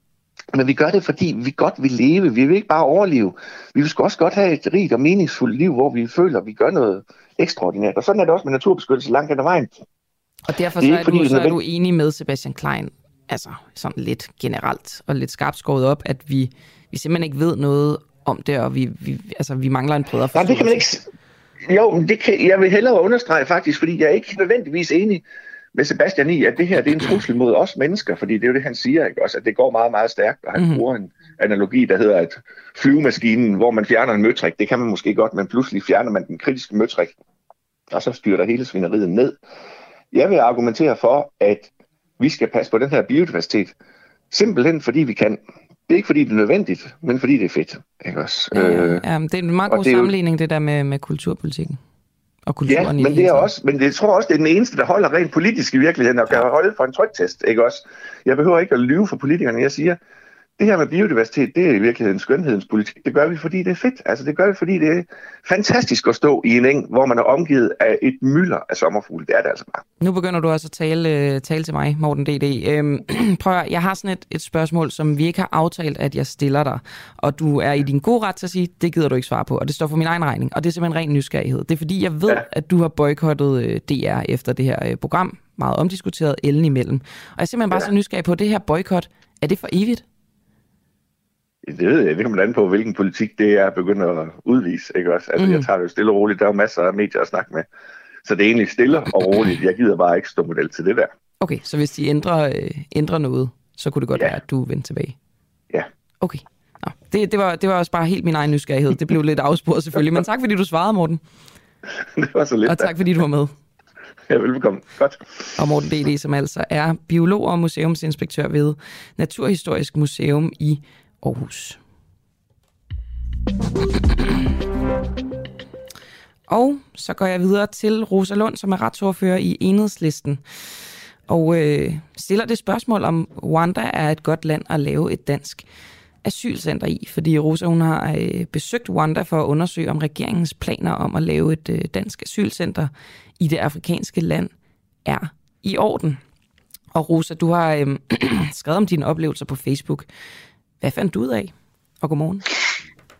men vi gør det, fordi vi godt vil leve. Vi vil ikke bare overleve. Vi vil også godt have et rigt og meningsfuldt liv, hvor vi føler, at vi gør noget ekstraordinært. Og sådan er det også med naturbeskyttelse langt hen ad vejen. Og derfor er så er, ikke, fordi du, så er er du enig med Sebastian Klein, altså sådan lidt generelt og lidt skarpt skåret op, at vi, vi simpelthen ikke ved noget om det, og vi, vi, altså, vi mangler en bredere Nej, det kan man ikke... Jo, det kan, jeg vil hellere understrege faktisk, fordi jeg er ikke nødvendigvis enig med Sebastian i, at det her det er en trussel mod os mennesker, fordi det er jo det, han siger, ikke? Også, at det går meget, meget stærkt, og han mm-hmm. bruger en analogi, der hedder, at flyvemaskinen, hvor man fjerner en møtrik, det kan man måske godt, men pludselig fjerner man den kritiske møtrik, og så styrter hele svineriet ned. Jeg vil argumentere for, at vi skal passe på den her biodiversitet, simpelthen fordi vi kan. Det er ikke fordi, det er nødvendigt, men fordi det er fedt. Ikke også? Ja, Øh, ja, det er en meget god det er jo- sammenligning, det der med, med kulturpolitikken. Og kulturen Ja, men det er også, men det, jeg tror også, det er den eneste, der holder rent politisk i virkeligheden, og kan holde for en trygtest, ikke også? Jeg behøver ikke at lyve for politikerne. Jeg siger, det her med biodiversitet, det er i virkeligheden skønhedens politik. Det gør vi, fordi det er fedt. Altså, det gør vi, fordi det er fantastisk at stå i en eng, hvor man er omgivet af et mylder af sommerfugle. Det er det altså bare. Nu begynder du også at tale, øh, tale til mig, Morten D.D. Øhm, prøv at, jeg har sådan et, et spørgsmål, som vi ikke har aftalt, at jeg stiller dig. Og du er i din gode ret til at sige, det gider du ikke svare på. Og det står for min egen regning. Og det er simpelthen ren nysgerrighed. Det er fordi, jeg ved, ja. at du har boykottet øh, DR efter det her øh, program. Meget omdiskuteret, ellen imellem. Og jeg er simpelthen bare ja. så nysgerrig på, det her boykot, er det for evigt? Det ved jeg, det kommer an på, hvilken politik det er begyndt at udvise, ikke også? Altså, mm. jeg tager det jo stille og roligt. Der er jo masser af medier at snakke med. Så det er egentlig stille og roligt. Jeg gider bare ikke stå model til det der. Okay, så hvis de ændrer, øh, ændrer noget, så kunne det godt ja. være, at du vendte tilbage? Ja. Okay. Nå, det, det, var, det var også bare helt min egen nysgerrighed. Det blev lidt afsporet selvfølgelig, men tak fordi du svarede, Morten. det var så lidt. Og tak fordi du var med. Ja, velbekomme. Godt. Og Morten D.D., som altså er biolog og museumsinspektør ved Naturhistorisk Museum i Aarhus. Og så går jeg videre til Rosa Lund, som er retsordfører i Enhedslisten. Og øh, stiller det spørgsmål, om Rwanda er et godt land at lave et dansk asylcenter i, fordi Rosa hun har øh, besøgt Rwanda for at undersøge, om regeringens planer om at lave et øh, dansk asylcenter i det afrikanske land er i orden. Og Rosa, du har øh, skrevet om dine oplevelser på Facebook. Hvad fandt du ud af? Og godmorgen.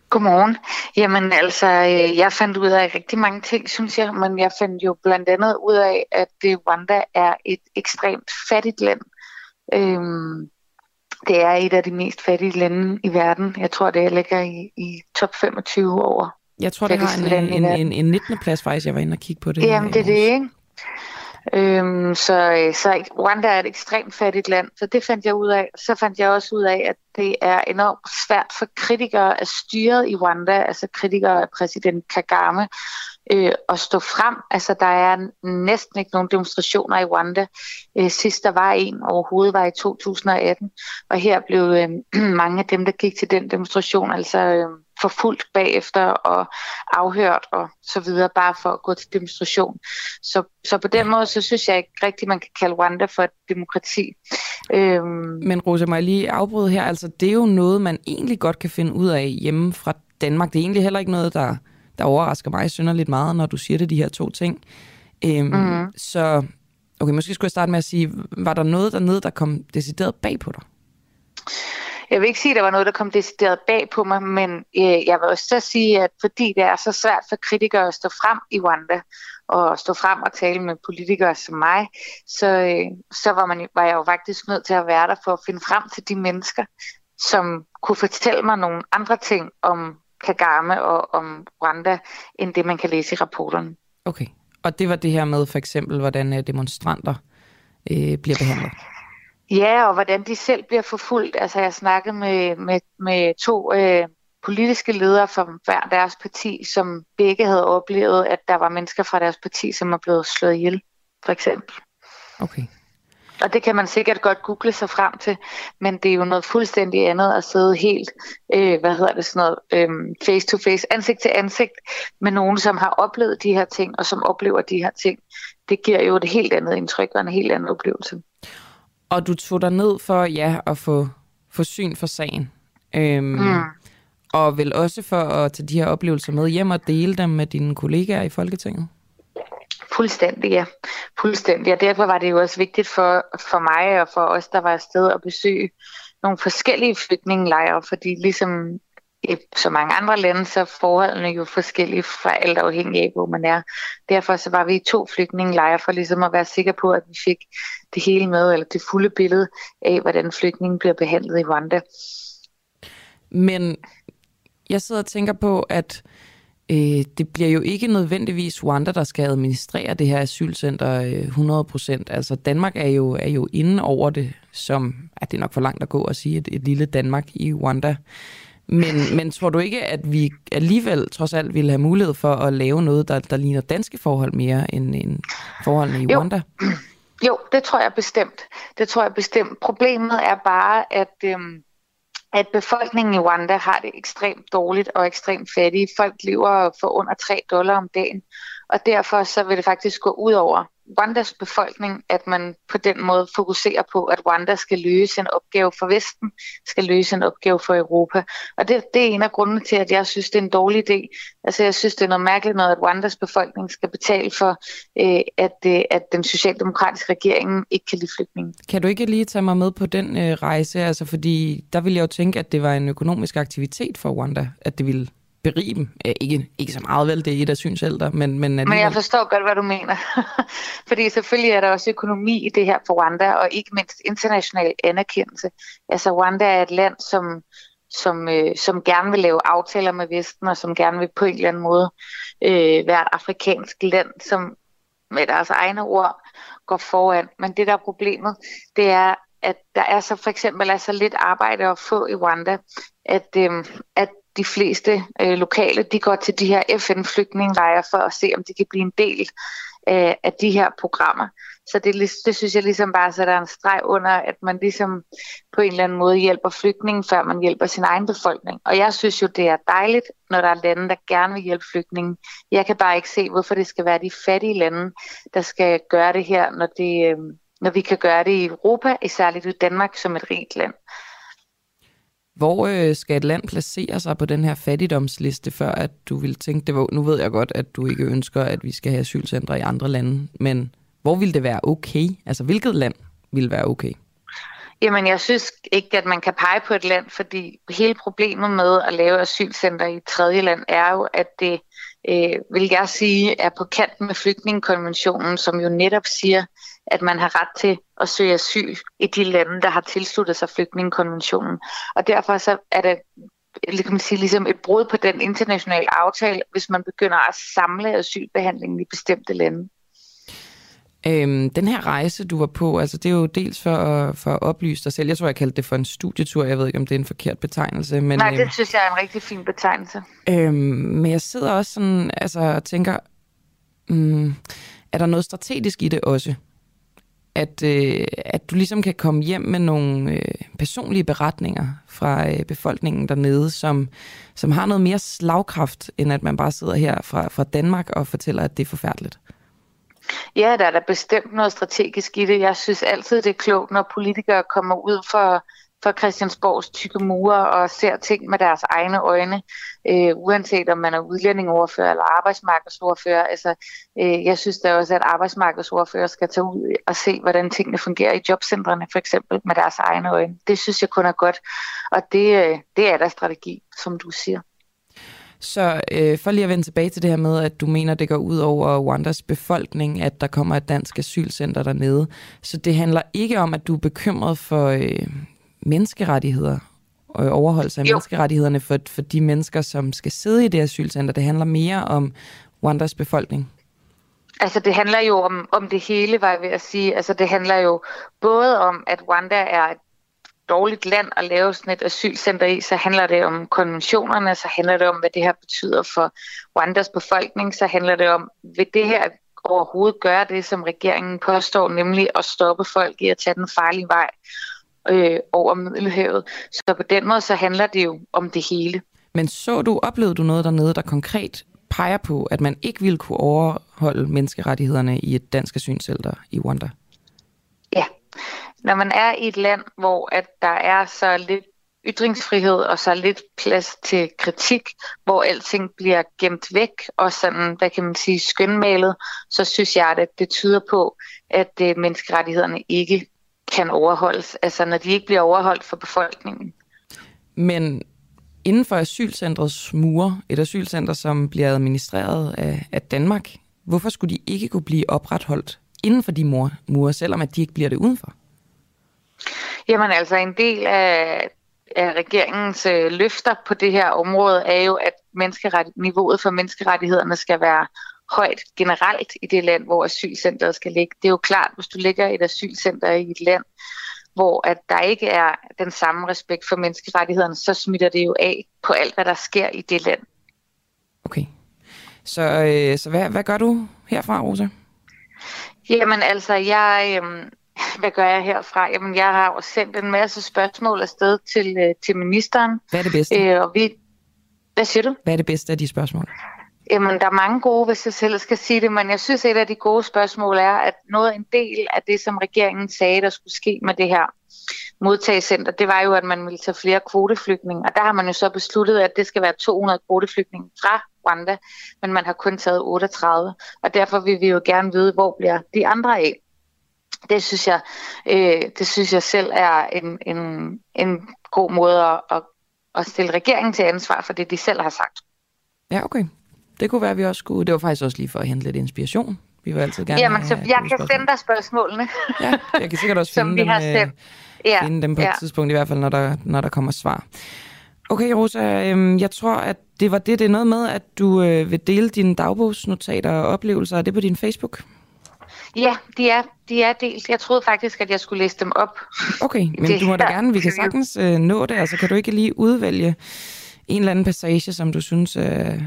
Godmorgen. Jamen altså, øh, jeg fandt ud af rigtig mange ting, synes jeg, men jeg fandt jo blandt andet ud af, at Rwanda er et ekstremt fattigt land. Øhm, det er et af de mest fattige lande i verden. Jeg tror, det ligger i, i top 25 over. Jeg tror, det har en, en, en, en 19. plads faktisk. Jeg var inde og kigge på det. Jamen, det er det, ikke? Øhm, så, øh, så Rwanda er et ekstremt fattigt land, så det fandt jeg ud af. Så fandt jeg også ud af, at det er enormt svært for kritikere af styret i Rwanda, altså kritikere af præsident Kagame, øh, at stå frem. Altså, der er næsten ikke nogen demonstrationer i Rwanda. Øh, sidst der var en overhovedet var i 2018, og her blev øh, mange af dem, der gik til den demonstration, altså øh, forfulgt bagefter og afhørt og så videre, bare for at gå til demonstration. Så, så på den måde, så synes jeg ikke rigtigt, man kan kalde Rwanda for et demokrati. Øhm. Men Rosa, må jeg lige afbryde her? Altså, det er jo noget, man egentlig godt kan finde ud af hjemme fra Danmark. Det er egentlig heller ikke noget, der der overrasker mig synderligt meget, når du siger det, de her to ting. Øhm, mm. Så okay, måske skulle jeg starte med at sige, var der noget dernede, der kom decideret bag på dig? Jeg vil ikke sige, at der var noget, der kom decideret bag på mig, men øh, jeg vil også så sige, at fordi det er så svært for kritikere at stå frem i Rwanda, og stå frem og tale med politikere som mig, så, øh, så var, man, var jeg jo faktisk nødt til at være der for at finde frem til de mennesker, som kunne fortælle mig nogle andre ting om Kagame og om Rwanda, end det, man kan læse i rapporterne. Okay, og det var det her med for eksempel, hvordan øh, demonstranter øh, bliver behandlet? Ja, og hvordan de selv bliver forfulgt. Altså, jeg snakkede med, med, med to øh, politiske ledere fra hver deres parti, som begge havde oplevet, at der var mennesker fra deres parti, som var blevet slået ihjel, for eksempel. Okay. Og det kan man sikkert godt google sig frem til, men det er jo noget fuldstændig andet at sidde helt, øh, hvad hedder det sådan noget, øh, face to face, ansigt til ansigt med nogen, som har oplevet de her ting, og som oplever de her ting. Det giver jo et helt andet indtryk og en helt anden oplevelse. Og du tog dig ned for, ja, at få, få syn for sagen. Øhm, mm. Og vel også for at tage de her oplevelser med hjem og dele dem med dine kollegaer i Folketinget? Fuldstændig, ja. Fuldstændig. Og derfor var det jo også vigtigt for, for mig og for os, der var afsted at besøge nogle forskellige flygtningelejre, fordi ligesom så mange andre lande, så er forholdene jo forskellige fra alt afhængig af, hvor man er. Derfor så var vi i to flygtningelejre for ligesom at være sikre på, at vi fik det hele med, eller det fulde billede af, hvordan flygtningen bliver behandlet i Rwanda. Men jeg sidder og tænker på, at øh, det bliver jo ikke nødvendigvis Rwanda, der skal administrere det her asylcenter øh, 100%. Altså Danmark er jo, er jo inde over det, som at det er nok for langt at gå at sige, et, et lille Danmark i Rwanda. Men, men tror du ikke, at vi alligevel trods alt ville have mulighed for at lave noget, der, der ligner danske forhold mere end, end forholdene i Rwanda? Jo. jo, det tror jeg bestemt. Det tror jeg bestemt. Problemet er bare, at... Øhm at befolkningen i Rwanda har det ekstremt dårligt og ekstremt fattige. Folk lever for under 3 dollar om dagen, og derfor så vil det faktisk gå ud over Rwandas befolkning, at man på den måde fokuserer på, at Rwanda skal løse en opgave for Vesten, skal løse en opgave for Europa. Og det, det er en af grundene til, at jeg synes, det er en dårlig idé. Altså jeg synes, det er noget mærkeligt noget, at Rwandas befolkning skal betale for, øh, at, øh, at den socialdemokratiske regering ikke kan lide flygtninge. Kan du ikke lige tage mig med på den øh, rejse? Altså fordi der ville jeg jo tænke, at det var en økonomisk aktivitet for Rwanda, at det ville berige dem. Ikke, ikke så meget vel, det er et af synsælder, men... Men, men jeg forstår godt, hvad du mener. Fordi selvfølgelig er der også økonomi i det her for Rwanda, og ikke mindst international anerkendelse. Altså Rwanda er et land, som, som, øh, som gerne vil lave aftaler med Vesten, og som gerne vil på en eller anden måde øh, være et afrikansk land, som med deres egne ord går foran. Men det der er problemet, det er, at der er så for eksempel er så lidt arbejde at få i Rwanda, at, øh, at de fleste øh, lokale, de går til de her FN-flygtningelejre for at se, om de kan blive en del øh, af de her programmer. Så det, det synes jeg ligesom bare sætter en streg under, at man ligesom på en eller anden måde hjælper flygtningen, før man hjælper sin egen befolkning. Og jeg synes jo, det er dejligt, når der er lande, der gerne vil hjælpe flygtningen. Jeg kan bare ikke se, hvorfor det skal være de fattige lande, der skal gøre det her, når, det, øh, når vi kan gøre det i Europa, særligt i Danmark som et rigt land. Hvor øh, skal et land placere sig på den her fattigdomsliste, før at du vil tænke, det var, nu ved jeg godt, at du ikke ønsker, at vi skal have asylcentre i andre lande, men hvor vil det være okay? Altså, hvilket land vil være okay? Jamen, jeg synes ikke, at man kan pege på et land, fordi hele problemet med at lave asylcenter i et tredje land er jo, at det, øh, vil jeg sige, er på kant med flygtningekonventionen, som jo netop siger, at man har ret til at søge asyl i de lande, der har tilsluttet sig flygtningekonventionen. Og derfor så er det kan man sige, ligesom et brud på den internationale aftale, hvis man begynder at samle asylbehandlingen i bestemte lande. Øhm, den her rejse, du var på, altså det er jo dels for at, for at oplyse dig selv. Jeg tror, jeg kaldte det for en studietur. Jeg ved ikke, om det er en forkert betegnelse. Men, Nej, det øhm, synes jeg er en rigtig fin betegnelse. Øhm, men jeg sidder også sådan, altså og tænker, mm, er der noget strategisk i det også? At, øh, at du ligesom kan komme hjem med nogle øh, personlige beretninger fra øh, befolkningen dernede, som, som har noget mere slagkraft, end at man bare sidder her fra, fra Danmark og fortæller, at det er forfærdeligt. Ja, der er da bestemt noget strategisk i det. Jeg synes altid, det er klogt, når politikere kommer ud for, for Christiansborgs tykke mure og ser ting med deres egne øjne, øh, uanset om man er udlændingoverfører eller arbejdsmarkedsordfører. Altså, øh, jeg synes da også, at arbejdsmarkedsordfører skal tage ud og se, hvordan tingene fungerer i jobcentrene, for eksempel med deres egne øjne. Det synes jeg kun er godt, og det, øh, det er der strategi, som du siger. Så øh, for lige at vende tilbage til det her med, at du mener, det går ud over Rwandas befolkning, at der kommer et dansk asylcenter dernede. Så det handler ikke om, at du er bekymret for øh, menneskerettigheder og overholdelse af jo. menneskerettighederne for, for de mennesker, som skal sidde i det asylcenter. Det handler mere om Rwandas befolkning. Altså det handler jo om, om det hele, var jeg ved at sige. Altså det handler jo både om, at Rwanda er et dårligt land at lave sådan et asylcenter i, så handler det om konventionerne, så handler det om, hvad det her betyder for Rwandas befolkning, så handler det om, vil det her overhovedet gøre det, som regeringen påstår, nemlig at stoppe folk i at tage den farlige vej øh, over Middelhavet. Så på den måde, så handler det jo om det hele. Men så du, oplevede du noget dernede, der konkret peger på, at man ikke ville kunne overholde menneskerettighederne i et dansk asylcenter i Rwanda? Ja, når man er i et land, hvor at der er så lidt ytringsfrihed og så lidt plads til kritik, hvor alting bliver gemt væk og sådan, hvad kan man sige, skønmalet, så synes jeg, at det tyder på, at øh, menneskerettighederne ikke kan overholdes, altså når de ikke bliver overholdt for befolkningen. Men inden for asylcentrets mure, et asylcenter, som bliver administreret af, af Danmark, hvorfor skulle de ikke kunne blive opretholdt inden for de mure, selvom at de ikke bliver det udenfor? Jamen altså, en del af, af regeringens øh, løfter på det her område er jo, at niveauet for menneskerettighederne skal være højt generelt i det land, hvor asylcenteret skal ligge. Det er jo klart, hvis du ligger et asylcenter i et land, hvor at der ikke er den samme respekt for menneskerettighederne, så smitter det jo af på alt, hvad der sker i det land. Okay. Så, øh, så hvad, hvad gør du herfra, Rosa? Jamen altså, jeg, øh, hvad gør jeg herfra? Jamen, jeg har jo sendt en masse spørgsmål afsted til, øh, til ministeren. Hvad er det bedste? Øh, og vi... Hvad siger du? Hvad er det bedste af de spørgsmål? Jamen, der er mange gode, hvis jeg selv skal sige det, men jeg synes, et af de gode spørgsmål er, at noget en del af det, som regeringen sagde, der skulle ske med det her modtagelsescenter, det var jo, at man ville tage flere kvoteflygtninge, og der har man jo så besluttet, at det skal være 200 kvoteflygtninge fra Rwanda, men man har kun taget 38, og derfor vil vi jo gerne vide, hvor bliver de andre af. Det synes jeg, øh, det synes jeg selv er en, en, en god måde at, at, at stille regeringen til ansvar for det, de selv har sagt. Ja, okay. Det kunne være, at vi også skulle... Det var faktisk også lige for at hente lidt inspiration. Vi vil altid gerne Jamen, så jeg kan sende dig spørgsmålene. ja, jeg kan sikkert også finde, dem, har øh, ja, finde dem på ja. et tidspunkt, i hvert fald, når der, når der kommer svar. Okay, Rosa, øh, jeg tror, at det var det. Det er noget med, at du øh, vil dele dine dagbogsnotater og oplevelser. Er det på din Facebook? Ja, de er, de er delt. Jeg troede faktisk, at jeg skulle læse dem op. Okay, men det, du må da gerne, vi kan sagtens øh, nå det. Altså, kan du ikke lige udvælge en eller anden passage, som du synes øh,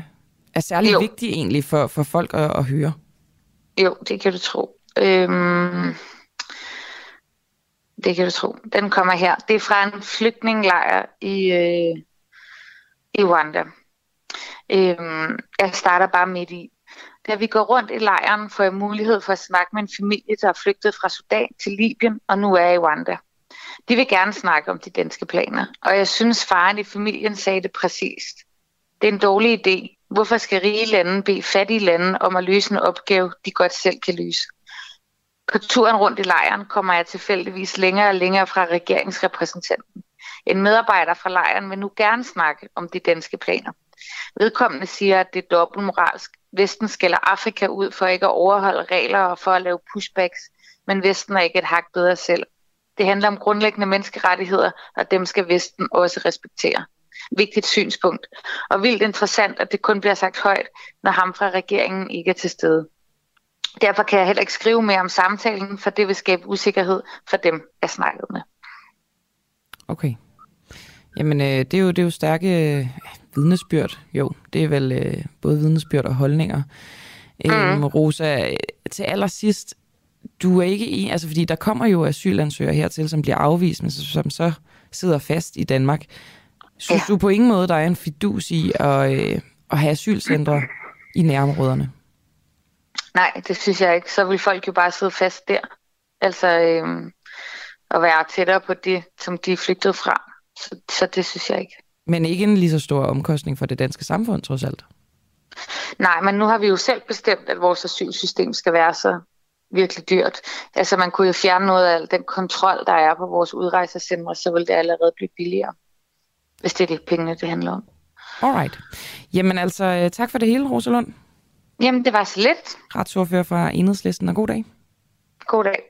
er særlig jo. vigtig egentlig for, for folk at, at høre? Jo, det kan du tro. Øhm, det kan du tro. Den kommer her. Det er fra en flygtningelejr i, øh, i Rwanda. Øhm, jeg starter bare midt i. Da vi går rundt i lejren, får jeg mulighed for at snakke med en familie, der er flygtet fra Sudan til Libyen og nu er i Rwanda. De vil gerne snakke om de danske planer, og jeg synes, faren i familien sagde det præcist. Det er en dårlig idé. Hvorfor skal rige lande bede fattige lande om at løse en opgave, de godt selv kan løse? På turen rundt i lejren kommer jeg tilfældigvis længere og længere fra regeringsrepræsentanten. En medarbejder fra lejren vil nu gerne snakke om de danske planer. Vedkommende siger, at det er dobbeltmoralsk. Vesten skælder Afrika ud for ikke at overholde regler og for at lave pushbacks, men Vesten er ikke et hak bedre selv. Det handler om grundlæggende menneskerettigheder, og dem skal Vesten også respektere. Vigtigt synspunkt. Og vildt interessant, at det kun bliver sagt højt, når ham fra regeringen ikke er til stede. Derfor kan jeg heller ikke skrive mere om samtalen, for det vil skabe usikkerhed for dem, jeg snakkede med. Okay. Jamen, øh, det, er jo, det er jo stærke øh, vidnesbyrd. Jo, det er vel øh, både vidnesbyrd og holdninger. Mm. Øhm, Rosa, til allersidst, du er ikke en, altså fordi der kommer jo asylansøgere hertil, som bliver afvist, men som så sidder fast i Danmark. Synes ja. du på ingen måde, der er en fidus i at, øh, at have asylcentre i nærområderne? Nej, det synes jeg ikke. Så vil folk jo bare sidde fast der. Altså, øh, at være tættere på det, som de er flygtet fra. Så, så det synes jeg ikke. Men ikke en lige så stor omkostning for det danske samfund, trods alt? Nej, men nu har vi jo selv bestemt, at vores asylsystem skal være så virkelig dyrt. Altså man kunne jo fjerne noget af al den kontrol, der er på vores udrejsecentre, så vil det allerede blive billigere, hvis det er det pengene, det handler om. Alright. Jamen altså, øh, tak for det hele, Rosalund. Jamen, det var så lidt. Retsordfører fra Enhedslisten, og god dag. God dag.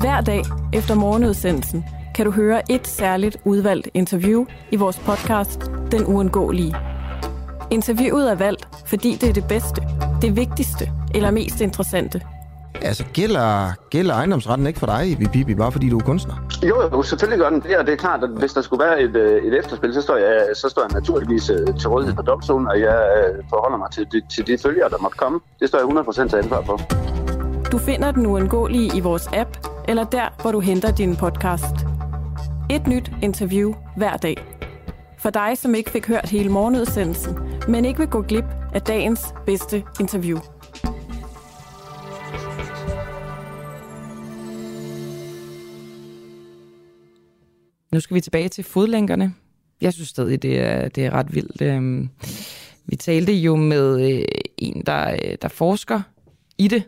Hver dag efter morgenudsendelsen kan du høre et særligt udvalgt interview i vores podcast Den Uundgåelige. Interviewet er valgt, fordi det er det bedste, det vigtigste eller mest interessante. Altså, gælder, gælder ejendomsretten ikke for dig, Bibi, bare fordi du er kunstner? Jo, jo, selvfølgelig gør den det, og det er klart, at hvis der skulle være et, øh, et efterspil, så står, jeg, så står jeg naturligvis øh, til rådighed for domstolen, og jeg øh, forholder mig til, de, til de følger, der måtte komme. Det står jeg 100% til ansvar for. Du finder den uundgåelige i vores app, eller der, hvor du henter din podcast. Et nyt interview hver dag. For dig, som ikke fik hørt hele morgenudsendelsen, men ikke vil gå glip af dagens bedste interview. Nu skal vi tilbage til fodlænkerne. Jeg synes stadig, det er, det er ret vildt. Øhm, vi talte jo med øh, en, der, øh, der forsker i det,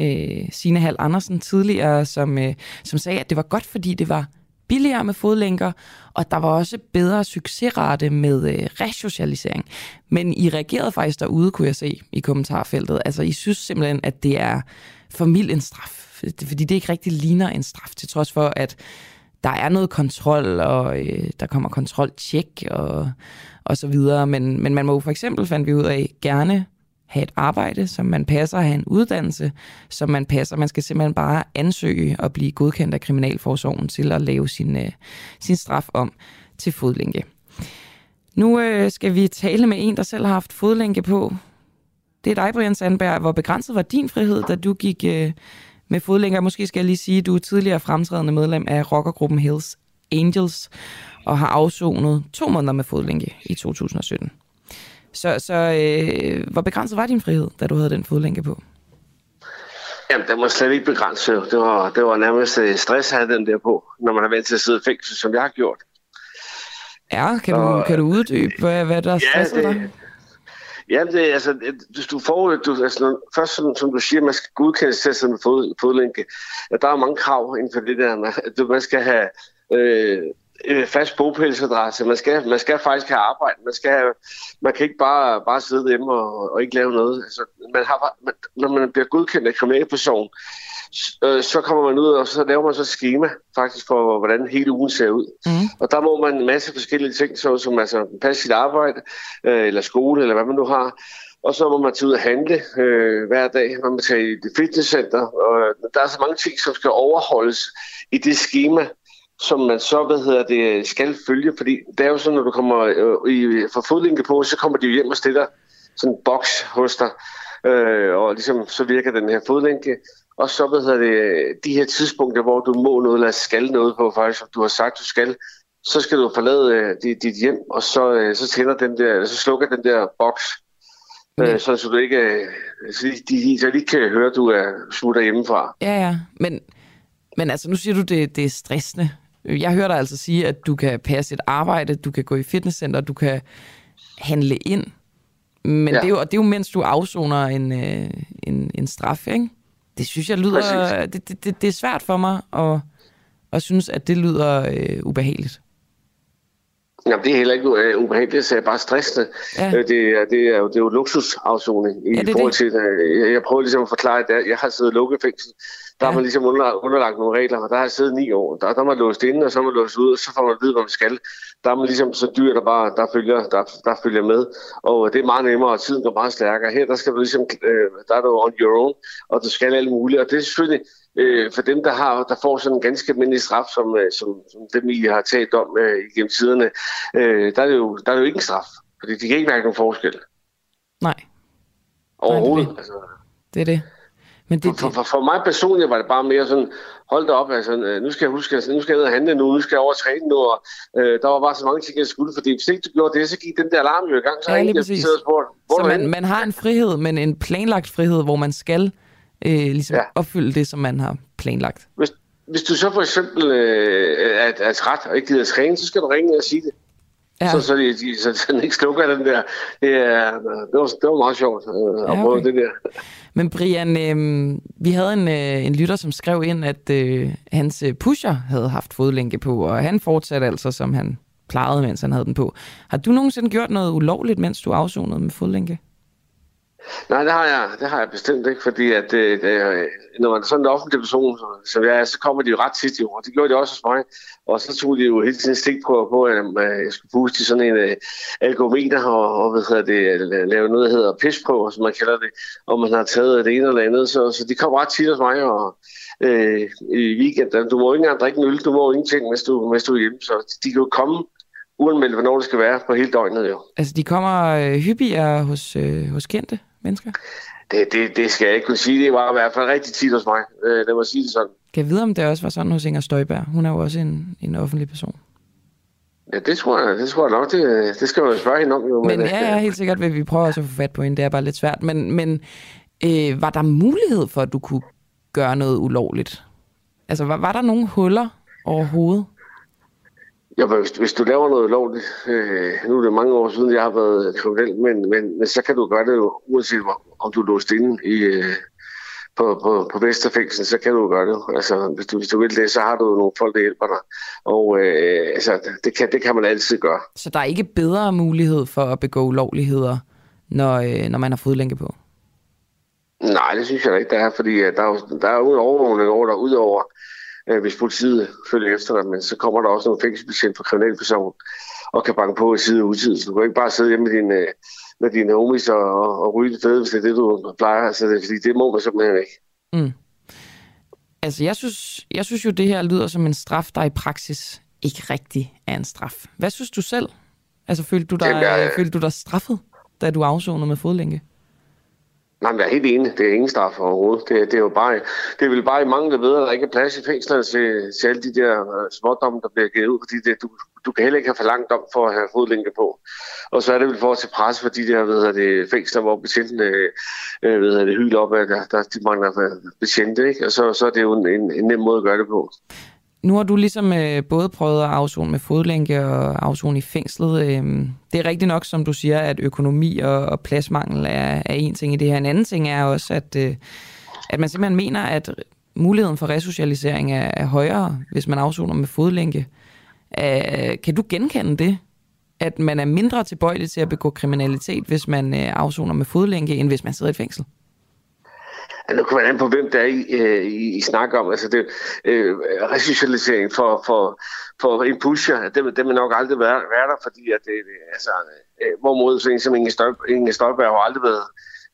øh, Signe Hal Andersen tidligere, som, øh, som sagde, at det var godt, fordi det var billigere med fodlænker, og der var også bedre succesrate med øh, resocialisering. Men I reagerede faktisk derude, kunne jeg se i kommentarfeltet. Altså, I synes simpelthen, at det er familiens straf, fordi det ikke rigtig ligner en straf, til trods for, at der er noget kontrol, og øh, der kommer kontroltjek og, og så videre. Men, men man må jo for eksempel, fandt vi ud af, gerne have et arbejde, som man passer, have en uddannelse, som man passer. Man skal simpelthen bare ansøge og blive godkendt af Kriminalforsorgen til at lave sin, øh, sin straf om til fodlænke. Nu øh, skal vi tale med en, der selv har haft fodlænke på. Det er dig, Brian Sandberg. Hvor begrænset var din frihed, da du gik øh, med fodlænker? Måske skal jeg lige sige, at du er tidligere fremtrædende medlem af rockergruppen Hills Angels og har afsonet to måneder med fodlænke i 2017. Så, så øh, hvor begrænset var din frihed, da du havde den fodlænke på? Jamen, den var slet ikke begrænset. Det var, det var nærmest øh, stress at have den der på, når man har vendt til at sidde i fængsel, som jeg har gjort. Ja, kan du, og, kan du uddybe, hvad, hvad der stresser ja, det, dig? Ja, det, altså, øh, hvis du får, øh, du, altså, først som, som du siger, man skal godkendes til sådan en fod, fodlænke. Ja, der er mange krav inden for det der. Man, man skal have øh, øh, fast bogpælsadresse. Man skal, man skal faktisk have arbejde. Man, skal have, man kan ikke bare, bare sidde hjemme og, og ikke lave noget. Altså, man har, man, når man bliver godkendt af kriminalperson, øh, så kommer man ud, og så laver man så et schema faktisk for, hvordan hele ugen ser ud. Mm. Og der må man en masse forskellige ting, så, som altså passe sit arbejde, øh, eller skole, eller hvad man nu har. Og så må man tage ud og handle øh, hver dag. Man må tage i det fitnesscenter. Og der er så mange ting, som skal overholdes i det schema, som man så hvad hedder det, skal følge. Fordi det er jo sådan, når du kommer øh, i, for fodlænke på, så kommer de jo hjem og stiller sådan en boks hos dig. Øh, og ligesom så virker den her fodlænke. Og så hvad hedder det, de her tidspunkter, hvor du må noget eller skal noget på, faktisk, som du har sagt, du skal, så skal du forlade øh, dit, dit hjem, og så, øh, så tænder den der, så slukker den der boks, øh, så, så du ikke, så de, de, så de kan høre, at du er smutter hjemmefra. Ja, ja, men Men altså, nu siger du, det, det er stressende. Jeg hører dig altså sige, at du kan passe et arbejde, du kan gå i fitnesscenter, du kan handle ind. Men ja. det, er jo, det er jo, mens du afsoner en, en, en straf, ikke? Det synes jeg lyder... Det, det, det, det er svært for mig at, at synes, at det lyder øh, ubehageligt. Jamen, det er heller ikke uh, ubehageligt, det er bare stressende. Ja. Uh, det, er, det, er jo, det er jo luksusafsoning i ja, det forhold til, uh, jeg prøver ligesom at forklare, at jeg har siddet lukket fængsel. Der ja. har man ligesom underlagt nogle regler, og der har jeg siddet ni år. Der, der er man låst inde, og så er man låst ud, og så får man at vide, hvad man skal. Der er man ligesom så dyr, der bare der følger, der, der følger med. Og det er meget nemmere, og tiden går meget stærkere. Her der skal du ligesom, øh, der er du on your own, og du skal alt muligt. Og det er selvfølgelig, øh, for dem, der, har, der får sådan en ganske almindelig straf, som, øh, som, som dem, I har talt om øh, igennem tiderne, øh, der, er det jo, der er det jo ikke en straf, fordi de kan ikke mærke nogen forskel. Nej. Overhovedet. Nej, det, er det. Altså, det er det. Men det, for, for, for mig personligt var det bare mere sådan, hold da op, altså, øh, nu skal jeg huske, altså, nu skal jeg ned og handle nu, nu skal jeg over træne nu, og øh, der var bare så mange ting, jeg skulle, fordi hvis ikke du gjorde det, så gik den der alarm jo i gang, så ja, jeg spurgt, hvor så man, man har en frihed, men en planlagt frihed, hvor man skal øh, ligesom ja. opfylde det, som man har planlagt. Hvis, hvis du så for eksempel øh, er, er træt og ikke gider at træne, så skal du ringe og sige det. Ja. Så, så, de, de, så den ikke slukker den der. Det, er, det, var, det var meget sjovt øh, at ja, prøve det der. Men Brian, øh, vi havde en, øh, en lytter, som skrev ind, at øh, hans øh, pusher havde haft fodlænke på, og han fortsatte altså, som han plejede, mens han havde den på. Har du nogensinde gjort noget ulovligt, mens du afsonede med fodlænke? Nej, det har jeg, det har jeg bestemt ikke, fordi at, øh, det, det, når man er sådan en offentlig person, som jeg er, så kommer de jo ret tit i år. det gjorde de også hos mig. Og så tog de jo hele tiden stik på, på at øh, jeg skulle puste i sådan en uh, algometer og, og hvad hedder det, lave noget, der hedder pisprøver, som man kalder det, og man har taget det ene eller andet. Så, så de kom ret tit hos mig, og øh, i weekenden, du må ikke engang drikke en øl, du må ingenting, hvis du, hvis du er hjemme. Så de kan jo komme uanmeldt, hvornår det skal være på hele døgnet jo. Altså, de kommer hyppigere hos, øh, hos kendte mennesker? Det, det, det skal jeg ikke kunne sige. Det var i hvert fald rigtig tit hos mig. Øh, det må sige det sådan. Kan jeg vide, om det også var sådan hos Inger Støjberg? Hun er jo også en, en offentlig person. Ja, det tror jeg, det tror jeg nok. Det, det skal man jo spørge hende om. Jo, men, men ja, ja, helt sikkert vil vi prøve også at få fat på hende. Det er bare lidt svært. Men, men øh, var der mulighed for, at du kunne gøre noget ulovligt? Altså, var, var der nogle huller overhovedet? Ja, hvis, hvis du laver noget lovligt, øh, nu er det mange år siden, jeg har været kriminel, men, men, men så kan du gøre det jo, uanset om du er låst inde i, øh, på, på, på Vesterfængsel, så kan du gøre det. Altså, hvis du, hvis du vil det, så har du nogle folk, der hjælper dig. Og øh, altså, det, kan, det kan man altid gøre. Så der er ikke bedre mulighed for at begå ulovligheder, når, øh, når man har fodlænke på? Nej, det synes jeg ikke, der er, fordi øh, der er jo, der er jo en overvågning over der, udover øh, hvis politiet følger efter dig, men så kommer der også nogle fængselsbetjent for kriminalperson og kan banke på i side utid. Så du kan ikke bare sidde hjemme med dine, øh, med dine homies og, og, og ryge det fede, hvis det er det, du plejer. Altså, det, fordi det må man simpelthen ikke. Mm. Altså, jeg synes, jeg synes jo, det her lyder som en straf, der i praksis ikke rigtig er en straf. Hvad synes du selv? Altså, følte du dig, Jamen, jeg... følte du dig straffet, da du afsonede med fodlænke? Nej, men jeg er helt enig. Det er ingen straf overhovedet. Det, det er jo bare, det vil bare i mange, der ved, at der ikke er plads i fængslerne til, til alle de der øh, smådomme, der bliver givet ud, fordi det, du, du kan heller ikke have for langt om for at have fodlænke på. Og så er det vel for at tage pres for de der ved det, fængsler, hvor betjentene øh, ved det, hylder op, at der, der, de mangler øh, betjente. Ikke? Og så, så er det jo en, en nem måde at gøre det på. Nu har du ligesom øh, både prøvet at afzone med fodlænke og afzone i fængslet. Øh, det er rigtigt nok, som du siger, at økonomi og, og pladsmangel er, er en ting i det her. En anden ting er også, at, øh, at man simpelthen mener, at muligheden for resocialisering er, er højere, hvis man afzoner med fodlænke. Øh, kan du genkende det? At man er mindre tilbøjelig til at begå kriminalitet, hvis man øh, afzoner med fodlænke, end hvis man sidder i et fængsel? Nu kommer man an på, hvem der er i, øh, I, I snakker om. Altså det, øh, resocialisering for, for, for en pusher, det, det vil nok aldrig være, være der, fordi at det, altså, øh, hvorimod så en som Inge, Støj, Inge Støjberg har aldrig været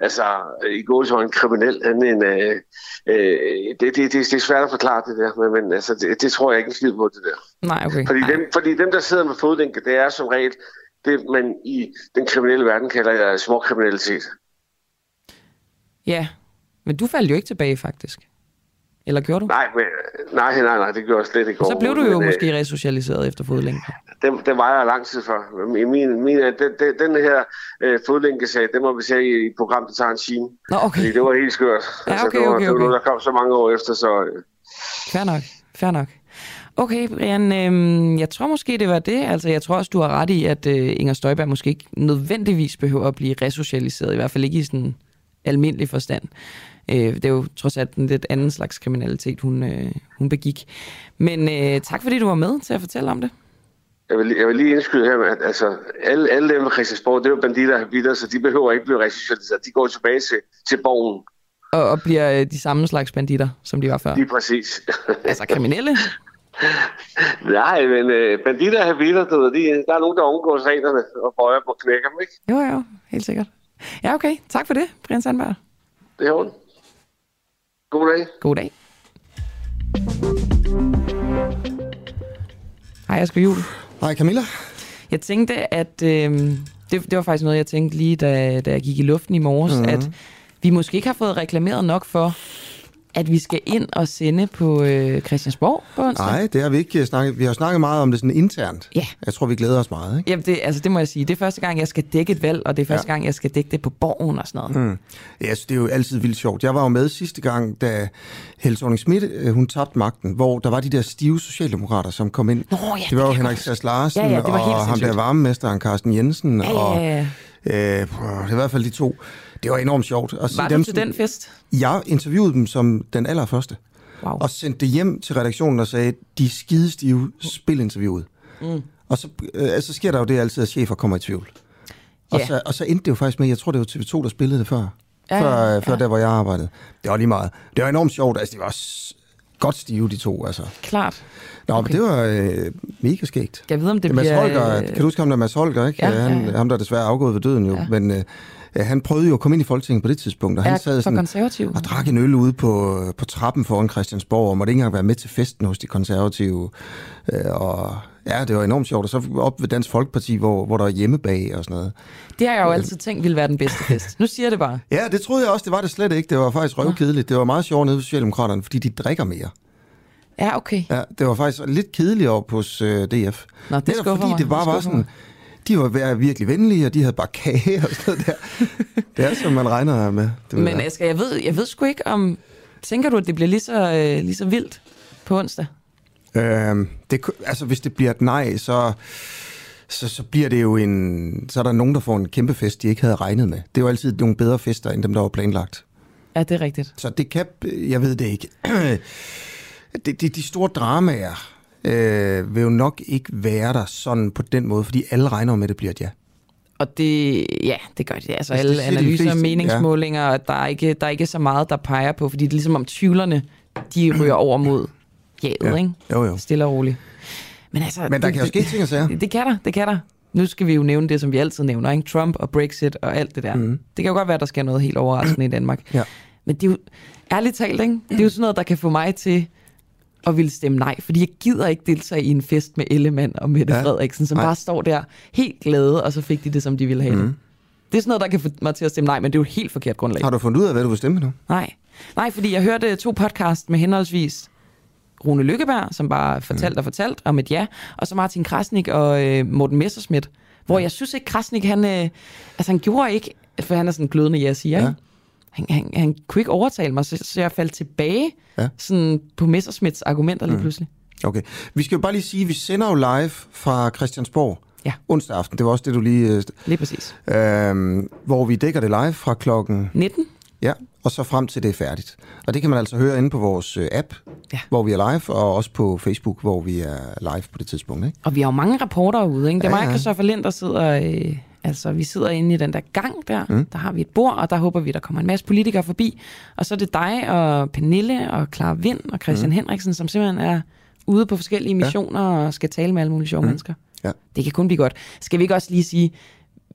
altså, i går så en kriminel, en, øh, øh, det, det, det, det er svært at forklare det der, men, men altså, det, det tror jeg ikke en skid på det der. Nej, okay. Fordi, Nej. dem, fordi dem, der sidder med fodlænke, det er som regel det, man i den kriminelle verden kalder småkriminalitet. Ja, men du faldt jo ikke tilbage, faktisk. Eller gjorde du? Nej, men, nej, nej, nej, det gjorde jeg slet ikke. Så blev du jo men, måske resocialiseret efter fodlænken. Det, det var jeg lang tid for. Min, min, den, den, den her øh, fodlænkesag, det må vi sige i et program, der tager en time. Nå, okay. Fordi det var helt skørt. Ja, okay, altså, det var, okay, okay. det var noget, der kom så mange år efter, så... Øh, Fair nok, fair nok. Okay, Brian, øh, jeg tror måske, det var det. Altså, jeg tror også, du har ret i, at øh, Inger Støjberg måske ikke nødvendigvis behøver at blive resocialiseret, i hvert fald ikke i sådan almindelig forstand. Øh, det er jo trods alt en lidt anden slags kriminalitet, hun, øh, hun begik. Men øh, tak, fordi du var med til at fortælle om det. Jeg vil, jeg vil lige indskyde her, at altså, alle, alle dem med Christiansborg, det er jo banditter og så de behøver ikke blive resocialiseret. De går tilbage til, til borgen. Og, og bliver øh, de samme slags banditter, som de var før. Lige præcis. altså kriminelle? Nej, men øh, banditter og habitter, du ved, de, der er nogen, der omgår reglerne og bøjer på knækker dem, ikke? Jo, jo, helt sikkert. Ja, okay. Tak for det, Brian Sandberg. Det er ondt. God dag. God dag. Hej, Asger Jul. Hej, Camilla. Jeg tænkte, at øh, det, det var faktisk noget, jeg tænkte lige, da, da jeg gik i luften i morges, Mhm. mm. at vi måske ikke har fået reklameret nok for, at vi skal ind og sende på øh, Christiansborg på onsdag. Nej, det har vi ikke snakket. Vi har snakket meget om det sådan internt. Ja. Jeg tror, vi glæder os meget, ikke? Jamen, det, altså, det må jeg sige. Det er første gang, jeg skal dække et valg, og det er første Ja. gang, jeg skal dække det på borgen og sådan noget. Mm. Ja, så det er jo altid vildt sjovt. Jeg var jo med sidste gang, da Helle thorning Schmidt, øh, hun tabte magten, hvor der var de der stive socialdemokrater, som kom ind. Nå, ja, det var jo kan jeg Henrik Sass Larsen Ja, ja, det og ham der varmemesteren Carsten Jensen. Ja, ja, og, ja, Øh, det var i hvert fald de to. Det var enormt sjovt. At Var dem du til som- den fest? Jeg interviewede dem som den allerførste. Wow. Og sendte det hjem til redaktionen og sagde, de er skidestive spilinterviewet. Mm. Og så, øh, så sker der jo det altid, at chefer kommer i tvivl. Og, Ja. så, og så endte det jo faktisk med, jeg tror det var TV2, der spillede det før. Ja, før, ja, ja. før der, hvor jeg arbejdede. Det var lige meget. Det var enormt sjovt. Altså, det var godt stive, de to. Altså. Klart. Nå, okay. men det var øh, mega skægt. Jeg ved, om det Mads bliver... Holger, kan du huske ham der, Mads Holger, ikke? Ja, han, ja, ja. Ham, der er desværre afgået ved døden jo. Ja. Men øh, han prøvede jo at komme ind i Folketinget på det tidspunkt, og han Ja, sad sådan konservativ. og drak en øl ude på, på trappen foran Christiansborg, og måtte ikke engang være med til festen hos de konservative. Øh, og ja, det var enormt sjovt. Og så op ved Dansk Folkeparti, hvor, hvor der er hjemmebag og sådan noget. Det har jeg jo altid tænkt ville være den bedste fest. Nu siger jeg det bare. Ja, det troede jeg også, det var det slet ikke. Det var faktisk røvkedeligt. Det var meget sjovt nede hos Socialdemokraterne, fordi de drikker mere. Ja, okay. Ja, det var faktisk lidt kedeligt op hos øh, DF. Nå, det Netop fordi mig. det bare Det var sådan... mig. De var virkelig venlige, og de havde bare kage og sådan noget der. det er, som man regner med. Det Men Asger, jeg ved, jeg ved sgu ikke om... Tænker du, at det bliver lige så, øh, lige så vildt på onsdag? Øhm, det, altså, hvis det bliver et nej, så, så, så bliver det jo en... Så er der nogen, der får en kæmpe fest, de ikke havde regnet med. Det er jo altid nogle bedre fester, end dem, der var planlagt. Ja, det er rigtigt. Så det kan... Jeg ved det ikke. det, det, de store dramaer øh, vil jo nok ikke være der sådan på den måde, fordi alle regner med, at det bliver et ja. Og det, ja, det gør det. Altså Altså, det alle analyser og meningsmålinger, ja. og der er, ikke, der er ikke så meget, der peger på, fordi det er ligesom om tvivlerne, de ryger over mod jaget, Ja. ikke? Jo, jo. Stille og roligt. Men, altså, Men der kan jo ske ting og sager. Det, det kan der, det kan der. Nu skal vi jo nævne det, som vi altid nævner, ikke? Trump og Brexit og alt det der. Mm. Det kan jo godt være, der sker noget helt overraskende i Danmark. Ja. Men det er jo, ærligt talt, ikke? det er jo sådan noget, der kan få mig til at ville stemme nej, fordi jeg gider ikke deltage i en fest med Ellemann og Mette Ja. Frederiksen, som Nej. bare står der helt glade, og så fik de det, som de ville have mm. Mhm. det. Det er sådan noget, der kan få mig til at stemme nej, men det er jo et helt forkert grundlag. Har du fundet ud af, hvad du vil stemme nu? Nej. Nej, fordi jeg hørte to podcast med henholdsvis Rune Lykkeberg, som bare fortalt og fortalt om et ja, og så Martin Krasnik og øh, Morten Messerschmidt, hvor jeg synes ikke, Krasnik, han, øh, altså han gjorde ikke, for han er sådan en glødende ja siger, Ja. Han, han, han kunne ikke overtale mig, så, så jeg faldt tilbage Ja. sådan på Messerschmidts argumenter lige Mm. pludselig. Okay. Vi skal jo bare lige sige, at vi sender jo live fra Christiansborg Ja. onsdag aften. Det var også det, du lige... øh, Lige præcis. Øhm, hvor vi dækker det live fra klokken... 19? Ja, og så frem til det er færdigt. Og det kan man altså høre inde på vores øh, app, Ja. hvor vi er live, og også på Facebook, hvor vi er live på det tidspunkt. Ikke? Og vi har jo mange rapporter ude, ikke? Det er Ja, mig og ja. Christoffer Lind, der sidder... Øh, altså, vi sidder inde i den der gang der. Mm. Der har vi et bord, og der håber vi, der kommer en masse politikere forbi. Og så er det dig og Pernille og Clara Vind og Christian Mm. Henriksen, som simpelthen er ude på forskellige missioner og skal tale med alle mulige sjove Mm. mennesker. Ja. Det kan kun blive godt. Skal vi ikke også lige sige,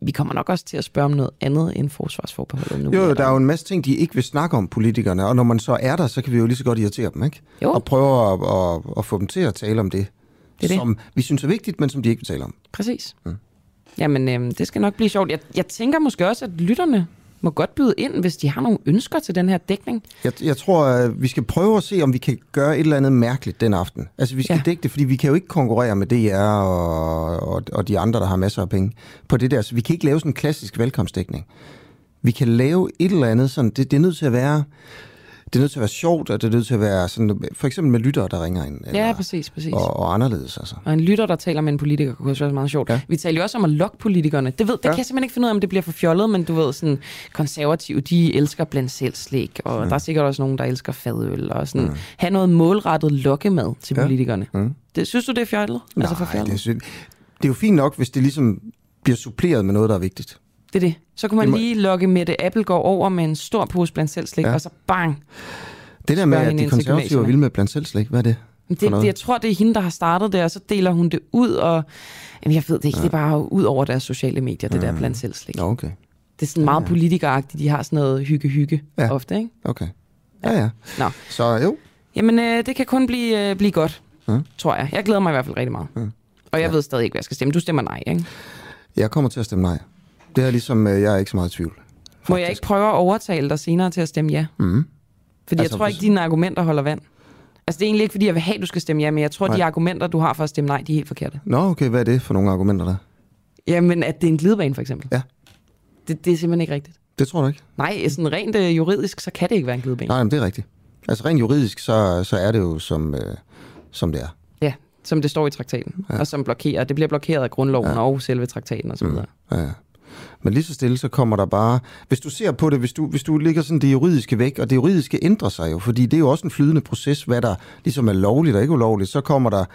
vi kommer nok også til at spørge om noget andet end forsvarsforbeholdet nu. Jo, jo, der er jo en masse ting, de ikke vil snakke om, politikerne, og når man så er der, så kan vi jo lige så godt irritere dem, ikke? Jo. Og prøve at, at, at få dem til at tale om det, Det er det. som vi synes er vigtigt, men som de ikke vil tale om. Præcis. Mm. Jamen, øh, det skal nok blive sjovt. Jeg, jeg tænker måske også, at lytterne må godt byde ind, hvis de har nogle ønsker til den her dækning. Jeg, jeg tror, at vi skal prøve at se, om vi kan gøre et eller andet mærkeligt den aften. Altså, vi skal. Ja. dække det, fordi vi kan jo ikke konkurrere med DR og, og, og de andre, der har masser af penge på det der. Så vi kan ikke lave sådan en klassisk velkomstdækning. Vi kan lave et eller andet sådan, det, det er nødt til at være... det er nødt til at være sjovt, og det er nødt til at være sådan, for eksempel med lyttere, der ringer ind. Eller, Ja, præcis, præcis. Og, og anderledes, altså. Og en lytter, der taler med en politiker, kunne også være meget sjovt. Ja. Vi taler jo også om at lokke politikerne. Det, ved, det ja. kan jeg simpelthen ikke finde ud af, om det bliver for fjollet, men du ved, sådan konservative, de elsker blandt selv slik, og mm. der er sikkert også nogen, der elsker fadøl, og sådan mm. have noget målrettet lokkemad til Ja. politikerne. Mm. Det, synes du, det er fjollet? Nej, altså for fjollet? det, er, sy- det er jo fint nok, hvis det ligesom bliver suppleret med noget, der er vigtigt. Det er det. Så kunne man Det må- lige lokke Mette Appelgaard over med en stor pose blandt selv slik, Ja. ja. og så bang. Det der med, at de konservative er vilde med blandt selv slik, hvad er det? Det, det, jeg tror, det er hende, der har startet det, og så deler hun det ud, og jamen, jeg ved det ikke, ja. det er bare ud over deres sociale medier, det der blandt selv slik. Nå, okay. Det er sådan meget politikeragtigt, de har sådan noget hygge-hygge ja. ofte, ikke? Okay. Ja, ja. Nå. Så jo. Jamen, øh, det kan kun blive, øh, blive godt, Ja. tror jeg. Jeg glæder mig i hvert fald rigtig meget. Ja. Og jeg ved stadig ikke, hvad jeg skal stemme. Du stemmer nej, ikke? Jeg kommer til at stemme nej. Det er ligesom, øh, jeg er ikke så meget i tvivl. Må jeg ikke prøve at overtale dig senere til at stemme ja? Mm. Fordi altså, jeg tror ikke, dine argumenter holder vand. Altså, det er egentlig ikke, fordi jeg vil have, at du skal stemme ja, men jeg tror, Nej. de argumenter, du har for at stemme nej, de er helt forkerte. Nå, okay, hvad er det for nogle argumenter der? Jamen, at det er en glidebane, for eksempel. Ja. Det, det er simpelthen ikke rigtigt. Det tror du ikke? Nej, sådan rent øh, juridisk, så kan det ikke være en glidebane. Nej, men det er rigtigt. Altså rent juridisk, så, så er det jo som, øh, som det er. Ja, som det står i traktaten, ja. og som blokerer. Det bliver blokeret af grundloven ja. og selve traktaten osv. Mm. Ja, ja. Men lige så stille, så kommer der bare... Hvis du ser på det, hvis du, hvis du ligger sådan det juridiske væk, og det juridiske ændrer sig jo, fordi det er jo også en flydende proces, hvad der ligesom er lovligt og ikke ulovligt, så kommer der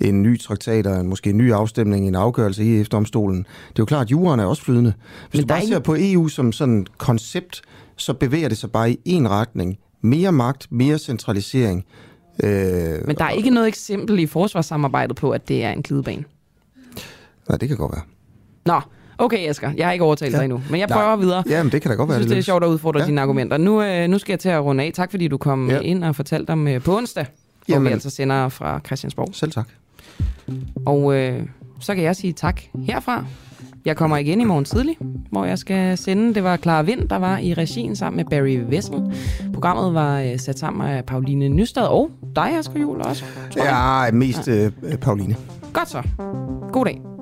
en ny traktat og en, måske en ny afstemning, en afgørelse i efteromstolen. Det er jo klart, at juraen er også flydende. Hvis Men du bare ikke- ser på EU som sådan et koncept, så bevæger det sig bare i en retning. Mere magt, mere centralisering. Øh, Men der er ikke noget eksempel i forsvarssamarbejdet på, at det er en glidebane. Nej, det kan godt være. Nå, okay Asger, jeg har ikke overtalt ja. dig endnu, men jeg Nej. prøver videre. Jamen, det kan da godt være, Jeg synes, det er sjovt at udfordre Ja. ja. dine argumenter. Nu, øh, nu skal jeg til at runde af. Tak fordi du kom Ja. ja. ind og fortalte om øh, på onsdag, hvor Jamen. vi altså sender fra Christiansborg. Selv tak. Og øh, så kan jeg sige tak herfra. Jeg kommer igen i morgen tidlig, hvor jeg skal sende. Det var Clara Vind, der var i regien sammen med Barry Vessel. Programmet var øh, sat sammen af Pauline Nystad og dig, Asger Juhl, også. Ja, mest øh, Pauline. Godt så. God dag.